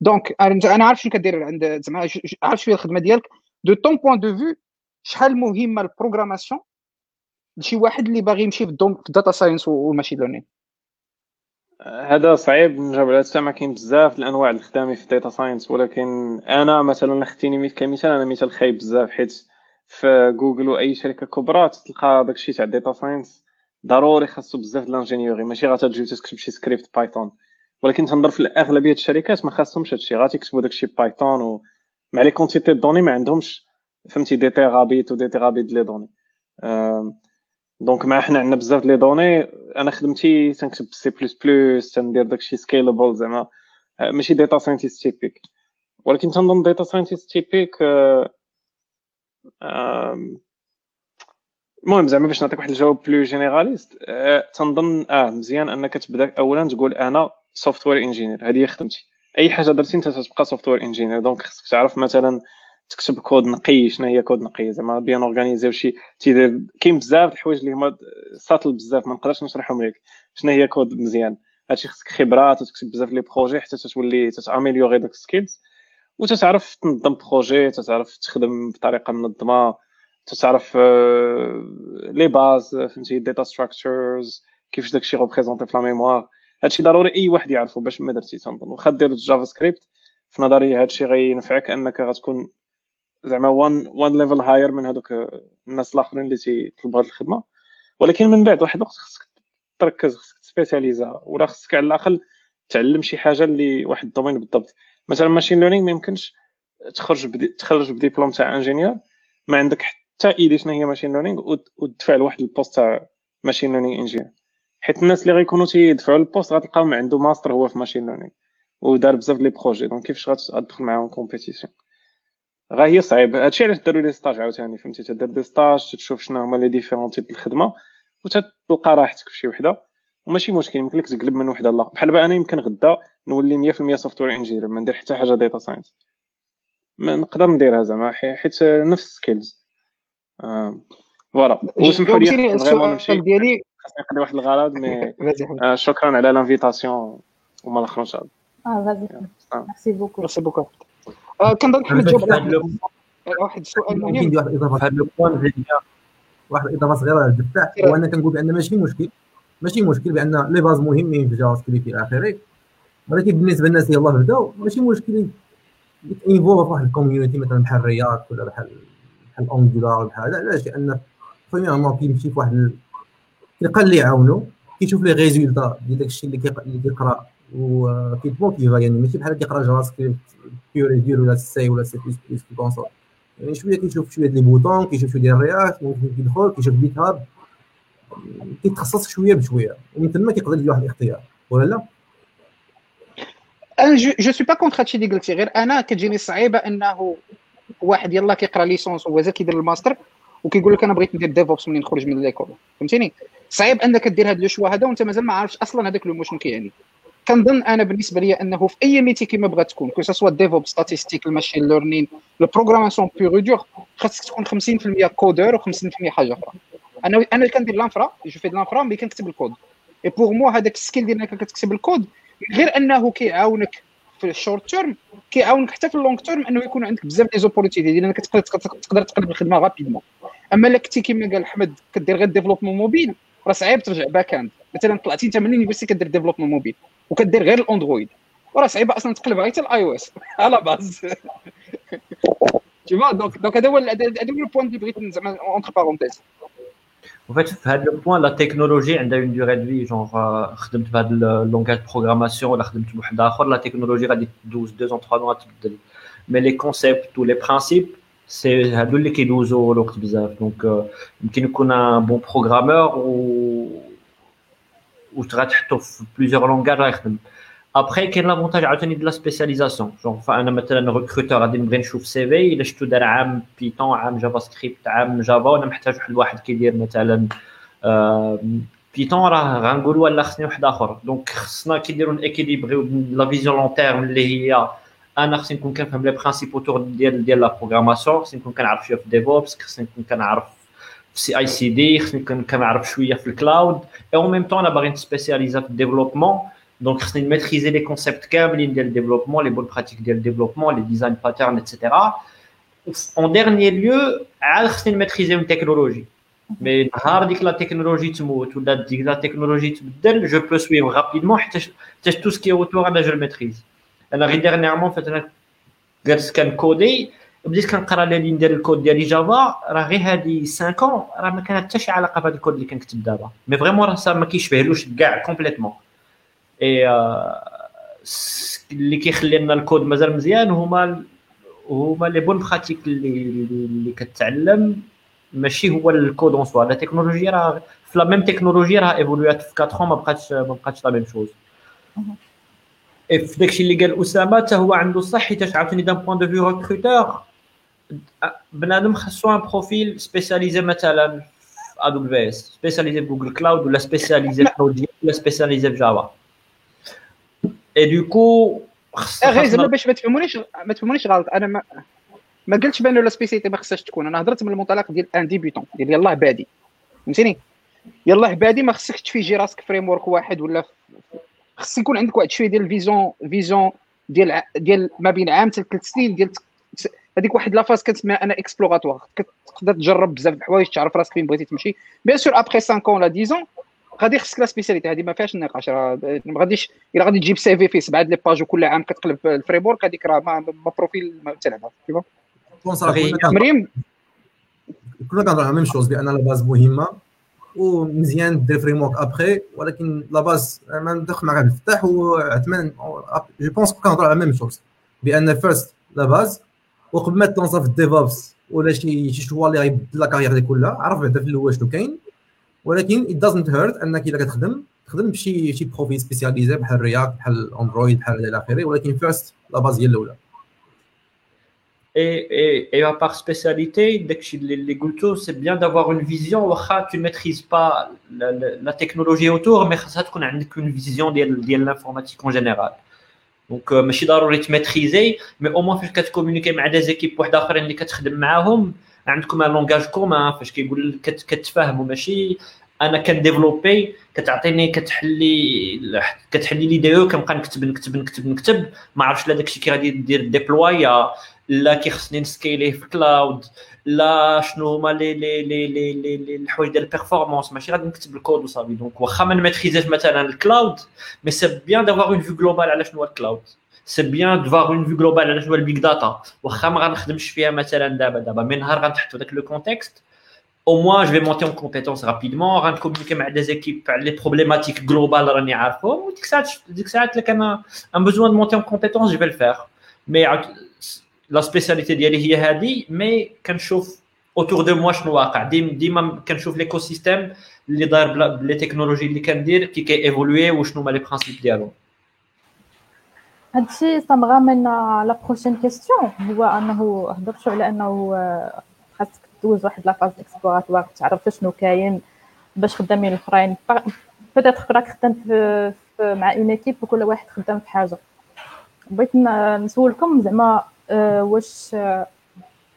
Speaker 4: donc أنا عارف شنو كدير عند زعما عارف شوية الخدمة ديالك. de ton point de vue شحال مهمة ال programmation لشي واحد اللي باغي يمشي في ال dom في ال data science وال machine learning
Speaker 2: هذا صعيب نجاوب على ما كاين بزاف الأنواع الخدامي في ال data science ولكن أنا مثلا اختيني كمثال أنا مثال خايب بزاف حيت في جوجل وأي شركة كبرى تلقى داكشي تاع ال data science ضروري خاصو بزاف l'ingénierie ماشي غاتجي تكتب شي script Python ولكن تنظر في اغلبيه الشركات ما خاصهمش هادشي غاتكتبوا داكشي Python ومع les quantités données ما عندهمش فهمتي des térabytes و des térabytes les données donc ما حنا عندنا بزاف les données أنا خدمتي تنكتب سي بلس بلس تندير داكشي scalable زعما ماشي data scientist typique ولكن تنظن data scientist typique المهم زعما باش نعطيك واحد الجواب plus généraliste تنظن آه مزيان انك تبدا اولا تقول أنا software engineer هذه هي خدمتي اي حاجة درتي انت تبقى software engineer donc خصك تعرف مثلا تكتب كود نقي شنو هي كود نقي زعما bien organisé وشي. تيدير كاين بزاف الحوايج اللي هما subtle بزاف ما نقدرش نشرحهم لك. شنو هي كود مزيان؟ هادشي خصك خبرات وتكتب بزاف les projets حتى تولي تت améliorer داك ال skills وتتعرف تنظم projet تتعرف تخدم بطريقة منظمة تتعرف les bases فهمتي data structures كيفاش داكشي représenté في la mémoire هادشي ضروري أي واحد يعرفو باش ما درتي تنظن واخا دير JavaScript في نظري هادشي غينفعك أنك غتكون زعما one one level higher من هذوك الناس الآخرين اللي تيطلبوا هذه الخدمة. ولكن من بعد واحد الوقت خصك تركز خصك تspécialisa ولا خصك على الأقل تعلم شي حاجة اللي واحد ال domaine بالضبط. مثلا machine learning ما يمكنش تخرج بدي تخرج بديبلوم تاع ingénieur ما عندك حتى idée شنو هي machine learning وتدفع لواحد ال poste تاع machine learning engineer حيت الناس اللي غيكونوا تيدفعوا ال poste غتلقاهم عنده ماستر هو في machine learning ودار بزاف les projets donc كيفاش غتدخل معاهم compétition غا هي صعيب هادشي علاش داروا les stages عاوتاني فهمتي تدير des stages تشوف شنو هما les différents types الخدمه وتلقى راحتك في شي وحده وماشي مشكل يمكن لك تقلب من وحده لاخرى بحال أنا يمكن غدا نولي 100% software engineer ما ندير حتى حاجة data science ما نقدر نديرها زعما حيت نفس skills Voilà وسمحوا لي
Speaker 4: السؤال ديالي
Speaker 2: خاصني نقضي واحد الغرض mais شكرا على l'invitation وما الآخر ان شاء الله
Speaker 1: آه غادي merci beaucoup
Speaker 4: merci beaucoup كنظن حنا جاوب واحد السؤال
Speaker 6: مهم واحد الاضافه واحد الاضافه صغيرة للدفاع. هو أنا كنقول بأن ماشي مشكل. ماشي مشكل بأن les bases مهمين في JavaScript إلى آخره. ولكن بالنسبة للناس اللي يلاه بداو ماشي مشكل. involve في واحد ال community مثلا بحال React ولا بحال بحال Angular بحال هذا علاش لأن premièrement كيمشي في واحد كيلقى اللي يعاونو كيشوف les résultats ديال داكشي اللي كيقرا وكيت motiva يعني ماشي بحال كيقرا JavaScript pure يدير ولا سي ولا سي بلس بلس في ال console يعني شوية كيشوف شوية les boutons كيشوف شوية ديال ال React ممكن كيدخل كيشوف GitHub كيتخصص شوية بشويه ومن ثم كيقدر يدير واحد الاختيار ولا لا
Speaker 4: أنا je suis pas contre هادشي اللي قلتي غير أنا كتجيني صعيبة أنه واحد يلاه كيقرأ licence ومازال كيدير الماستر وكيقول لك أنا بغيت ندير DevOps منين نخرج من l'école فهمتيني؟ صعيب أنك دير هذا le choix هذا وأنت مازال ما عارفش أصلا هذاك لو شنو كيعني. كنظن أنا بالنسبة لي أنه في أي métier كيما بغات تكون que ce soit DevOps statistique ال machine learning le programmation pure et dure خاصك تكون 50% codeur و50% حاجة أخرى. أنا أنا اللي كندير l'infra je fais l'infra mais كنكتب ال code et pour moi هذاك ال skill ديال انك كتكتب الكود غير أنه كيعاونك في ال short term كيعاونك حتى في ال long term أنه يكون عندك بزاف des opportunités ديال أنك تقدر تقدر تقلب الخدمة rapidement أما إلا كنتي كما قال أحمد كدير غير développement mobile راه صعيب ترجع back-end مثلا طلعتي أنت من université كدير développement mobile وكدير غير ال Android. وراه صعيبه أصلا تقلب غير حتى ال iOS. *laughs* على base. تي donc donc هذا هو هذا هو ال point اللي بغيت زعما entre parenthèses
Speaker 3: En fait, في هذا البوان la technologie عندها une durée de vie genre خدمت بهذا ال langage programmation ولا خدمت بواحد آخر la technologie غادي تدوز deux ans trois mois تبدل. mais les concepts و les principes c'est هادو اللي كيدوزو الوقت بزاف. donc يمكن يكون un bon programmeur و و غتحطو في plusieurs langages راه يخدم ابخي كاين l'avantage عاوتاني de la spécialisation genre فانا مثلا recruteur غادي نبغي نشوف CV الا شفتو دار عام Python عام JavaScript عام Java وأنا محتاج واحد الواحد كيدير مثلا Python راه غنقولوا لا خصني واحد اخر donc خصنا كيديروا équilibrer la vision long terme اللي هي أنا خصني نكون كنفهم les principes autour ديال ديال la programmation خصني نكون كنعرف شوية في DevOps خصني نكون كنعرف CI/CD خصني نكون كنعرف شوية في ال cloud et en même temps أنا باغي نspécialisa في ال développement donc خصني maîtriser les concepts كاملين ديال ال développement les bonnes pratiques ديال ال développement les design patterns et cetera en dernier lieu عاد خصني maîtriser une technologie mais نهار ديك la technologie تموت ولا ديك la technologie تبدل je peux suivre rapidement حتى حتى tout ce qui est autour أنا je maîtrise أنا غير dernièrement فاش أنا جالس كن codé بديت كنقرا les lignes ديال الكود ديالي Java راه غير هادي 5 ans راه ما كانت حتى شي علاقة بهذا الكود اللي كنكتب دابا. mais vraiment راه ما كيشبهلوش كاع complètement et اللي كيخلي لنا الكود مازال مزيان هما هما les bonnes pratiques اللي اللي كتعلم ماشي هو ال code en soi la technologie راه في la même technologie راه évolu يات في 4 ما بقاتش ما بقاتش la même chose في داكشي اللي قال أسامة حتى هو عنده صح حيت عاوتاني d'un point de vue recruteur بنادم خاصو un profil spécialisé مثلا في AWS spécialisé في Google Cloud ولا spécialisé في Node ولا spécialisé في Java et du coup
Speaker 4: غير زعما باش ما تفهمونيش ما تفهمونيش غلط. أنا ما ما قلتش بأن la spécialité ما خصهاش تكون. أنا هضرت من المنطلق ديال un débutant ديال يلاه بادي. فهمتيني؟ يلاه بادي ما خصكش تفيجي راسك framework واحد ولا خص يكون عندك واحد شوية ديال ال vision vision ديال ديال ما بين عام حتى ثلاث سنين ديال هذيك واحد la phase كنسميها أنا exploratoire كتقدر تجرب بزاف د الحوايج تعرف راسك فين بغيتي تمشي. bien sûr après 5 ولا 10 غادي خصك لا سبيسياليتي هذه ما فيهاش النقاش راه ما غاديش إلا غادي تجيب سي في فيه سبعة لي باج وكل عام كتقلب الفريمورك هذيك راه ما, ما بروفيل ما تلعبها
Speaker 6: مريم؟ كنا كنهضروا على ميم شوز بأن لا باز مهمة ومزيان دير فريمورك ابخي ولكن لا باز ما ندخل مع الفتاح وعثمان جو بونس كنهضروا على ميم شوز بأن فيرست لا باز وقبل ما تلونسا في الديفوبس ولا شي شي شوا اللي غيبدل لا كارير ديالك كلها عرف بعدا في الأول شنو كاين ولكن it doesn't hurt أنك اذا كتخدم تخدم بشي شي profil spécialisé بحال React بحال ال Android بحال إلى آخره ولكن first la base هي الأولى
Speaker 3: Et, et, et à part spécialité, dès que les gouttes, c'est bien d'avoir une vision. Tu ne maîtrises pas la, la, la technologie autour, mais ça tu as une vision de, de l'informatique en général. Donc, ماشي ضروري ت maîtriser mais au moins فاش كت communiquer مع des équipes واحد اخرين اللي كتخدم معاهم عندكم un langage commun فاش كيقول لك كتفاهموا ماشي أنا كن développer كتعطيني كتحلي كتحلي les D أو كنبقى نكتب نكتب نكتب نكتب ما عرفتش لا داكشي كي غادي دير déploya لا كيخصني ن scaler يه في كلاود لا شنو هما لي لي لي لي لي, الحوايج ديال ال performance ماشي غادي نكتب الكود وصافي. donc واخا ما ن maîtrisa ش مثلا ال cloud mais c'est bien d'avoir une vue globale على شنو هو ال cloud c'est bien d'avoir une vue globale على شنو هو ال big data واخا ما غنخدمش فيها مثلا دابا دابا من نهار غنتحط داك le contexte au moins je vais monter en compétence rapidement غن communiquer مع des équipes على les problématiques globales راني عارفهم. وديك الساعات ديك الساعات لك أنا un besoin de monter en compétence je vais le faire. la spécialité ديالي هي هذه mais كنشوف autour de moi شنو واقع ديما ديما كنشوف l'écosystème اللي داير ب les technologies اللي كندير كي كي évoluer وشنو هما les principes ديالهم
Speaker 1: هادشي من la prochaine question هو انه هضرتوا على انه خاصك دوز واحد la phase exploratoire تعرف شنو كاين باش خدامين الاخرين peut-être راك خدام مع une équipe وكل واحد خدام في حاجة بغيت نسولكم زعما آه، واش آه،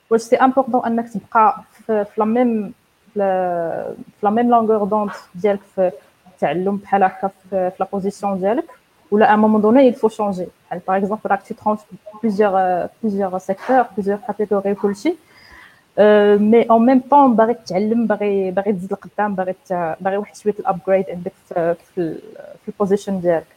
Speaker 1: واش c'est important انك تبقى في la même في la même longueur d'onde ديالك في التعلم بحال هكا في la position ديالك ولا à un moment donné il faut changer. بحال par exemple راك tes tranches plusieurs plusieurs secteurs plusieurs catégories وكلشي mais en même temps باغي تتعلم باغي باغي تزيد لقدام باغي باغي واحد شوية ال upgrade عندك في في, في ال position ديالك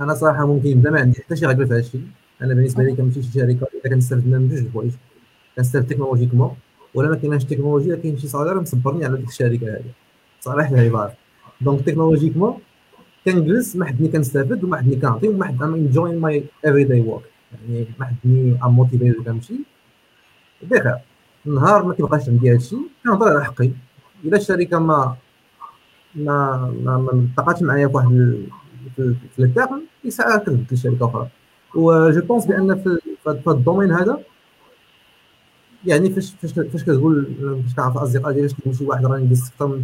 Speaker 6: أنا صراحة ممكن يبدأ ما عندي حتى شي رجل في هذا الشيء أنا بالنسبة لي كنمشي شي شركة اذا كنستافد منها من جوج الحوايج. كنستافد technologiquement ولا ما كايناش تكنولوجيا كاين شي salaire مصبرني على ديك الشركة هذه صراحة العبارة. donc technologiquement كنجلس ما حدني كنستافد وما حدني كنعطي وما حد I'm enjoying my everyday work يعني ما حدني motivé كنمشي. بخير النهار ما كيبقاش عندي هادشي كنهضر على حقي. إلا الشركة ما ما ما ما تقاتش معايا فواحد في التيرم يسعى كنبدل لشركه أخرى. و je pense بأن في ال domaine هذا يعني فاش فاش فاش كتقول فاش كنعرف الأصدقاء ديالي كيقول شي واحد راني دزت أكثر من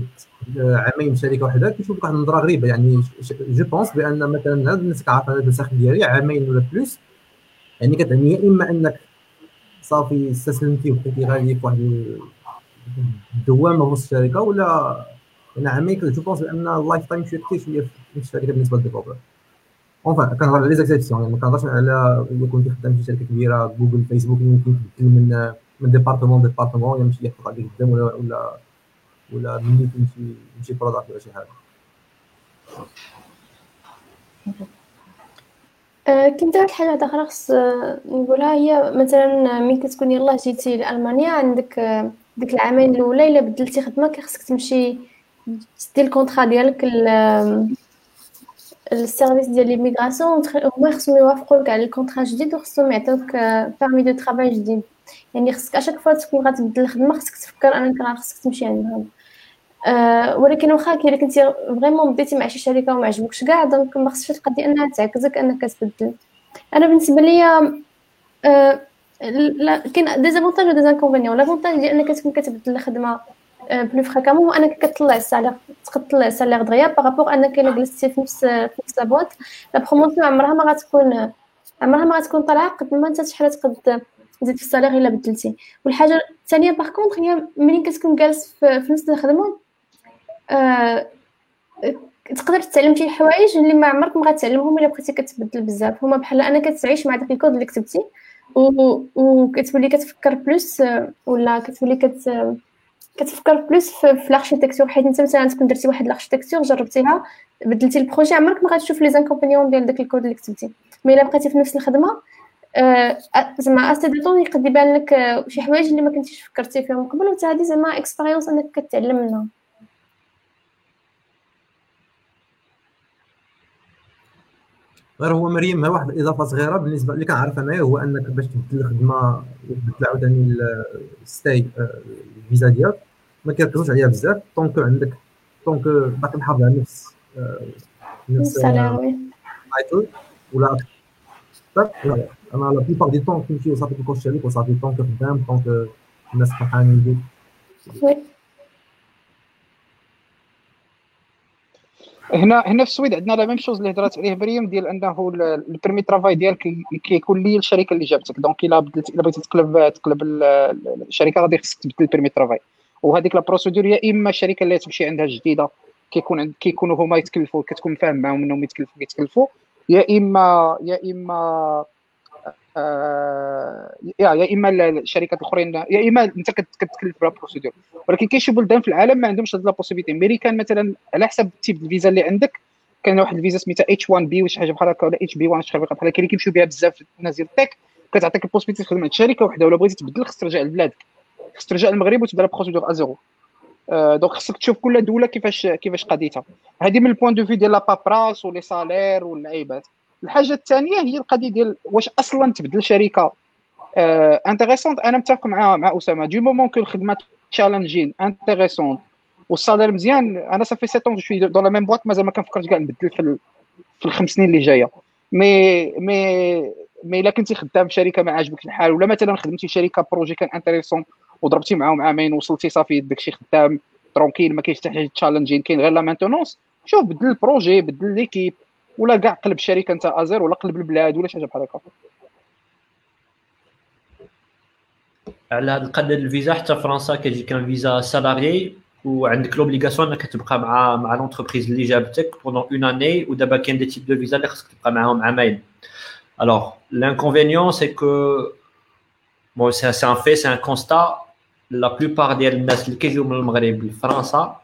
Speaker 6: عامين في شركة واحدة كيشوف واحد النظره غريبة. يعني je pense بأن مثلا هاد الناس كعرف أنا النسخ ديالي عامين ولا plus يعني كتعني يا إما أنك صافي استسلمتي وبقيتي غادي في واحد الدوامه وسط الشركة ولا أنا عامين je pense بأن ال lifetime شوية كثير شوية في الشركة بالنسبة لل developer. enfin كنهضر على les exceptions يعني ما كنهضرش على الا كنتي خدام في شركة كبيرة Google Facebook يمكن تبدل من من département département يمشي يحفظ عليك قدام ولا ولا ولا مني تمشي تمشي product ولا شي حاجة
Speaker 5: أه، كنت واحد الحاجة أخرى خص نقولها. هي مثلا ملي كتكون يلاه جيتي لألمانيا عندك أه، ديك العامين الأولى إلا بدلتي خدمة كيخصك تمشي تدي ال contrat ديالك ال service ديال l'immigration هما خصهم يوافقوا لك على ال contrat جديد وخصهم يعطيوك permis de travail جديد يعني خصك à chaque fois تكون غتبدل الخدمه خصك تفكر انك راه خصك تمشي عندهم أه ولكن واخا الا كنتي vraiment بديتي مع شي شركة وما عجبوكش كاع donc ما خصش القضية إنها تعكزك إنك تبدل. أنا بالنسبة ليا أه كاين des avantages و des inconvénients l'avantage ديال إنك تكون كتبدل الخدمة plus fréquemment هو انك كتطلع ال salaire تطلع ال salaire دغيا par rapport أنك إلا جلستي في نفس في نفس la boîte la promotion عمرها ما غتكون عمرها ما غتكون طالعة قد ما أنت شحال تقد تزيد في ال salaire إلا بدلتي. والحاجة الثانية par contre هي ملي كتكون جالس في, نفس الخدمة؟ آه تقدر تتعلم شي حوايج اللي ما عمرك ما غتعلمهم إلا بقيتي كتبدل بزاف. هما بحال انك تعيش مع داك الكود اللي كتبتي وكتولي كتفكر plus ولا كتولي كت كتفكر plus في, ال architecture حيت انت مثلا تكون درتي واحد ال architecture جربتيها بدلتي ال projet عمرك ما غتشوف les inconvénients ديال داك الكود اللي كتبتي. mais إلا بقيتي في نفس الخدمة آه، زعما assez de temps يقد يبان لك آه، شي حوايج اللي ما كنتيش فكرتي فيهم قبل وتا هادي زعما expérience أنك كتعلم منها
Speaker 6: غير هو مريم واحد الاضافه صغيرة بالنسبة اللي كنعرف أنايا هو أنك باش تبدل الخدمة وتبدل عاوتاني ال statut آه، الفيزا ديالك. ما كيركزوش عليها بزاف. tant que عندك tant que باقي محافظ على نفس
Speaker 5: نفس
Speaker 6: title ولا أنا la plupart du temps كنمشي وصافي كنكون شريك وصافي. tant que خدام tant que الناس فرحانين بيك.
Speaker 4: هنا هنا في السويد عندنا la même chose اللي هضرات عليه مريم ديال أنه ال permis travail ديالك كيكون lié الشركة اللي جابتك. donc الا بدلت الا بغيتي تقلب تقلب الشركة غادي خصك تبدل ال permis travail وهذيك la procédure يا إما الشركة اللي تمشي عندها جديدة كيكون كيكونوا هما يتكلفوا كتكون فاهم معاهم انهم يتكلفوا يتكلفوا يا اما يا إما يا إما الشركات الاخرين يا إما أنت كتكلف ب la procédure ولكن كاين شي بلدان في العالم ما عندهمش هاد la possibilité أمريكان مثلا على حسب ال type الفيزا اللي عندك كاين واحد الفيزا سميتها H 1 B وشي حاجة بحال هكا ولا H B 1 شي حاجة بحال هكا. اللي كيمشيو بها بزاف الناس ديال ال tech كتعطيك ال possibilité تخدم عند شركة وحدة ولا بغيتي تبدل خصك ترجع لبلادك. خصك ترجع للمغرب وتبدا la procédure à zéro آه donc خصك تشوف كل دولة كيفاش كيفاش قضيتها. هذه من ال point de vue ديال la paperasse و les salaires واللعيبات. الحاجة الثانية هي القضية ديال واش أصلا تبدل شركة. آه intéressante أنا متفق مع مع أسامة. du moment que الخدمه challenging intéressante وال salaire مزيان. أنا صافي 7 ans je suis dans la même boîte مازال ما كنفكرش كاع نبدل في في الخمس سنين اللي جاية. مي مي مي إلا كنتي خدام في شركة ما عاجبك الحال ولا مثلا خدمتي شركة projet كان intéressant وضربتي معاهم عامين وصلتي صافي داكشي خدام tranquille ما كاينش حتى حاجة challenging كاين غير la maintenance شوف بدل ال projet بدل l'équipe ولا كاع قلب الشركة entière ولا قلب البلاد ولا شي حاجة بحال هكا.
Speaker 3: على هذا القد الفيزا حتى فرنسا كيجيك كان visa salarié وعندك l'obligation إنك تبقى مع مع l'entreprise اللي جابتك pendant une année ودابا كاين des types de visa اللي خصك تبقى معاهم عامين. alors l'inconvénient c'est que bon c'est c'est un fait c'est un constat la plupart ديال الناس اللي كيجيو من المغرب لفرنسا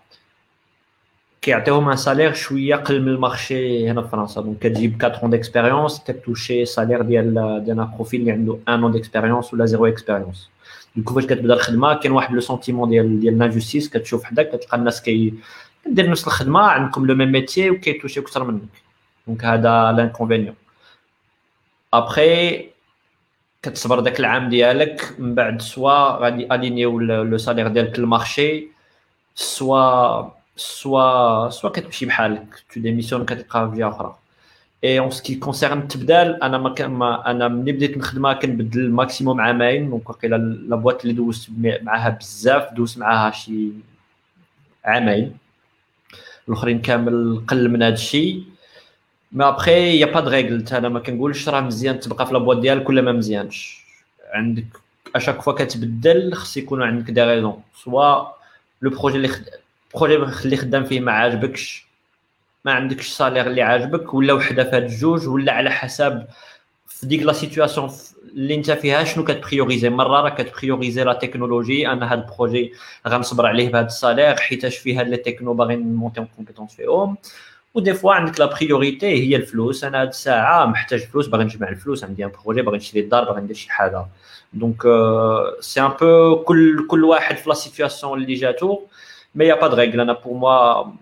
Speaker 3: كيعطيوهم un salaire شوية قل من ال marché هنا في فرنسا. donc كتجيب 4 ans d'expérience كتوشي salaire ديال ديال un profil اللي عنده 1 an d'expérience ولا zéro expérience du coup فاش كتبدا الخدمة كاين واحد le sentiment ديال ديال l'injustice كتشوف حداك كتلقى الناس كي كدير نفس الخدمة عندكم le même métier وكيتوشي أكثر منك. donc هذا l'inconvénient après كتصبر داك العام ديالك من بعد soit غادي الينيو le salaire ديالك ال marché soit soit soit كتمشي بحالك tu démissionnes كتلقى في جهه أخرى et en ce qui concerne التبدال أنا ما ما أنا ملي بديت الخدمه كنبدل maximum عامين donc واقيلا la boîte اللي دوزت معاها بزاف دوزت معاها شي عامين الاخرين كامل قل من هذا الشيء mais après y a pas règle أنا ما كنقولش راه مزيان تبقى في la boîte ديالك ولا ما مزيانش عندك à chaque fois كتبدل خص يكون عندك des raisons soit le projet اللي خد... projet اللي خدام فيه ما عاجبكش. ما عندكش salaire اللي عاجبك ولا وحدة في الجوج ولا على حساب في ديك la situation اللي انت فيها شنو كتبريوريزي مرة راه كتبريوريزي la technologie أنا هاد ال projet غنصبر عليه بهاد ال salaire حيتاش فيه هاد les techno باغي نمونتي en compétence فيهم. و des fois عندك la priorité هي الفلوس. أنا هاد الساعة محتاج فلوس باغي نجمع الفلوس عندي un projet باغي نشري الدار باغي ندير شي حاجة. donc c'est un peu كل كل واحد في la situation اللي جاتو. mais y a pas de règle أنا pour moi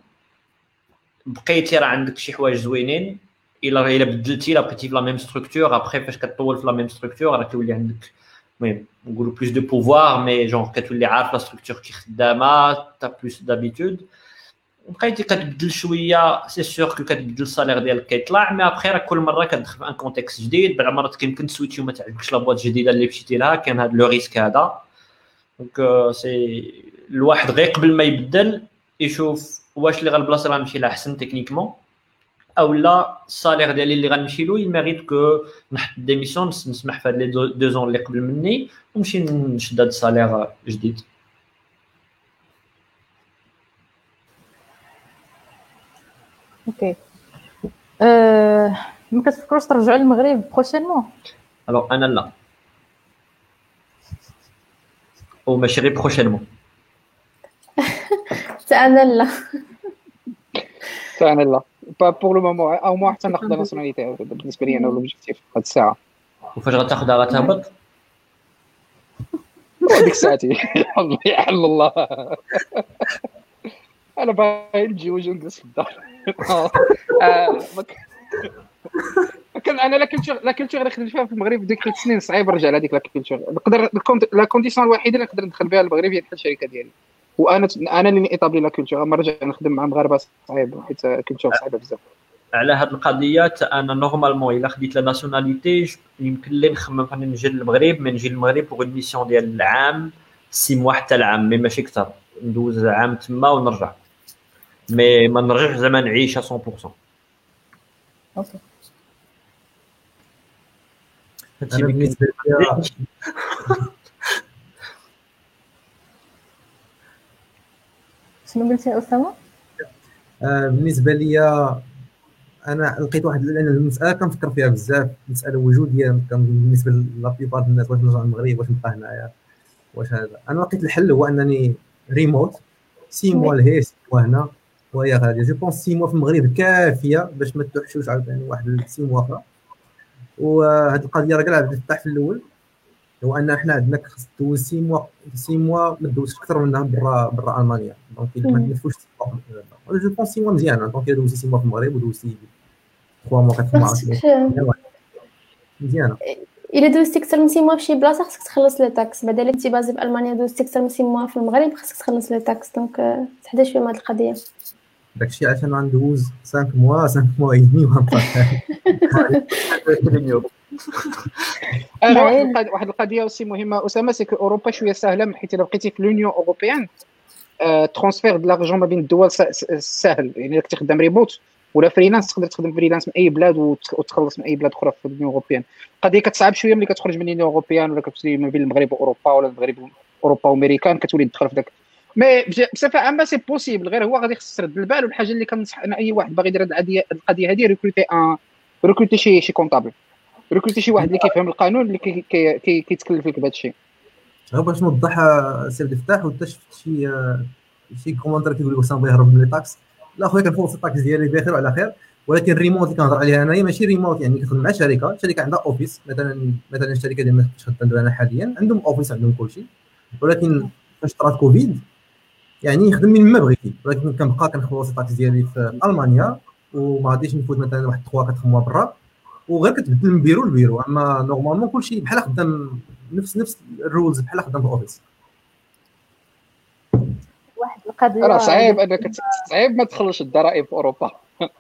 Speaker 3: بقيتي راه عندك شي حوايج زوينين. إلا إلا بدلتي لا بقيتي في la même structure après فاش كطول في la même structure راه كيولي عندك المهم نقولوا plus de pouvoir mais genre كتولي عارف la structure كي خدامة t'as plus d'habitude بقيتي كتبدل شوية c'est sûr que كتبدل ال salaire ديالك كيطلع mais après راه كل مرة كتدخل في un contexte جديد. بعض المرات كيمكن تسويتشي وما تعجبكش la boîte جديدة اللي مشيتي لها كان هذا le risque هذا. donc si الواحد غير قبل ما يبدل يشوف واش اللي غالبلاصه اللي غنمشي لها أحسن techniquement أو لا ال salaire ديالي اللي غنمشي له يميريت que نحط démission نسمح في هاد les deux ans اللي قبل مني ونمشي نشد هاد ال salaire
Speaker 1: جديد. Okay. ما كتفكروش ترجعوا للمغرب prochainement
Speaker 3: Alors أنا لا وماشي غير prochainement
Speaker 5: حتى أنا لا
Speaker 4: حتى أنا لا pour le moment au moins حتى ناخذ nationalité بالنسبة لي أنا l'objectif هاد الساعة
Speaker 3: وفاش غتاخذها غتهبط
Speaker 4: ديك الساعة الله يحل الله أنا باغي نتزوج ونجلس في الدار آه، كان أنا لا كنت لا كنت غير نخدم فيها في المغرب ديك ثلاث سنين صعيب نرجع لهذيك la culture نقدر la condition الوحيده اللي نقدر ندخل بها المغرب هي الشركة ديالي وأنا أنا اللي établit la culture اما نرجع نخدم مع مغاربة صعيب حيت culture صعيبة بزاف.
Speaker 3: على هاد القضية أنا normalement إلا خديت la nationalité يمكن لي نخمم اني نجي للمغرب mais نجي للمغرب pour mission ديال العام six mois حتى العام mais ماشي أكثر. ندوز عام تما ونرجع. mais ما نرجعش زعما نعيش 100%
Speaker 1: Okay *laughs*
Speaker 6: أنا بالنسبة لي
Speaker 1: شنو قلتي يا اسامه
Speaker 6: آه، بالنسبة لي أنا لقيت واحد لأن المسألة كنفكر فيها بزاف مسألة وجودية بالنسبة la plupart الناس واش نرجع للمغرب واش نبقى هنايا واش هذا. أنا لقيت الحل هو أنني remote six mois لهيه six mois هنا وهي غادية. je pense six mois في المغرب كافية باش ما توحشوش عاوتاني واحد six mois أخرى. وهذه القضية راه كاع بدات في الأول. هو أن إحنا عندنا خص دوز six mois سي موا ما دوزش أكثر منها برا برا ألمانيا. دونك ما تنفوش جو بونس سي موا مزيان. دونك دوزي سي موا في المغرب ودوزي 3 موا 4 موا
Speaker 5: مزيانه إلا دوزتي أكثر من سي موا في شي بلاصة خصك تخلص لي تاكس بعدا الا كنتي بازي في ألمانيا دوزتي أكثر من سي موا في المغرب خصك تخلص لي تاكس دونك تحدى شوية مع هذه القضية.
Speaker 6: داكشي عشان غندوز 5 موا 5 موا اي دمي *laughs*
Speaker 4: آه، واحد القضية aussi مهمة. أسامة سي أوروبا شوية سهلة حيت الا بقيتي في l'Union européenne transfert de l'argent ما بين الدول سهل يعني الا كنتي خدام ريموت ولا freelance تقدر تخدم freelance من أي بلاد وت- وتخلص من أي بلاد أخرى في l'Union européenne القضية كتصعب شوية ملي كتخرج من l'Union européenne ولا كتمشي ما بين المغرب وأوروبا ولا المغرب واوروبا وامريكان كتولي تدخل في ذاك. mais بصفة عامة c'est possible غير هو غادي خص ترد البال والحاجة اللي كنصح أنا أي واحد باغي يدير القضية القضية هذه recruter un recruter شي شي comptable recruter شي واحد اللي كيفهم القانون اللي كي- كي- كي- كيتكلف لك بهذا الشيء.
Speaker 6: غير باش نوضح سي عبد الفتاح وانت شفت شي شي commentaire كيقول لك وسام بغى يهرب من les taxes لا خويا كنفوز ال tax ديالي بخير وعلى خير ولكن الريموت اللي كنهضر عليها أنايا ماشي ريموت يعني كتخدم مع شركة شركة عندها office مثلا مثلا الشركة ديال ما خدام أنا حاليا عندهم office عندهم كلشي ولكن فاش طرات كوفيد يعني نخدم من ما بغيتي ولكن كنبقى كنخلص ال tax ديالي في ألمانيا وما غاديش نفوت مثلا واحد 3 4 موا برا. وغير كتبدل من بيرو لبيرو أما نورمالمون كلشي بحال خدام نفس نفس الرولز بحال خدام في الاوفيس
Speaker 1: واحد القضية
Speaker 4: راه صعيب أنك صعيب ما تخلصش الضرائب في أوروبا. *laughs*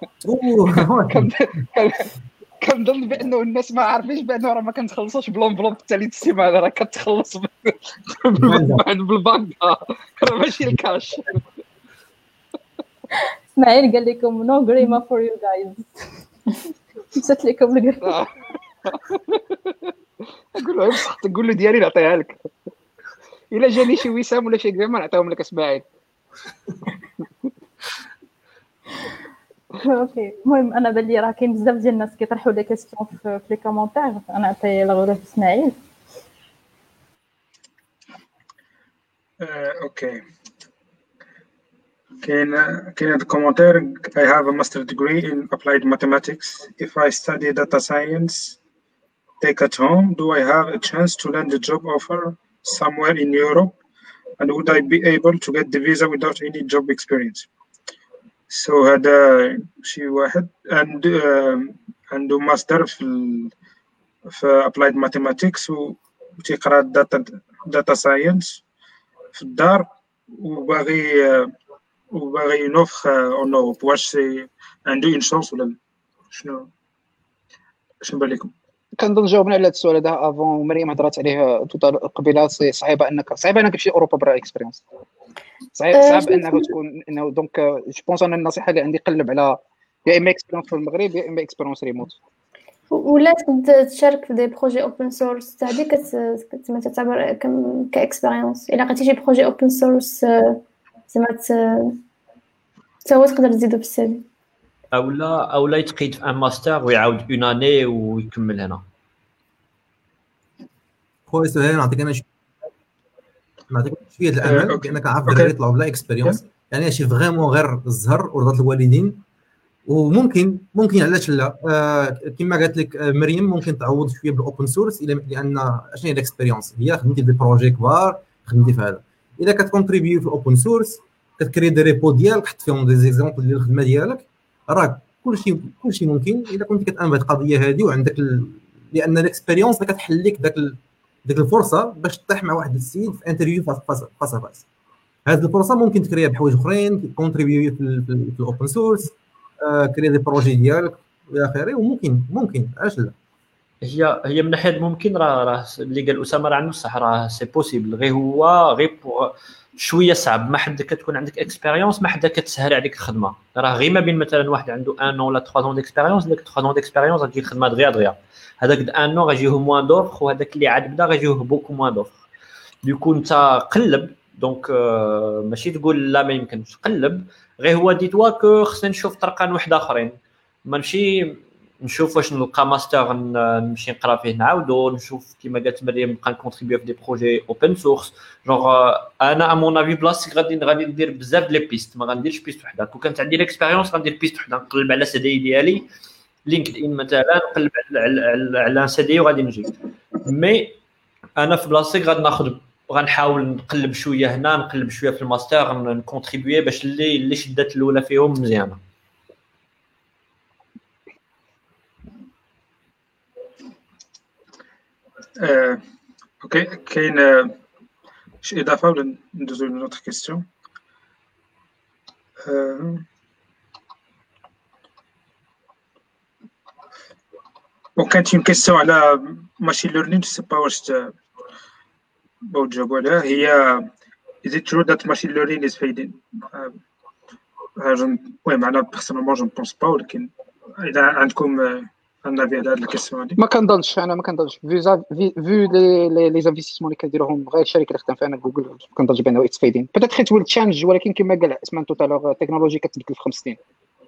Speaker 4: كنظن بأنه الناس ما عارفينش بأنه راه ما كنتخلصوش بلونفلوب ثالث السيمانه راه كتخلص بال- بال- *laughs* بالبنك. راه *laughs* ماشي الكاش.
Speaker 1: إسماعيل قال لكم نو جريما فور يو جايز مشات لكم الجريمه
Speaker 4: آه. *laughs* نقول له بصح تقول له ديالي نعطيها لك. إلا جاني شي وسام ولا شي كريمه نعطيهم لك اسماعيل *laughs*
Speaker 1: أوكي. المهم أنا بان لي راه كاين بزاف ديال الناس كيطرحوا لي كيسيون في في لي كومونتير أنا عطي الغرض اسماعيل
Speaker 8: Uh, okay. Can uh, can I commentaire? I have a master degree in applied mathematics. If I study data science, take at home, do I have a chance to land a job offer somewhere in Europe? And would I be able to get the visa without any job experience? So هذا شي واحد and um, عنده ماستر في ال- في applied mathematics و- وتيقرا data data science في الدار وباغي وباغي ينوفخ اون اوروب واش سي عنده اون شونس ولا لا شنو شنو بان لكم
Speaker 4: كنظن جاوبنا على هذا السؤال هذا افون مريم هضرات عليه توتا قبيلة. صعيبه انك صعيبه أنك تمشي أوروبا برا اكسبيرينس صعيب
Speaker 5: آه،
Speaker 4: صعب
Speaker 5: تقول؟
Speaker 4: تكون إنه دونك جو بونس أنا النصيحة اللي عندي قلب على يا إما اكسبيرينس في المغرب يا إما اكسبيرينس ريموت
Speaker 5: ولا تقدر تشارك في des projets open source تاع هذيك زعما تعتبر comme ك expérience إلا لقيتي شي projet open source زعما ت- تا هو تقدر تزيدو ال CV
Speaker 3: اولا اولا يتقيد في un master ويعاود une année ويكمل هنا.
Speaker 6: خويا سهيل نعطيك أنا نعطيك شوية
Speaker 8: الأمل.
Speaker 6: بانك عارف. الدراري يطلعوا بلا expérience يعني شي vraiment غير الزهر ورضا الوالدين. وممكن ممكن علاش لا. آه كما قالت لك آه، مريم ممكن تعوض شوية بال open source لأن شنو هي ال expérience هي خدمتي في projets كبار خدمتي في هذا. إذا كت contribue في ال open source كت créer des repos ديالك حط فيهم des exemples ديال الخدمة ديالك راه كلشي كلشي ممكن. إذا كنت كتامن بهذه القضية هذه وعندك ال... لأن ال expérience كتحل لك ذاك ال... ديك الفرصة باش تطيح مع واحد السيد في interview face face face face هذه الفرصة ممكن ت créer ها بحوايج أخرين contribuer في, ال- في, ال- في ال open source créer des projets ديالك إلى آخره وممكن ممكن علاش لا؟
Speaker 3: هي هي من ناحية ممكن راه راه اللي قال أسامة راه عنده صح راه c'est possible غير هو غير شوية صعب. ما حد كتكون عندك expérience ما حدا كتسهل عليك الخدمة. راه غير ما بين مثلا واحد عنده un an ولا 3 ans d'expérience ديك 3 ans d'expérience غتجي الخدمه دغيا دغيا. هذاك un an غيجيه moins d'offres وهذاك اللي عاد بدا غيجيه beaucoup moins d'offres donc انت قلب. donc آه، ماشي تقول لا ما يمكنش. قلب. غير هو dis-toi que خصني نشوف طرقان واحد آخرين. ما نمشي نشوف واش نلقى ماستر نمشي نقرا فيه نعاودو نشوف كيما قالت مريم نبقى ن contribuer في des projets open source genre أنا à mon avis بلاصتك غادي غادي ندير بزاف les pistes ما غنديرش piste وحدة. كون كانت عندي l'expérience غندير piste وحدة. نقلب على CDI ديالي LinkedIn مثلا نقلب على على, CDI وغادي نجي. mais أنا في بلاصتك غادي ناخذ غنحاول نقلب شوية هنا نقلب شوية في الماستر ن contribuer باش اللي اللي شدات الأولى فيهم مزيانة
Speaker 8: آه، okay كاين آه، شي اضافه ولا ندوزو ل une autre question وكانت une question على machine learning sais pas واش ت- بغاو تجاوبوا عليها هي is it true that machine learning is fading? آه، آه، je- المهم أنا personnellement je pense pas ولكن اذا عندكم آه، على ال question
Speaker 4: ما كنظنش أنا ما كنظنش في les les investissements اللي كيديروهم غير الشركة اللي خدام فيها أنا جوجل ما كنظنش بأنه it's fading but that it will change ولكن كما قال عثمان tout à l'heure التكنولوجيا كتبدل في خمس سنين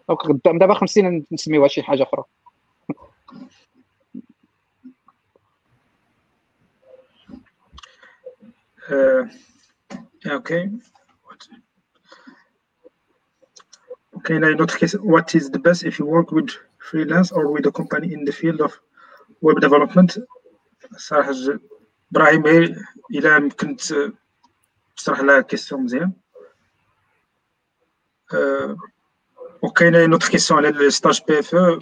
Speaker 4: donc دابا خمس سنين نسميوها شي حاجة أخرى *laughs*
Speaker 8: Uh, yeah, okay. Now case. What is the best if you work with freelance or with a company in the field of web development? صراحة ج- إبراهيم إيه، إلا يمكن ت- تشرح لها question مزيان. Uh, وكاينة نوتر كيسيون على الستاج بي اف أو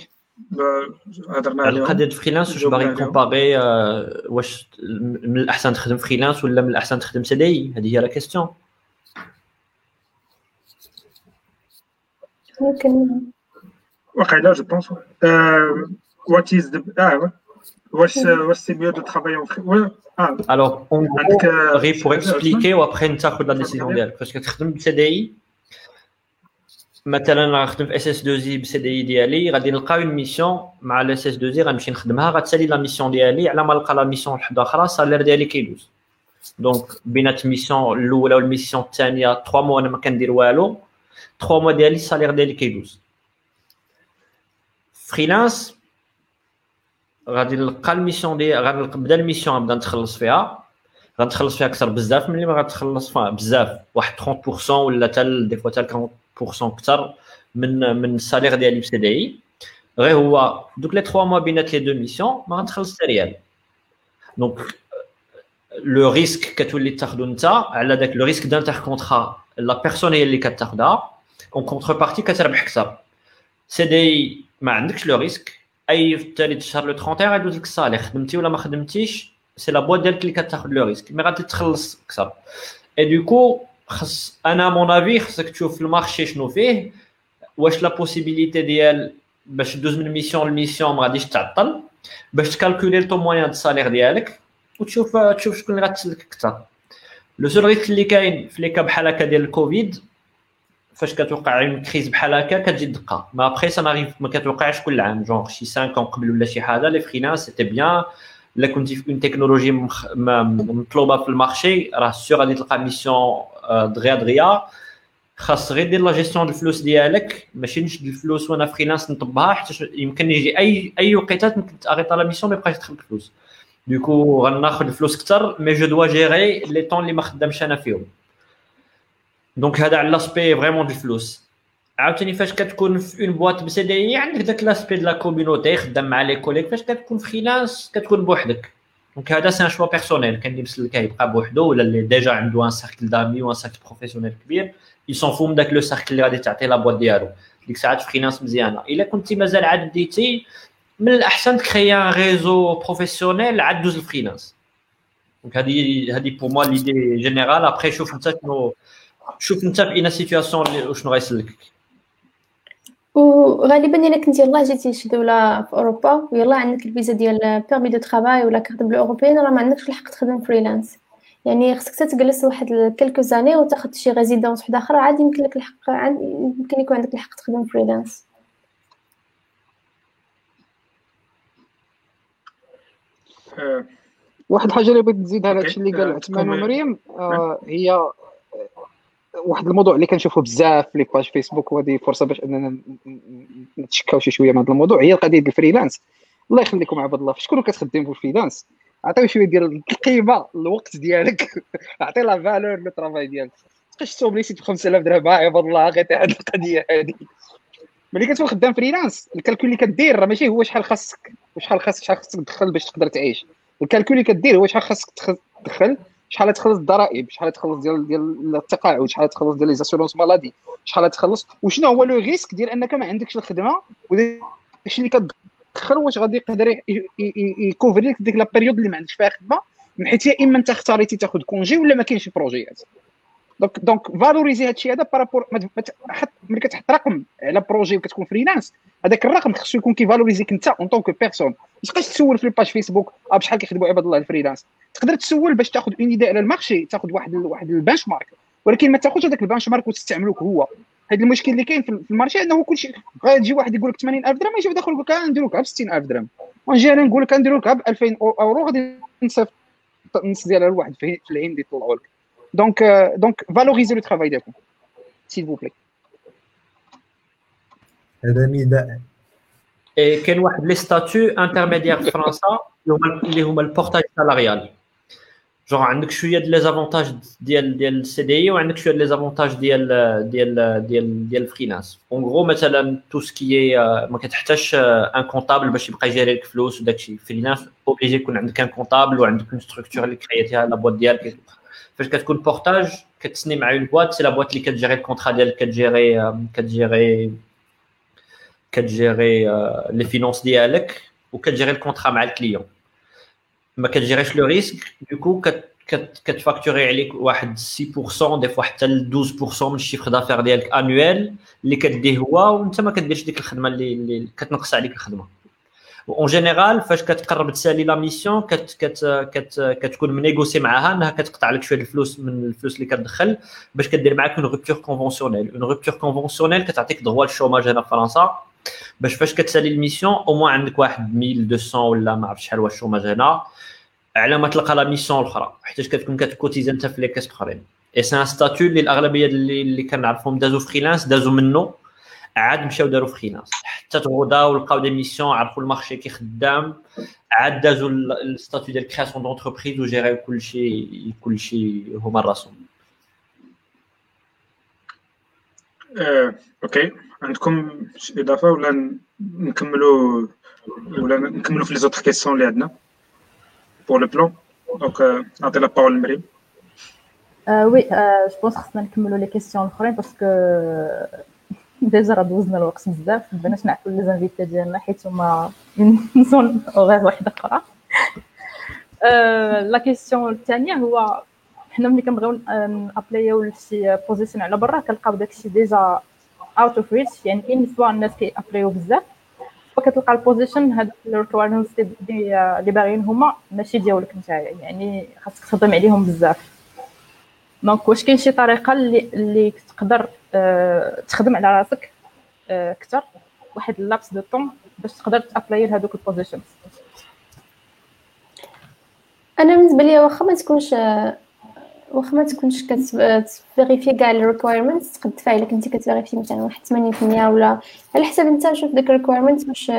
Speaker 8: هضرنا
Speaker 3: على
Speaker 8: عليهم
Speaker 3: ديال فريلانس واش باغي
Speaker 8: عليهم.
Speaker 3: كومباغي آه، واش من الأحسن تخدم فريلانس ولا من الأحسن تخدم سي دي هذه هي لا كيستيون
Speaker 5: ممكن
Speaker 8: واقيلا جو بونس وات از آه واش واش سي ميو دو ترافاي اون آه
Speaker 3: الوغ اون
Speaker 8: عندك
Speaker 3: غير pour expliquer و après نتاخذ la décision ديالك فاش كتخدم ب CDI مثلا أنا غنخدم في SS2I ب CDI ديالي غادي نلقى une mission مع ال SS2I غنمشي نخدمها غتسالي la mission ديالي على ما نلقى la mission وحده أخرى ال salaire ديالي كيدوز donc بينات ال mission الاولى وال mission الثانية 3 mois أنا ما كندير والو 3 mois ديالي ال salaire ديالي كيدوز freelance غادي نلقى ال mission دي غنبدا ال mission غنبدا نتخلص فيها. غنتخلص فيها أكثر بزاف. ملي ما غتخلص فيها بزاف. واحد 30% ولا حتى des fois حتى 40% أكثر من من ال salaire ديالي ب CDI غير هو دوك les 3 mois بينات les deux missions ما غنتخلص حتى ريال. donc le risque كتولي تاخذو انت على داك le risque d'intercontrat la personne هي اللي كتاخذها en contrepartie كتربح أكثر CDI ما عندكش le risque أي في التالي الشهر le 31 غيدوز لك ال salaire خدمتي ولا ما خدمتيش c'est la boîte ديالك اللي كتاخذ le risque mais غادي تخلص أكثر. et donc خص أنا à mon avis خصك تشوف ال marché شنو فيه واش la possibilité ديال باش دوز من mission ل mission ما غاديش تعطل باش ت calculer ال taux moyen de ال salaire ديالك وتشوف تشوف شكون اللي غتسلك أكثر. le seul risque اللي كاين في les cas بحال هكا ديال الكوفيد فاش كتوقع une crise بحال هكا كتجي دقة. mais après ça n'arrive ما كتوقعش كل عام. جونغ شي 5 ans قبل ولا شي حاجة les freelances c'était bien إلا كنتي في une technologie مطلوبة في ال marché راه sûr غادي تلقى mission آه، دغيا دغيا. خاص غير دير لا جيستيون ديال الفلوس ديالك. ماشي نشد الفلوس وأنا freelance نطبها حتى يمكن يجي اي أي وقيته ممكن تاريطا la mission ما يبقاش يدخل الفلوس. donc غناخذ الفلوس أكثر mais je dois gérer les temps اللي ما خدامش أنا فيهم. donc هذا على l'aspect vraiment ديال الفلوس عاوتاني فاش كتكون في une boîte بسي عندك داك l'aspect de la community خدام مع les collègues فاش كتكون freelance كتكون بوحدك. donc هذا c'est un choix personnel كان اللي مسلك يبقى بوحدو ولا اللي déjà عنده un cercle d'amis و un cercle professionnel كبير il s'en fout من داك le cercle اللي غادي تعطي لا بواط ديالو. ديك الساعات freelance مزيانة. إلا كنتي مازال عاد بديتي من الأحسن ت créer un réseau professionnel عاد دوز ال freelance donc هذه هذه pour moi l'idée générale après شوف انت شنو شوف انت في une situation شنو غيسلكك.
Speaker 5: وغالبا إلا كنتي يلاه جيتي لشي دولة في أوروبا ويلاه عندك الفيزا ديال permis de travail ولا carte bleue européenne راه ما عندكش الحق تخدم freelance يعني خصك تجلس واحد quelques années وتاخد شي résidence وحدة أخرى عاد يمكن لك الحق عاد يمكن يكون عندك الحق تخدم freelance
Speaker 8: آه،
Speaker 4: واحد الحاجة اللي بغيت نزيد على. هادشي اللي قال
Speaker 8: آه،
Speaker 4: عثمان ومريم آه، هي آه، واحد الموضوع اللي كنشوفه بزاف في les pages Facebook وهذه فرصة باش أننا نتشكاو شي شوية من هذا الموضوع. هي القضية ديال ال freelance. الله يخليكم عباد الله. تكونوا كتخدم في ال freelance؟ عطيو شوية ديال القيمه الوقت ديالك. *laughs* عطي la valeur le travail ديالك. تبقاش توبليسيت ب 5000 درهم. آه، عباد الله غير هذه القضية هذه ملي كتكون خدام freelance ال calcul اللي كدير راه ماشي هو شحال خاصك. وشحال خاصك شحال خاصك تدخل باش تقدر تعيش. ال calcul اللي كدير هو شحال خاصك تدخل. شحال تخلص الضرائب شحال تخلص ديال ديال التقاعد شحال تخلص ديال les assurances maladie شحال تخلص؟ وشنو هو le risque ديال أنك ما عندكش الخدمة؟ وداكشي اللي كتدخل واش غادي يقدر ي couvrir لك ديك la période اللي ما عندكش فيها خدمة؟ من حيث يا إما أنت اختاريتي تاخذ congé ولا ما كاينش projet يات donc donc valoriser هذا الشيء هذا par rapport ملي كتحط رقم على projet وكتكون freelance هذاك الرقم خصو يكون كي valoriser ك انت en tant que personne ما تبقاش تسول في ال page Facebook آه بشحال كيخدموا عباد الله ال freelance تقدر تسول باش تاخذ une idée على ال marché تاخذ واحد واحد ال benchmark ولكن ما تاخذش هذاك ال benchmark وتستعملوك هو. هذا المشكل اللي كاين في ال marché إنه كلشي غيجي واحد يقول لك 80000 درهم يجي داخل يقول لك نديرو لك ب 60000 درهم. ونجي أنا نقول لك نديرو لك ب 2000 أورو غادي نصيفط النص ديالها لواحد في العين اللي يطلعوا لك donc donc valoriser le travail ديالكم s'il vous plaît
Speaker 6: هذا نداء
Speaker 3: كاين واحد les statuts intermédiaires في فرنسا اللي هما ال portage salarial genre عندك شوية ديال les avantages ديال ديال ال CDI وعندك شوية ديال les avantages ديال ديال ديال ديال ال freelance en gros مثلا tout ce qui ما كتحتاجش un comptable باش يبقى ي gérer لك فلوس وداك الشيء freelance obligé يكون عندك un comptable وعندك une structure اللي créer تيها la boîte ديالك فاش كتكون portage كت signer مع une boîte c'est la boîte اللي كت gérer ال contrat ديالك كت gérer كت gérer كت gérer les finances ديالك وكت gérer ال contrat مع ال client ما كتجيريش لو ريسك دوكو كتفاكتوري عليك واحد 6% des fois حتى ل 12% من ال chiffre d'affaires ديالك annuel اللي كديه هو وانت ما كديرش ديك الخدمه اللي, اللي كتنقص عليك الخدمه en général فاش كتقرب تسالي la mission كت كت كت كتكون م négocier معاها إنها كتقطع لك شوية الفلوس من الفلوس اللي كتدخل باش كدير معاك une rupture conventionnelle une rupture conventionnelle كتعطيك droit ال chômage هنا في فرنسا باش فاش كتسالي ال mission au moins عندك واحد 1200 ولا ما عرفت شحال واش ال chômage هنا. على ما تلقى la mission الأخرى حيت كتكون كت cotiser أنت في les caisses أخرين. et c'est un statut اللي الأغلبية اللي, اللي كنعرفهم دازو freelance دازو منه عاد مشاو داروا freelance حتى تغوضاو ولقاو des missions عرفوا ال marché كي خدام. عاد دازو ال statut ديال création d'entreprise و gérer يو كلشي كلشي هما راسهم.
Speaker 8: OK. عندكم شي إضافة ولا نكملوا ولا نكملوا في les autres questions اللي عندنا؟ Pour le plan. Donc, نعطي la parole لمريم.
Speaker 1: oui je pense خصنا نكملوا les questions الأخرين parce que déjà راه دوزنا الوقت بزاف. بغيناش نعطيو les invités ديالنا حيت هما *laughs* ils ont une heure واحدة أخرى. la question الثانية هو حنا ملي كنبغيو ن apply يو لشي position على برا كنلقاو داكشي déjà out of reach يعني كاين soit الناس كي apply يو بزاف. وكتلقى ال position هاد ال requirements اللي باغيين هما ماشي ديالك نتايا. يعني خاصك تخدم عليهم بزاف. donc واش كاين شي طريقة اللي اللي تقدر أه تخدم على راسك أكثر؟ أه واحد ال laps de temps باش تقدر ت apply لهذوك ال
Speaker 5: positions أنا بالنسبة لي واخا ما تكونش واخا ما تكونش كت vérifier كاع ال requirements تقد تفاعل كنتي كت vérifier مثلا واحد 80% ولا على حسب أنت شوف داك ال requirement واش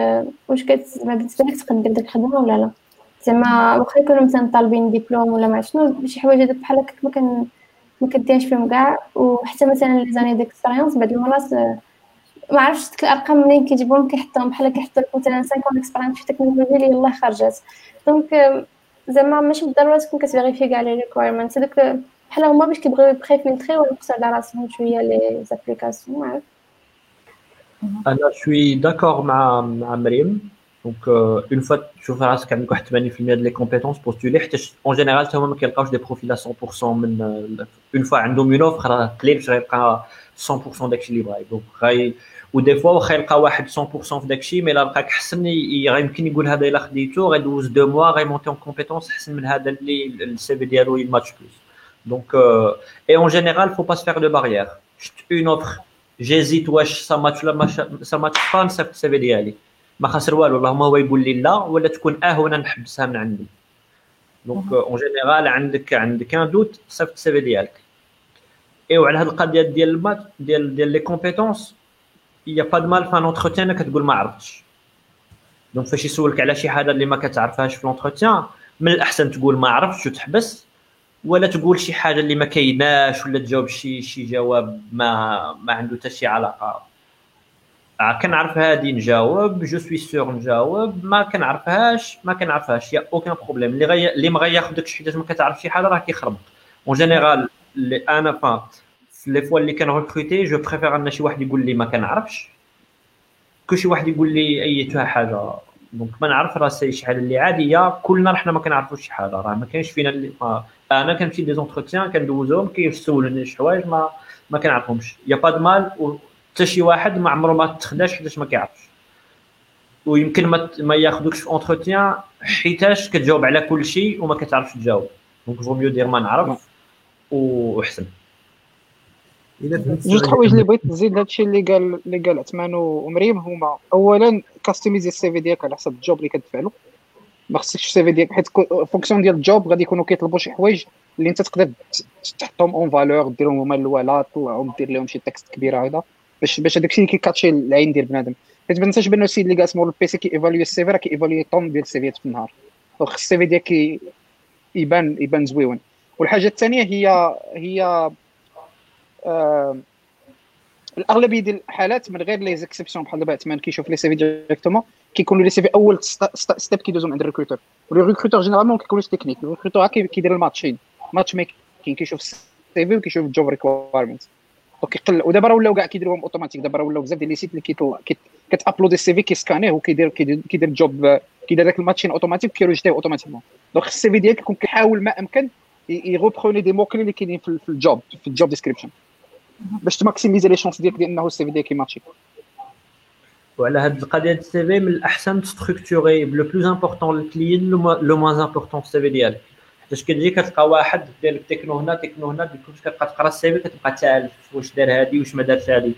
Speaker 5: واش زعما بالنسبة لك تقد دير داك الخدمة ولا لا. زعما واخا يكونوا مثلا طالبين ديبلوم ولا ما شنو شي حوايج بحال هكاك ما كان ما كديرش فيهم كاع. وحتى مثلا les années d'expérience بعض المرات ما عرفتش ديك الارقام منين كيجيبوهم كيحطوهم. بحال كيحطوا لك مثلا 5 expérience في التكنولوجيا اللي يلاه خرجت. donc زعما ماشي بالضرورة تكون كت vérifier كاع les requirements هذوك بحال هما باش كيبغيو préfiltrer ويقصوا على راسهم شوية les applications أنا
Speaker 3: je suis d'accord مع مع مريم. donc une fois تشوف راسك عندك واحد 80% ديال les compétences postuler حيت en général حتى هما ما كيلقاوش des profils 100% من une fois عندهم une offre راه قليل باش غيلقى 100% داكشي اللي بغا دونك غاي و des fois واخا يلقى واحد 100% في داكشي mais الا لقاك احسن يمكن يقول هذا الا خديتو غيدوز deux mois غي monter en compétences احسن من هذا اللي ال CV ديالو ي match plus donc et en général faut pas se faire de barrières شفت une offre j'hésite واش ça matche ولا ما ça matche pas نصيفط ال CV ديالي ما خاسر والو اللهم هو يقول لي لا ولا تكون آه وأنا نحبسها من عندي. donc en général عندك عندك un doute صيفط ال CV ديالك. اي وعلى هاد القضية ديال المات ديال ديال les compétences y a pas mal في un entretien كتقول ما عرفتش. donc فاش يسولك على شي حاجة اللي ما كتعرفهاش في l'entretien من الأحسن تقول ما عرفتش وتحبس ولا تقول شي حاجة اللي ما كايناش ولا تجاوب شي شي جواب ما ما عنده حتى شي علاقة. كنعرف هادي نجاوب je suis sûr نجاوب. ما كنعرفهاش ما كنعرفهاش. y a aucun problème اللي غي... اللي ما غياخذكش حيت ما كتعرف شي حاجة راه كيخربط en général أنا فا في les fois اللي كن recruter je préfère أن شي واحد يقول لي ما كنعرفش كل شي واحد يقول لي أي حاجة. donc ما نعرف راسي شي حاجة اللي عادية. كلنا رحنا ما كنعرفوش شي حاجة. راه ما كاينش فينا اللي ما أنا كنمشي des entretiens كندوزهم كيسولوني شي حوايج ما ما كنعرفهمش. y a pas de mal حتى شي واحد ما عمره ما تخداش حيتاش ما كيعرفش. ويمكن ما ما ياخذوكش في entretien حيتاش كتجاوب على كل شيء وما كتعرفش تجاوب. donc vaut mieux dire ما نعرف وحسن
Speaker 4: جوج الحوايج اللي بغيت نزيد هادشي اللي قال اللي قال عثمان ومريم هما. اولا customiser ال CV ديالك على حسب ال job اللي كتدفع له ما خصكش ال CV ديالك حيت fonction ديال ال job غادي يكونوا كيطلبوا شي حوايج اللي انت تقدر تحطهم en valeur ديرهم هما الاولى تطلعهم دير لهم شي texte كبيره هذا باش باش هذاك الشيء كي catcher العين ديال بنادم. حيت ما تنساش بان السيد اللي جالس مور ال PC كي évaluer ال CV راه كي évaluer tonnes ديال السيفيات في النهار. خص ال CV ديالك يبان يبان زوين. والحاجة الثانية هي هي آه الأغلبية ديال الحالات من غير les exceptions بحال دابا عثمان كيشوف les CV directement كيكونوا les CV أول step كيدوزو عند الريكروتور وال recruteur généralement كيكونوش technique ال recruteur كيدير ال matching. match making كيشوف ال CV وكيشوف ال job requirement donc كيقل ودابا راه ولاو كاع كيديروهم اوتوماتيك دابا راه ولاو بزاف ديال les sites اللي كيطلع كت uploader ال CV كي scanner يه وكيدير كيدير ال job كيدير داك ال matching automatique كي rejeter يه automatiquement donc ال CV ديالك يكون كيحاول ما أمكن ي reprendre des mots-clés اللي كاينين في ال job في ال job description باش ت maximiser les chances ديالك انه ال CV ديالك ي matcher.
Speaker 3: وعلى هاد القضية ديال ال CV من الأحسن ت structurer le plus important للكليين le moins important ال CV ديالك. حيتاش كتجي كتلقى واحد دير لك تكنو هنا تكنو هنا كنت كتبقى تقرا ال CV كتبقى تعرف واش دار هادي واش ما دارش هادي.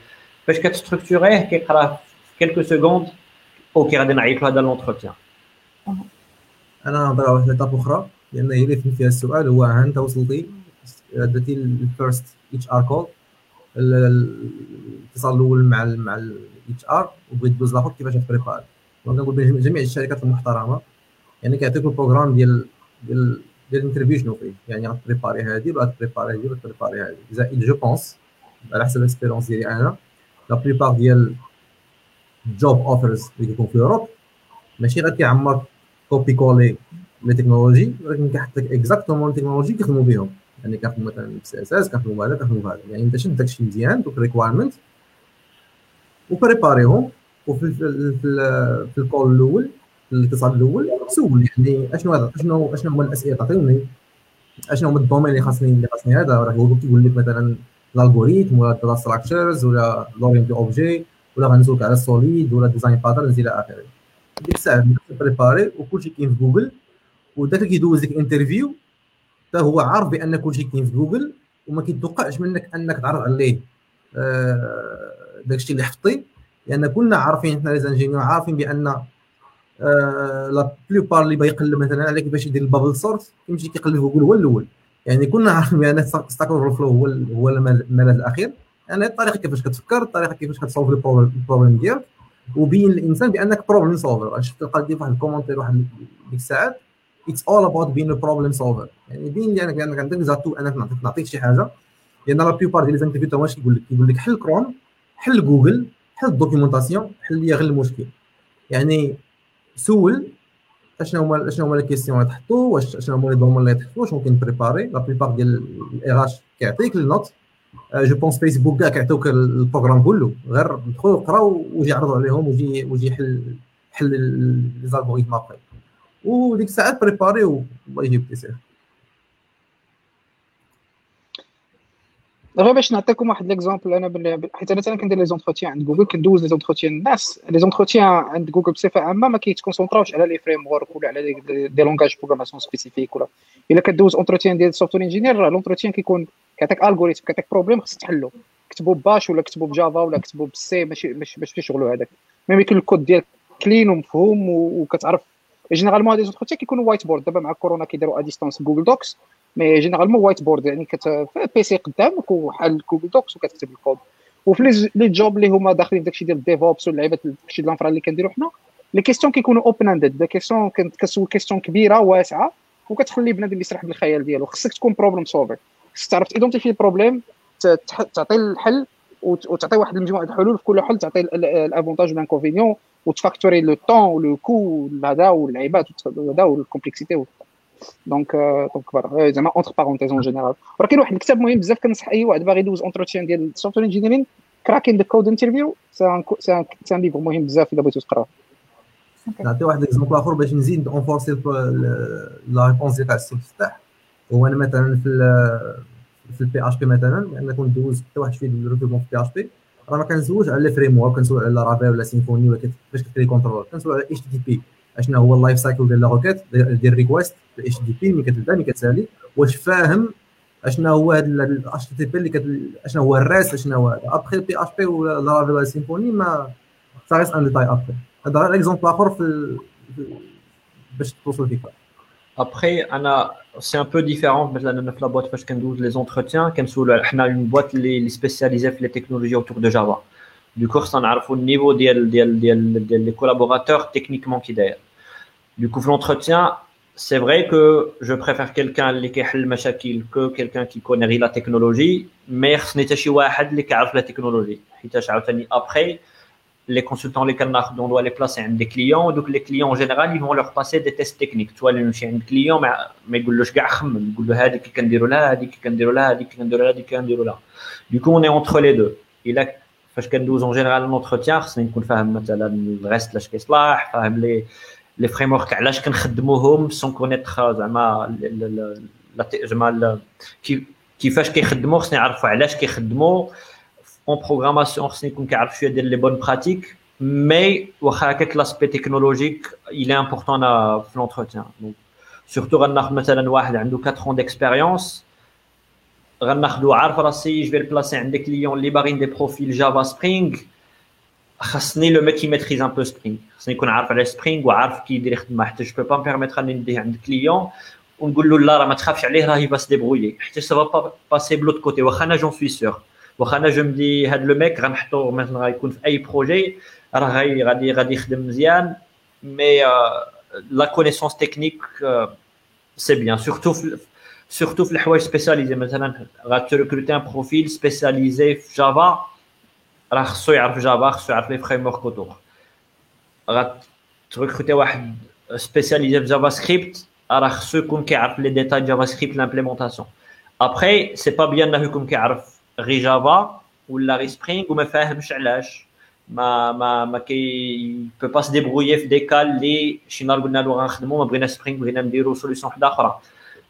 Speaker 3: فاش كت structurer يه كيقراه في quelques secondes ok غادي نعيط له هذا l'entretien
Speaker 6: أنا نهضر على واحد l'étape أخرى لأن هي اللي فيها السؤال هو ها أنت وصلتي؟ درتي ال first HR call الاتصال الأول مع مع ال HR وبغيت دوز لآخر كيفاش ت préparer donc نقول جميع الشركات المحترمة يعني كيعطيك ال programme ديال ديال ديال ال interview فيه؟ يعني غت préparer هادي ولا غت préparer هادي ولا غت préparer هادي. زائد je pense على حسب ال expérience ديالي أنا la plupart ديال job offers اللي كيكون في Europe ماشي غير كيعمر copier-coller les technologies ولكن كيحط لك exactement ال technologies كيخدموا بهم. يعني كنخدموا مثلا CSS كنخدموا بهذا كنخدموا بهذا. يعني انت شد داكشي مزيان دوك ال requirement و préparer هم وفي في, في ال call الأول في الاتصال الأول؟ سول يعني أشنو هذا؟ اشنو أشنو هما الأسئلة؟ تعطيوني. أشنو هما ال domaine اللي خاصني اللي خاصني هذا؟ راه هو كيقول لك مثلا ال algorithm ولا ال data structures ولا l'orienté objet ولا غنسولك على ال SOLID ولا design patterns إلى آخره. ديك الساعة préparer وكلشي كاين في جوجل وداك اللي كيدوز ديك ال interview حتى هو عارف بأن كلشي كاين في جوجل وما كيتوقعش منك أنك تعرض عليه. آه داك الشيء اللي حفظتي لأن كلنا عارفين حنا les ingénieurs عارفين بأن la plupart اللي بيقلب مثلا على كيفاش يدير ال bubble sort يمشي كيقلب في جوجل هو الأول. يعني كنا عارفين بأن Stack Overflow هو الملاذ الأخير. يعني الطريقة كيفاش كتفكر الطريقة كيفاش كت solve ال problem ديالك. وبين الإنسان بأنك problem solver شفت تلقى دي واحد ال commentaire واحد ديك الساعات. it's all about being problem solver يعني بين لي أنا عندك atout أنك نعطيك نعطيك شي حاجة. لأن la plupart ديال les intervieweurs واش كيقول لك؟ كيقول لك حل كروم حل جوجل حل ال documentation حل لي غير المشكل. يعني سول أشنو هما أشنو هما les questions اللي تحطوا واش أشنو هما les domaines اللي تحطوا واش ممكن préparer la plupart ديال ال HR كيعطيك ال note. je pense Facebook كاع كيعطيوك ال programme كله غير دخل قرا وجي عرضوا عليهم وجي وجي حل حل les algorithmes après وديك الساعات préparer والله يجيب تيسير
Speaker 4: غير باش نعطيكم واحد l'exemple أنا حيت أنا كندير les entretiens عند جوجل كندوز les entretiens الناس les entretiens عند جوجل بصفه عامه ما كيت concentrer اوش على les framework ولا على des langages programmation spécifiques ولا الا كدوز entretien ديال ال software engineer l'entretien كيكون كيعطيك algorithm كيعطيك problème خصك تحلو كتبوا باش ولا كتبوا ب Java ولا كتبوا بال C ماشي ماشي ماشي شغلو هذاك المهم يكون الكود ديالك clean ومفهوم وكتعرف généralement هادي entretiens كيكونوا whiteboard دابا مع كورونا كيديروا à distance Google Docs mais généralement whiteboard يعني كت PC قدامك وحال Google Docs وكتكتب الكود. وفي les jobs اللي هما داخلين داكشي ديال ال DevOps واللعيبات داكشي ديال ال infra اللي كنديرو حنا les questions كيكونوا open ended les questions كتسول question كبيرة واسعة وكتخلي بنادم يسرح بالخيال ديالو. خصك تكون problem solver خصك تعرف ت identifier ال problème تعطي الحل وتعطي واحد المجموعة الحلول في كل حل تعطي الافونتاج والانكونفينيون وتفاكتوري لو طون ولو كو هذا واللعيبات هذا وال complexité donc donc voilà زعما entre parenthèses en général ولكن واحد الكتاب مهم بزاف كنصح اي واحد باغي يدوز entretien ديال ال software engineering Cracking the Code Interview c'est un livre مهم بزاف الا بغيتو تقراه
Speaker 6: نعطي واحد exemple اخر باش نزيد renforcer la réponse ديال السي مفتاح هو أنا مثلا في في ال PHP مثلا لأن كنت دوز حتى واحد شوية ديال ال recrutement في ال PHP راه ما كنزوج على les framework كنسول على Laravel ولا Symfony ولا كيف- كيفاش كت créer contrôleur كنسول على HTTP اشنا هو ال life cycle ديال la requête ديال ال request في HTTP ملي كتبدأ ملي كتسالي واش فاهم اشنا هو هاد ال HTTP اللي كت اشنا هو الراس اشنا هو après ال PHP ولا Laravel ولا Symfony mais ça reste un détail après هذا غير exemple آخر في ال- في- باش توصل فيك
Speaker 3: Après, Anna, c'est un peu différent. Maintenant, dans la boîte, parce qu'on douze les entretiens, comme sous le- on a une boîte les, les spécialisée dans les technologies autour de Java. Du coup, on a au niveau des, des, des, des, des collaborateurs techniquement qui d'ailleurs. Du coup, l'entretien, c'est vrai que je préfère quelqu'un qui a le machakil que quelqu'un qui connaît la technologie, mais ce n'est pas واحد اللي كيعرف la technologie. حيتاش عاوتاني après, les consultants les canards on doit les placer عند des clients donc les clients en général ils vont leur passer des tests techniques tu vois اللي نمشي عند client ما ما يقولوش كاع خمم يقول له هذيك كنديروا لها هذيك كنديروا لها هذيك كنديروا لها هذيك كنديروا لها du coup on est entre les deux الا فاش كندوز en général l'entretien خصني نكون فاهم مثلا ال REST لاش كيصلاح فاهم les les frameworks علاش كنخدموهم sans connaître زعما ال- ال- ال- لا ت- زعما ال- كيف- كيفاش كيخدموا خصني نعرفوا علاش كيخدموا en programmation خصني نكون كيعرف شوية ديال les bonnes pratiques mais واخا هكاك l'aspect technologique il est important à- في l'entretien. Donc surtout غناخذ مثلا واحد عنده 4 ans d'expérience غناخذو عارف راسي je vais le placer عند des clients اللي باغيين des profils Java Spring خاصني le mec يميتريز un peu Spring خاصني نكون عارف على Spring وعارف كي يدير يخدم حتى je peux permettre اني نديه عند client ونقول له لا راه ما تخافش عليه راه يبا débrouiller حتى ça va passer، plutôt côté واخا أنا j'en suis sûr واخا أنا je me dis هاد le mec غنحطو مثلا غيكون في أي projet راه غادي غادي غادي يخدم مزيان mais la connaissance technique c'est bien surtout في surtout في الحوايج spécialisés مثلا غاتريكروتي un profil spécialisé في Java راه خصو يعرف Java خصو يعرف les frameworks autour غاتريكروتي واحد spécialisé في JavaScript راه خصو يكون كيعرف les détails JavaScript l'implémentation après c'est pas bien انه يكون كيعرف غي Java ولا غي Spring وما فاهمش علاش mais mais mais qui peut pas se débrouiller في des cas اللي شي نهار قلنا له غنخدمو ما بغينا Spring بغينا نديرو solution وحده أخرى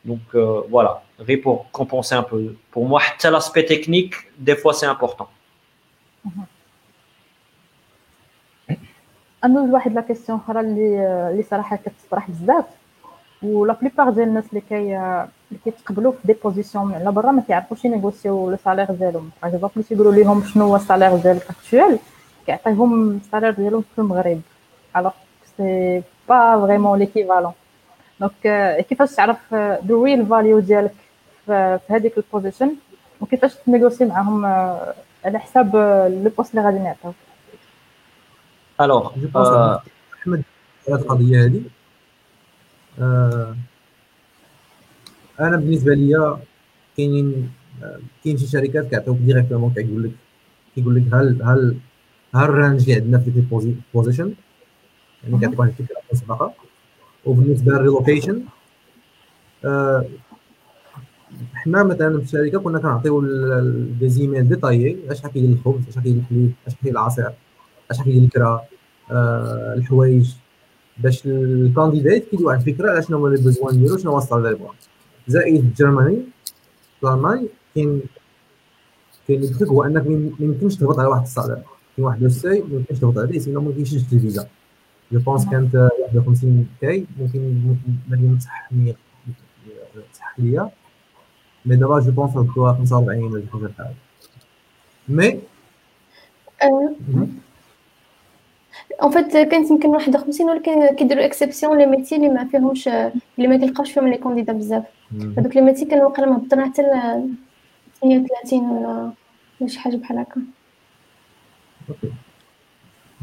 Speaker 3: Donc euh, voilà, Ré pour compenser un peu. Pour moi, tel aspect technique, des fois, c'est important.
Speaker 1: أنا واحد la question أخرى اللي اللي صراحة كتطرح بزاف و la plupart ديال الناس اللي كي اللي كيتقبلوا في des positions من على برا ما كيعرفوش ينيغوسيو le salaire ديالهم par exemple يقولوا لهم شنو هو ال salaire ديالك actuel كيعطيهم ال salaire ديالهم في المغرب alors c'est pas vraiment l'équivalent donc كيفاش تعرف the real value ديالك في في هذيك ال position وكيفاش تنيغوسي معاهم آه، على حساب le poste اللي غادي
Speaker 6: je pense
Speaker 3: euh,
Speaker 6: احمد هذه القضية هذه آه، أنا بالنسبة ليا كاينين آه، كاين شي شركات كيعطيوك directement كيقول لك كيقول لك هل هل هل ال range اللي عندنا في ديك position يعني كيعطيك واحد الفكرة مسبقة. وبالنسبة لل relocation آه، حنا مثلا في الشركة كنا كنعطيو des emails détaillés أش حكي ديال الخبز أش حكي ديال الحليب أش حكي ديال العصير أش حكي ديال الكرا آه، الحوايج. باش ال candidate كيدير واحد الفكرة على شنو هو les besoins ديالو شنو هو ال salaire ديالو زائد Germany الالمان كاين كاين الفكر هو أنك ما يمكنش تهبط على واحد ال salaire كاين واحد le seuil ما يمكنش تهبط عليه sinon ما كاينش الفيزا je pense كانت 51 K ممكن مريم تصح ليا تصح ليا mais دابا je pense هبطوها 45 ولا حاجة بحال mais
Speaker 5: en fait كانت يمكن 51 ولكن كيديروا exceptions les métiers اللي ما فيهمش اللي ما كيلقاوش فيهم les candidats بزاف هذوك les métiers كانوا واقيلا مهبطين حتى ل 38 ولا ولا شي حاجة بحال هكا
Speaker 6: okay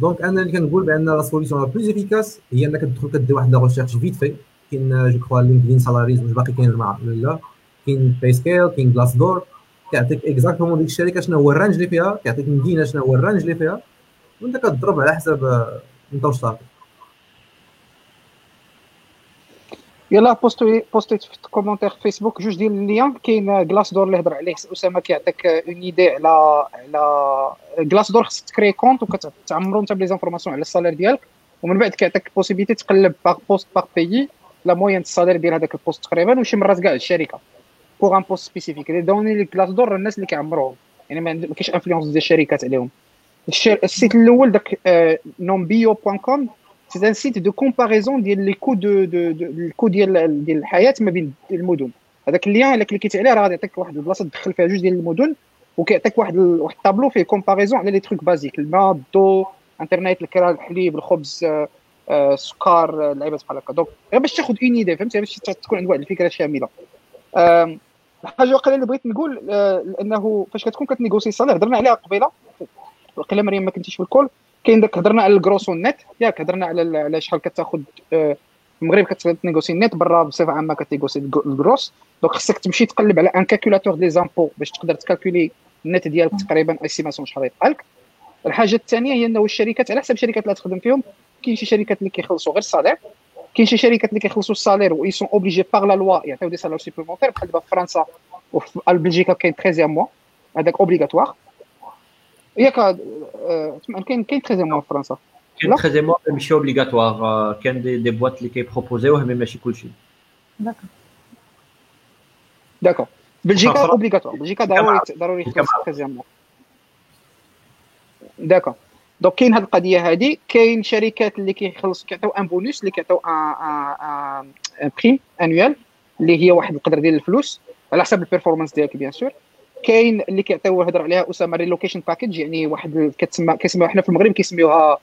Speaker 6: donc أنا اللي كنقول بان la solution la plus efficace هي انك تدخل كدير واحد la recherche vite في كاين je crois LinkedIn Salaries واش باقي كاين مع ولا لا كاين PayScale كاين Glassdoor كيعطيك exactement ديك الشركة شنو هو ال range اللي فيها كيعطيك مدينه شنو هو ال range اللي فيها وانت كتضرب على حسب انت واش صافي
Speaker 4: يلا بوستو بوستيت في commentaire في فيسبوك جوج ديال ال liens كاين Glassdoor اللي هضر عليه اسامه كيعطيك une idée على على Glassdoor خصك تكري compte وكتعمرو انت ب les informations على ال salaire ديالك ومن بعد كيعطيك possibilité تقلب par poste par pays la moyenne ال salaire ديال هذاك ال poste تقريبا وشي مرات كاع الشركة pour un poste spécifique les données اللي كلاص الناس اللي كيعمروهم يعني ما كاينش influence ديال الشركات عليهم ال site الأول داك Numbeo point com c'est un site de comparaison ديال les coûts de ال coût ديال ديال الحياة ما بين المدن. هذاك ال lien الا كليكيتي عليه راه غادي يعطيك واحد البلاصة تدخل فيها جوج ديال المدن وكيعطيك واحد واحد الطابلو فيه comparaison على les trucs basiques الماء الضو انترنت الكرا الحليب الخبز السكر اللعيبات بحال هكا. donc غير باش تاخذ une idée فهمتي؟ باش تكون عندك واحد الفكرة شاملة. الحاجة واقيلا اللي بغيت نقول انه فاش كتكون كتنيغوسي ال salaire هضرنا عليها قبيلة وقيلا مريم ما كنتيش في ال call. كاين داك هضرنا على ال gross وال net ياك هضرنا على على شحال كتاخذ في المغرب كتنيغوسي النت برا بصفة عامة كتنيغوسي ال gross. donc خصك تمشي تقلب على un calculateur des impôts باش تقدر تكالكولي النت ديالك تقريبا estimation شحال يبقى لك الحاجة الثانية هي إنه الشركات على حسب الشركات اللي تخدم فيهم كاين شي شركات اللي كيخلصوا غير ال salaire. كاين شي شركات اللي كيخلصوا ال salaire و sont obligés par la loi يعطيو des salaires supplémentaires بحال دابا في فرنسا وفي بلجيكا كاين 13 mois هذاك obligatoire ياك كاين كاين 13 mois في فرنسا.
Speaker 3: كاين 13 mois ماشي obligatoire كاين des des boîtes اللي كيبروبوزيوه mais ماشي كلشي.
Speaker 1: d'accord
Speaker 4: d'accord بلجيكا obligatoire بلجيكا ضروري ضروري 13 mois d'accord donc كاين هذه القضية هذه كاين شركات اللي كيخلصوا كيعطيو un bonus اللي كيعطيو un une prime annuelle اللي هي واحد القدر ديال الفلوس على حسب ال performance ديالك bien sûr كاين اللي كيعطيو هضر عليها أسامة relocation package يعني واحد كتسمى كيسميوها حنا في المغرب كيسميوها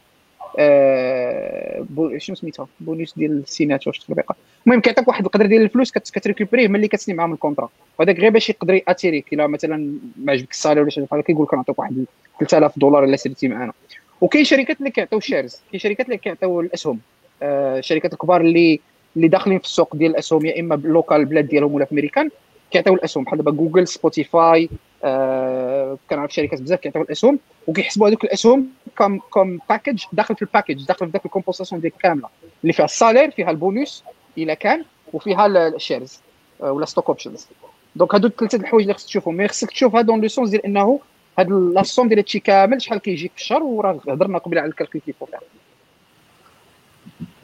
Speaker 4: آه شنو سميتها؟ بونوس ديال ال signature واش تطبيقه المهم كيعطيك واحد القدر ديال الفلوس كتريكوبريه ملي كتسني معاهم ال contrat وهذاك غير باش يقدر ياتيريك الا مثلا ما عجبك ال salaire ولا شي حاجة كيقول لك نعطيك واحد 3000 دولار إلا سيرتي معنا وكاين شركات اللي كيعطيو ال shares كاين شركات اللي كيعطيو الأسهم. آه الشركات الكبار اللي اللي داخلين في السوق ديال الأسهم يا إما بال local البلاد ديالهم ولا في أمريكان كيعطيو الاسهم. بحال دابا Google Spotify آه كنعرف شركات بزاف كيعطيو الاسهم وكيحسبوا هذوك الاسهم كم كم package داخل في ال package داخل في ذاك ال composition ديال كاملة. اللي فيها ال salaire فيها البونوس إلا كان وفيها ال shares آه ولا stock options donc هادو الثلاثة الحوايج اللي خصك تشوفهم. mais خصك تشوفها dans le sens ديال إنه هاد la somme ديال هادشي كامل شحال كيجيك في الشهر وراه هضرنا قبل على ال calcul كيفو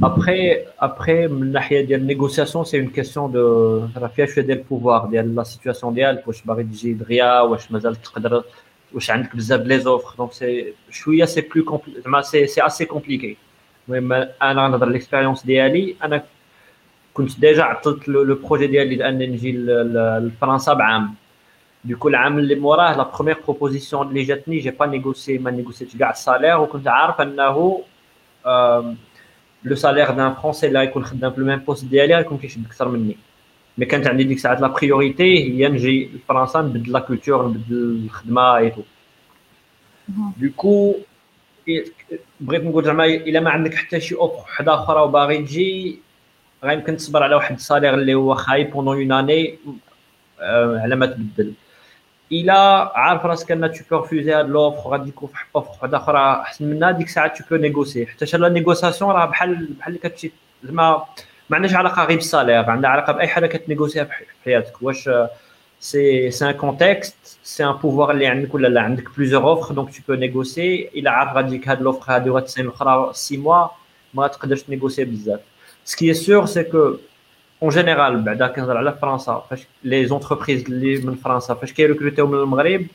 Speaker 3: Après, après, من ناحيه ديال ال négociation c'est une question de راه فيها شوية ديال ال pouvoir ديال la situation ديالك واش باغي تجي دغيا واش مازال تقدر واش عندك بزاف les offres donc c'est شوية c'est plus compliqué زعما c'est c'est assez compliqué المهم أنا نهضر l'expérience ديالي أنا كنت déjà عطلت le projet ديالي لأنني نجي لفرنسا بعام. du coup العام اللي موراه la première proposition اللي جاتني j'ai pas négocié ما نيغوسيتش كاع ال salaire وكنت عارف أنه le salaire d'un Français اللي غيكون خدام في ال même poste ديالي غيكون كيشد أكثر مني. mais كانت عندي ديك الساعات la priorité هي نجي لفرنسا نبدل la culture نبدل الخدمة et tout du coup بغيت نقول زعما إلا ما عندك حتى شي offre وحدة أخرى وباغي تجي غيمكن تصبر على واحد ال salaire اللي هو خايب pendant une année على ما تبدل. الا عارف راسك أن tu peux refuser هاد l'offre غادي يكون في offre وحده أخرى أحسن منها ديك الساعة tu peux négocier حتى la négociation راه بحال بحال اللي كتمشي زعما ما عندهاش علاقة غير بال salaire عندها علاقة بأي حاجة كتنيغوسيها في حياتك. واش c'est c'est un contexte c'est un pouvoir اللي عندك ولا لا؟ عندك plusieurs offres donc tu peux négocier إلا عارف غادي يجيك هاد l'offre هادي وغتسين الأخرى 6 mois ما تقدرش تنيغوسي بزاف. ce qui est sûr c'est que en général بعدا كنهضر على فرنسا فاش les entreprises اللي من فرنسا فاش كيركروتيو من المغرب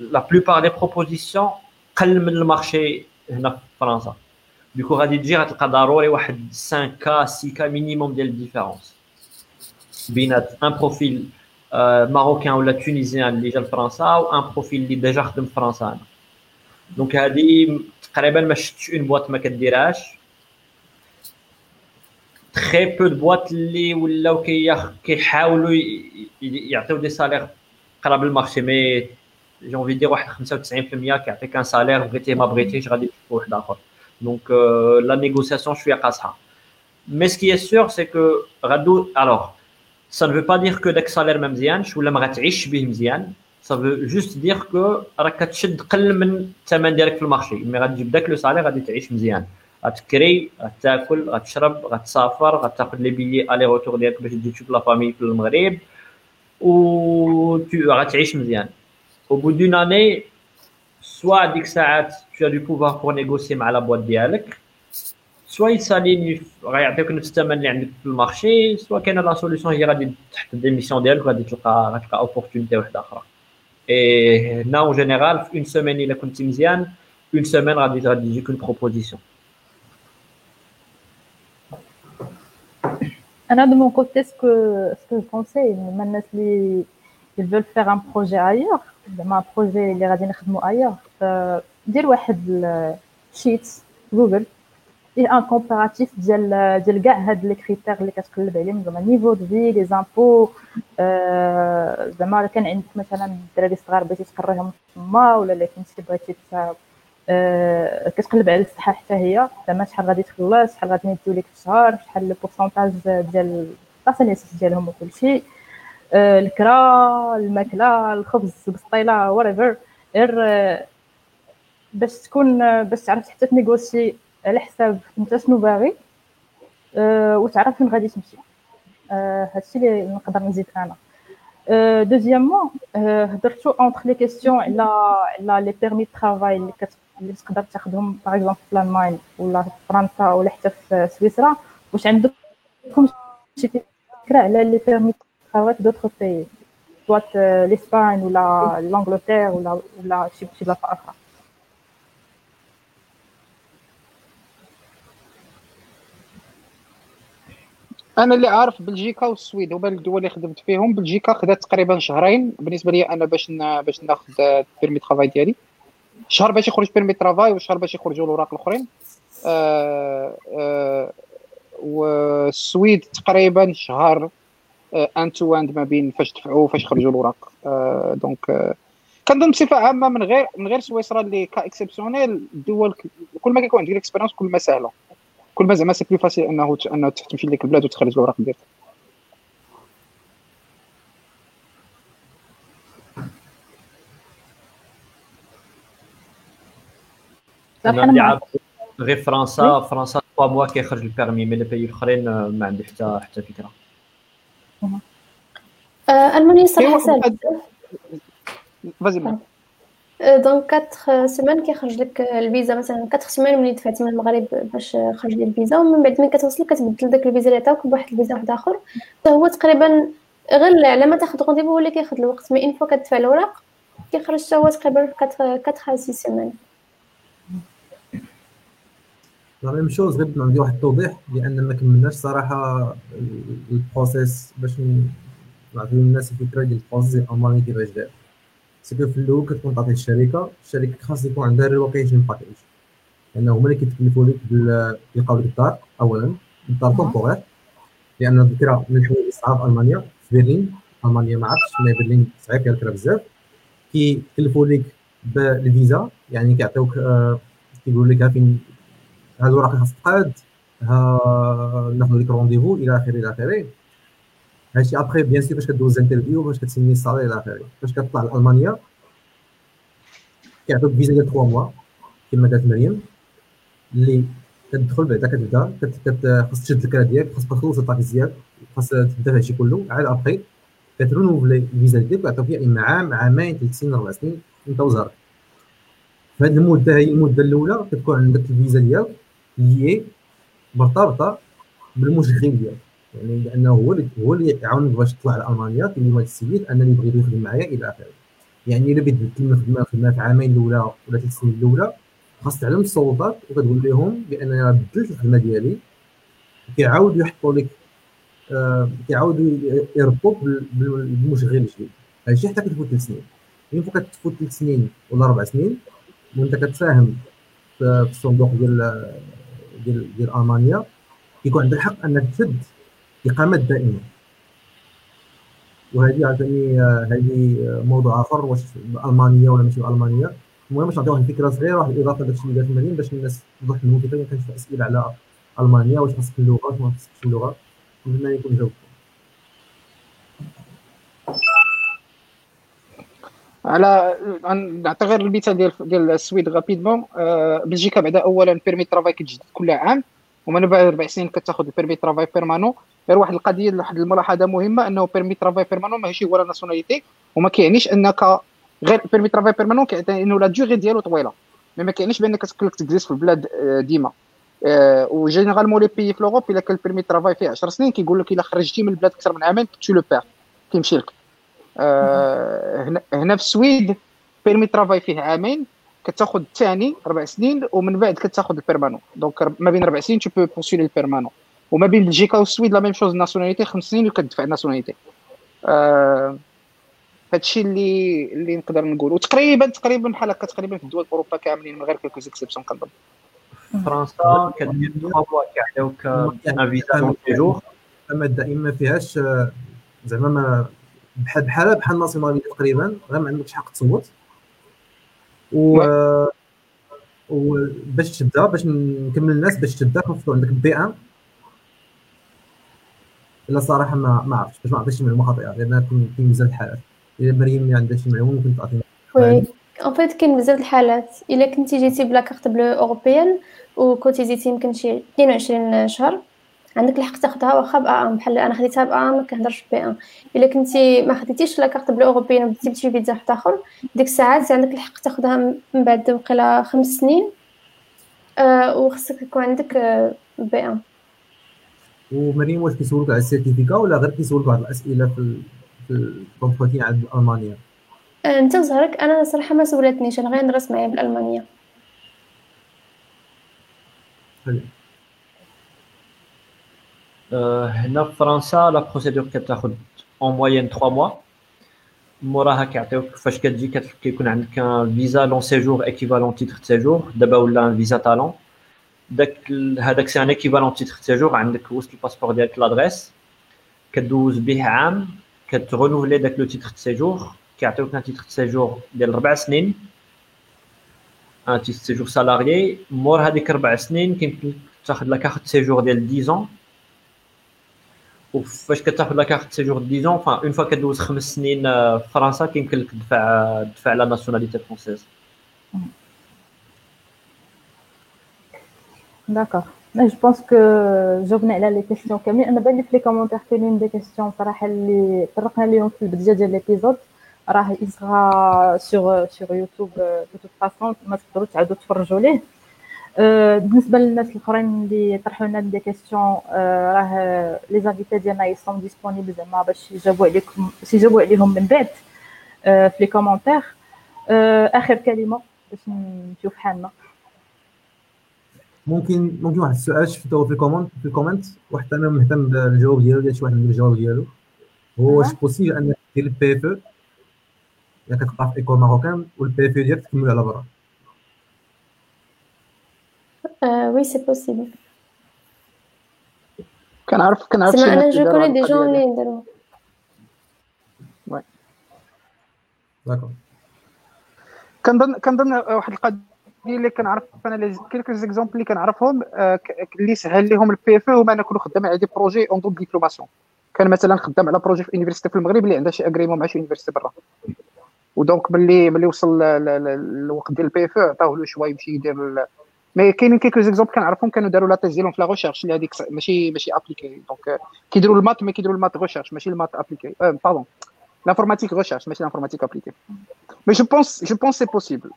Speaker 3: la plupart des propositions قل من ال marché هنا في فرنسا du coup غادي تجي غتلقى ضروري واحد 5 k 6 k minimum ديال ال différence بينات un profil marocain ولا tunisien اللي جا لفرنسا و un profil اللي déjà خدم في فرنسا هنا donc هادي تقريبا ما شفتش une boîte ما كديرهاش très peu de boîtes اللي ولاو كيحاولوا يعطيو des salaires قراب ال marché mais je vais dire واحد 95% كيعطيك un salaire بغيتي ما بغيتيش غادي تشوف واحد اخر دونك la négociation شوية قاصحه mais ce qui est sûr c'est que غادو alors ça veut pas dire que داك salaire ما مزيانش ولا ما غاتعيش به مزيان ça veut juste dire que راك كتشد قل من الثمن ديالك في ال marché mais غادي تجيب داك le salaire غادي تعيش مزيان غتكري غتاكل غتشرب غتسافر غتاخذ les billets aller-retour ديالك باش تجي تشوف la famille في المغرب و غتعيش مزيان. au bout d'une année soit ديك الساعات t'as du pouvoir pour négocier مع la boîte ديالك soit ils s'alignent غيعطيوك نفس الثمن اللي عندك في ال marché soit كاينة la solution هي غادي تحط démission ديالك غادي تلقى غتلقى opportunité واحدة أخرى. et هنا en général في une semaine إلا كنتي مزيان une semaine غادي غادي يجيك une proposition
Speaker 1: أنا de mon côté ce que ce que je conseille من الناس اللي ils veulent faire un projet ailleurs زعما projet اللي غادي نخدمو ailleurs دير واحد sheet Google et un comparatif ديال ديال كاع هاد les critères اللي كتقلب عليهم زعما niveau de vie les impôts زعما كان عندك مثلا الدراري الصغار بغيتي تقريهم تما ولا الا كنتي بغيتي كتقلب على الصحة حتى هي. زعما شحال غادي تخلص شحال غادي يديو لك في الشهر شحال le pourcentage ديال الباسيليس ديالهم وكلشي الكرا الماكلة الخبز البسطيلة وريفر غير باش تكون باش تعرف حتى تنيغوسي على حساب انت شنو باغي وتعرف فين غادي تمشي. هادشي اللي نقدر نزيد أنا. deuxièmement هضرتو entre les questions على على les permis travail اللي كت اللي تقدر تاخذهم par exemple في ألمانيا ولا في فرنسا ولا حتى في سويسرا واش عندكم شي فكرة على les permis في d'autres pays soit l'Espagne ولا l'Angleterre ولا ولا شي شي بلاصة أخرى.
Speaker 4: أنا اللي عارف بلجيكا والسويد هما الدول اللي خدمت فيهم. بلجيكا خدات تقريبا شهرين. بالنسبة لي أنا باش باش ناخذ permis travail ديالي. شهر باش يخرج permis travail وشهر باش يخرجوا الأوراق الأخرين. آه آه والسويد تقريبا شهر en tout ما بين فاش دفعوا وفاش خرجوا الأوراق. آه donc كنظن بصفة عامة من غير من غير سويسرا اللي cas exceptionnel الدول كل ما كيكون عندك expérience كل ما سهلة. كل ما زعما c'est plus facile أنه أنه تمشي لديك البلاد وتخرج الأوراق ديالك.
Speaker 3: غير فرنسا. فرنسا 3 mois كيخرج ال permis. mais les pays الاخرين ما عندي حتى حتى فكرة.
Speaker 5: المانيا صراحة سهله
Speaker 4: vas-y
Speaker 5: donc 4 semaines كيخرج لك الفيزا مثلا. 4 semaines ملي دفعتي من المغرب باش خرج لي الفيزا. ومن بعد ملي كتوصل كتبدل داك الفيزا اللي عطاوك بواحد الفيزا واحد آخر. فهو تقريبا غير على ما تاخذ rendez-vous هو اللي كياخذ الوقت. mais une fois كتدفع الأوراق كيخرج حتى هو تقريبا في 4 4 6 semaines
Speaker 6: la même chose غير نعطي واحد التوضيح لأن ما كملناش صراحة ال process باش نعطيو الناس الفكرة ديال ال process الالماني كيفاش داير parce que في الأول كتكون تعطي الشركة الشركة خاص يكون عندها relocation package لأن هما اللي كيتكلفوا لك يلقاو لك الدار اولا. الدار temporaire لأن الفكرة من الحوايج اللي صعاب في ألمانيا في برلين. ألمانيا ما عرفتش mais برلين صعيب فيها الفكرة بزاف. كيكلفوا لك بالفيزا يعني كيعطيوك آه كيقول لك فين هاد الوراق خاص تقاد ناخذ لك rendez-vous إلى آخره إلى آخره. هادشي après bien sûr فاش كدوز interview فاش كتسمي ال salaire إلى آخره. فاش كتطلع لألمانيا كيعطوك فيزا ديال 3 mois كما قالت مريم اللي كتدخل بعدا كتبدا خاص تشد الكرا ديالك خاص تخلص ال taxes ديالك خاص تبدا هادشي كله. عاد ابخي كترونوفلي الفيزا ديالك ويعطيوك فيها اما عام عامين ثلاث سنين أربع سنين انت وزارك. هذه المدة هي المدة الأولى كتكون عندك الفيزا ديالك. لي مرتبطة بالمشغل ديالك يعني لأنه هو اللي هو اللي يعاونك باش تطلع لألمانيا كيقول لك السيد أنني بغيت يخدم معايا إلى آخره. يعني إلا بغيت تبدل الخدمه خدمة في عامين الأولى ولا ثلاث سنين الأولى خاص تعلم السلطات وكتقول لهم بان أنا بدلت الخدمة ديالي. كيعاودوا يحطوا لك آه كيعاودوا يربطوك بالمشغل الجديد. هادشي حتى كتفوت ثلاث سنين. اين فوا كتفوت ثلاث سنين ولا أربع سنين وأنت كتساهم في الصندوق ديال ديال ديال ألمانيا كيكون عندك الحق انك تسد إقامة دائمة. وهذه عاوتاني هذه موضوع آخر واش ألمانيا ولا ماشي ألمانيا. المهم باش نعطي واحد الفكرة صغيرة واحد الإضافة داكشي اللي قالت مريم باش الناس توضح لهم كيفاش كانت أسئلة على ألمانيا واش خاصك اللغة واش ما خاصكش اللغة. قبل يكون جاوبت
Speaker 4: على غير المثال ديال ديال السويد rapidement آه بلجيكا بعدا اولا permis travail كتجدد كل عام ومن بعد أربع سنين كتاخذ ال permis travail permanent غير واحد القضية واحد الملاحظة مهمة أنه permis travail permanent ماشي هو la nationalité وما كيعنيش أنك غير permis travail permanent كيعني إنه la durée ديالو طويلة. mais ما كيعنيش بأنك تقدر تجلس في البلاد ديما. آه، و généralement les pays في l'Europe إلا كان ال permis travail فيه 10 سنين كيقول لك إلا خرجتي من البلاد أكثر من عامين tu le perds كيمشي لك. آه، هنا هنا في السويد permis travail فيه عامين كتاخذ الثاني أربع سنين ومن بعد كتاخذ ال permanent donc ما بين أربع سنين tu peux postuler ال permanent وما بين بلجيكا والسويد la même chose ال nationalité خمس سنين وكتدفع ال nationalité آه هادشي اللي اللي نقدر نقول. وتقريبا تقريبا بحال هكا تقريبا في الدول اوروبا كاملين من غير quelques exceptions كنظن.
Speaker 3: فرنسا كدير 3 mois كيعطيوك un visa long séjour
Speaker 6: أما دائما ما فيهاش آه، زعما ما بحال بحال بحال ال nationalité تقريبا غير ما عندكش حق تصوت. و وباش تبدا باش نكمل الناس باش تبدا خاصك عندك B1. لا صراحة ما ما عرفتش باش ما عطيش معلومة خاطئة لأن كاين بزاف الحالات. إلا مريم ما عندهاش معلومة ممكن تعطينا
Speaker 5: oui. en fait كاين بزاف الحالات. إلا كنتي جيتي ب la carte bleue européenne وكوتيزيتي يمكن شي 22 شهر عندك الحق تاخدها واخا أم بحال أنا خديتها أم ما كنهضرش B1 إلا كنتي ما خديتيش la carte bleue européenne وبديتي بشي فيزا واحد آخر ديك الساعات عندك الحق تاخدها من بعد وقيلا خمس سنين آه وخصك يكون عندك آه B1
Speaker 6: ومريم واش كيسولوك على ال certificat ولا غير كيسولوك واحد الأسئلة في في ال entretien عند ألمانيا؟
Speaker 5: آه أنت وزهرك أنا صراحة ما سولتنيش أنا غير نرس معايا بالألمانية.
Speaker 3: هنا في فرنسا la procédure كتاخد au moins 3 mois موراها كيعطيوك فاش كتجي كيكون عندك visa long séjour équivalent titre séjour دابا ولا visa talent داك هذاك c'est un équivalent titre séjour عندك وسط الباسبور ديالك l'adresse كدوز به عام كت renouveler داك le titre séjour كيعطيوك un titre séjour ديال ربع سنين un titre séjour salarié مور هذيك ربع سنين كيمكن تاخذ la carte séjour ديال 10 وفاش كتاخذ la carte séjour 10 ans une fois كدوز خمس سنين في فرنسا كيمكن لك تدفع تدفع la nationalité française
Speaker 1: d'accord je pense que جاوبنا على les questions كاملين أنا بان لي في les commentaires كاينين des questions صراحة اللي طرقنا ليهم في البدايه ديال l'épisode راه il sera sur sur YouTube de toute façon ما تقدروا تعاودوا تفرجوا ليه بالنسبة للناس الأخرين اللي طرحوا لنا des questions راه les invités ديالنا ils sont disponibles زعما باش يجاوبوا عليكم باش يجاوبوا عليهم من بعد في les commentaires آخر كلمة باش نمشيو في حالنا.
Speaker 6: ممكن ممكن واحد السؤال شفتو في ال comment في ال comment؟ واحد أنا مهتم بالجواب ديالو ديال شي واحد ندير الجواب ديالو. هو واش possible انك دير ال PFE الا كتقرا في école marocaine وال PFE ديالك تكمل على برا.
Speaker 5: oui c'est possible
Speaker 4: كنعرف كنعرف
Speaker 5: زعما أنا je connais des gens اللي
Speaker 6: d'accord
Speaker 4: كنظن كنظن واحد القضية اللي كنعرف أنا quelques exemples اللي كنعرفهم اللي سهل لهم ال PFE هما أنا كنت خدام على des projets en double diplomation كان مثلا خدام على projet في université في المغرب اللي عندها شي agrément مع شي université برا. و donc ملي ملي وصل الوقت ديال ال PFE عطاوه له شوية يمشي يدير mais كاينين quelques exemples كنعرفهم كانوا داروا la thèse ديالهم في la recherche اللي هذيك ماشي ماشي appliqué donc كيديروا ال maths mais كيديروا ال maths recherche ماشي ال maths appliqué pardon l'informatique recherche ماشي l'informatique appliquée mais je pense je pense c'est possible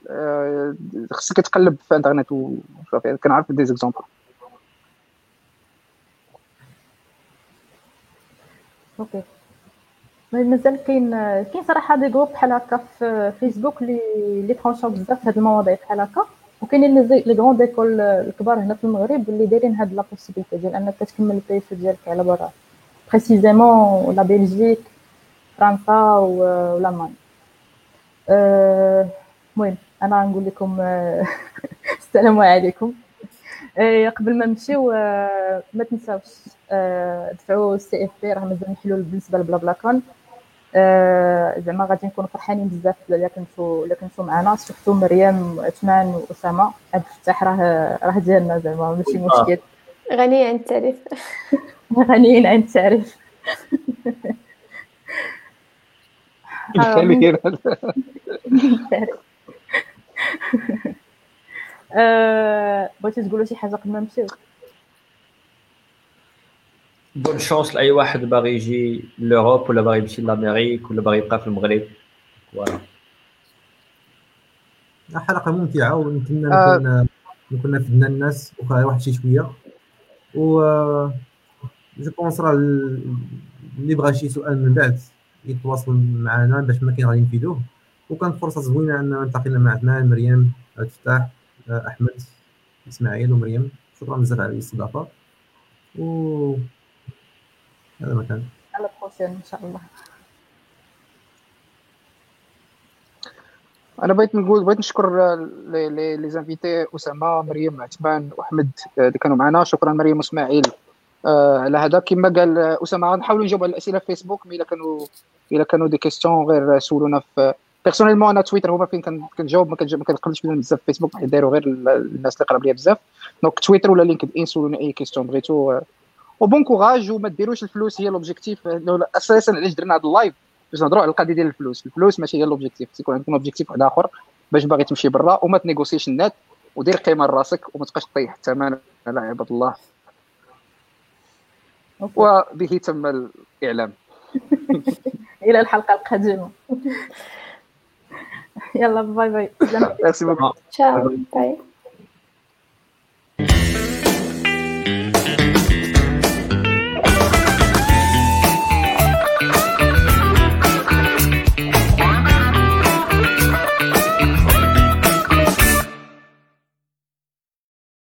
Speaker 4: خصك تقلب في انترنت وشوف كنعرف des exemples
Speaker 1: okay مازال كاين كاين صراحة des groupes بحال هكا في فيسبوك اللي اللي branchاو بزاف في هاد المواضيع بحال هكا وكاينين les grandes écoles الكبار هنا في المغرب اللي دايرين هاد la possibilité ديال انك تكمل ال PFE ديالك على برا. بريسيزيمون لا بلجيك فرنسا والالمان المهم أنا نقول لكم السلام عليكم قبل ما نمشيو ما تنساوش دفعوا السي اف بي راه مازال محلول بالنسبة لبلا بلاكون زعما غادي نكونوا فرحانين بزاف الا كنتو الا كنتو معنا سورتو مريم عثمان وأسامة. عبد الفتاح راه راه ديالنا زعما ماشي مشكل.
Speaker 5: غنية عن التعريف. *laughs*
Speaker 1: غنيين عن التعريف. *laughs* بغيتي تقولوا شي حاجة قبل ما نمشيو؟
Speaker 3: bonne chance لاي واحد باغي يجي l'Europe ولا باغي يمشي l'Amérique ولا باغي يبقى في المغرب voilà
Speaker 6: حلقة ممتعة ونتمنى نكون كنا فدنا الناس وخا واحد شي شوية. و je pense راه ال- اللي بغى شي سؤال من بعد يتواصل معنا باش ما كاين غادي نفيدوه. وكانت فرصة زوينة أن التقينا مع عثمان مريم عبد الفتاح آه، أحمد إسماعيل ومريم. شكرا بزاف على الاستضافة. و هذا ما كان
Speaker 1: على إن شاء الله.
Speaker 4: أنا بغيت نقول بغيت نشكر les invités أسامة مريم عثمان وأحمد آه، اللي كانوا معنا. شكرا مريم وإسماعيل. آه، على هذا كما قال أسامة غنحاولوا نجاوب على الأسئلة في فيسبوك mais إلا كانوا إلا كانوا des questions غير سولونا في personnellement أنا تويتر هما فين كن- كنجاوب ما كنقلبش بزاف في فيسبوك حيت دايروا غير ال- الناس اللي قراب ليا بزاف. donc تويتر ولا LinkedIn سولونا أي كيستيون بغيتو آه، و bon courage وما ديروش الفلوس هي l'objectif أساسا علاش درنا هذا ال live؟ باش نهضروا على القضية ديال الفلوس. الفلوس ماشي هي l'objectif تيكون عندكم objectif واحد آخر باش باغي تمشي برا وما تnégociش النت ودير قيمة لراسك وما تبقاش طيح الثمن على عباد الله.
Speaker 1: okay.
Speaker 4: وبه تم الإعلام. *laughs*
Speaker 1: إلى الحلقة القادمة. *laughs* يلا bye bye
Speaker 4: merci beaucoup
Speaker 5: ciao bye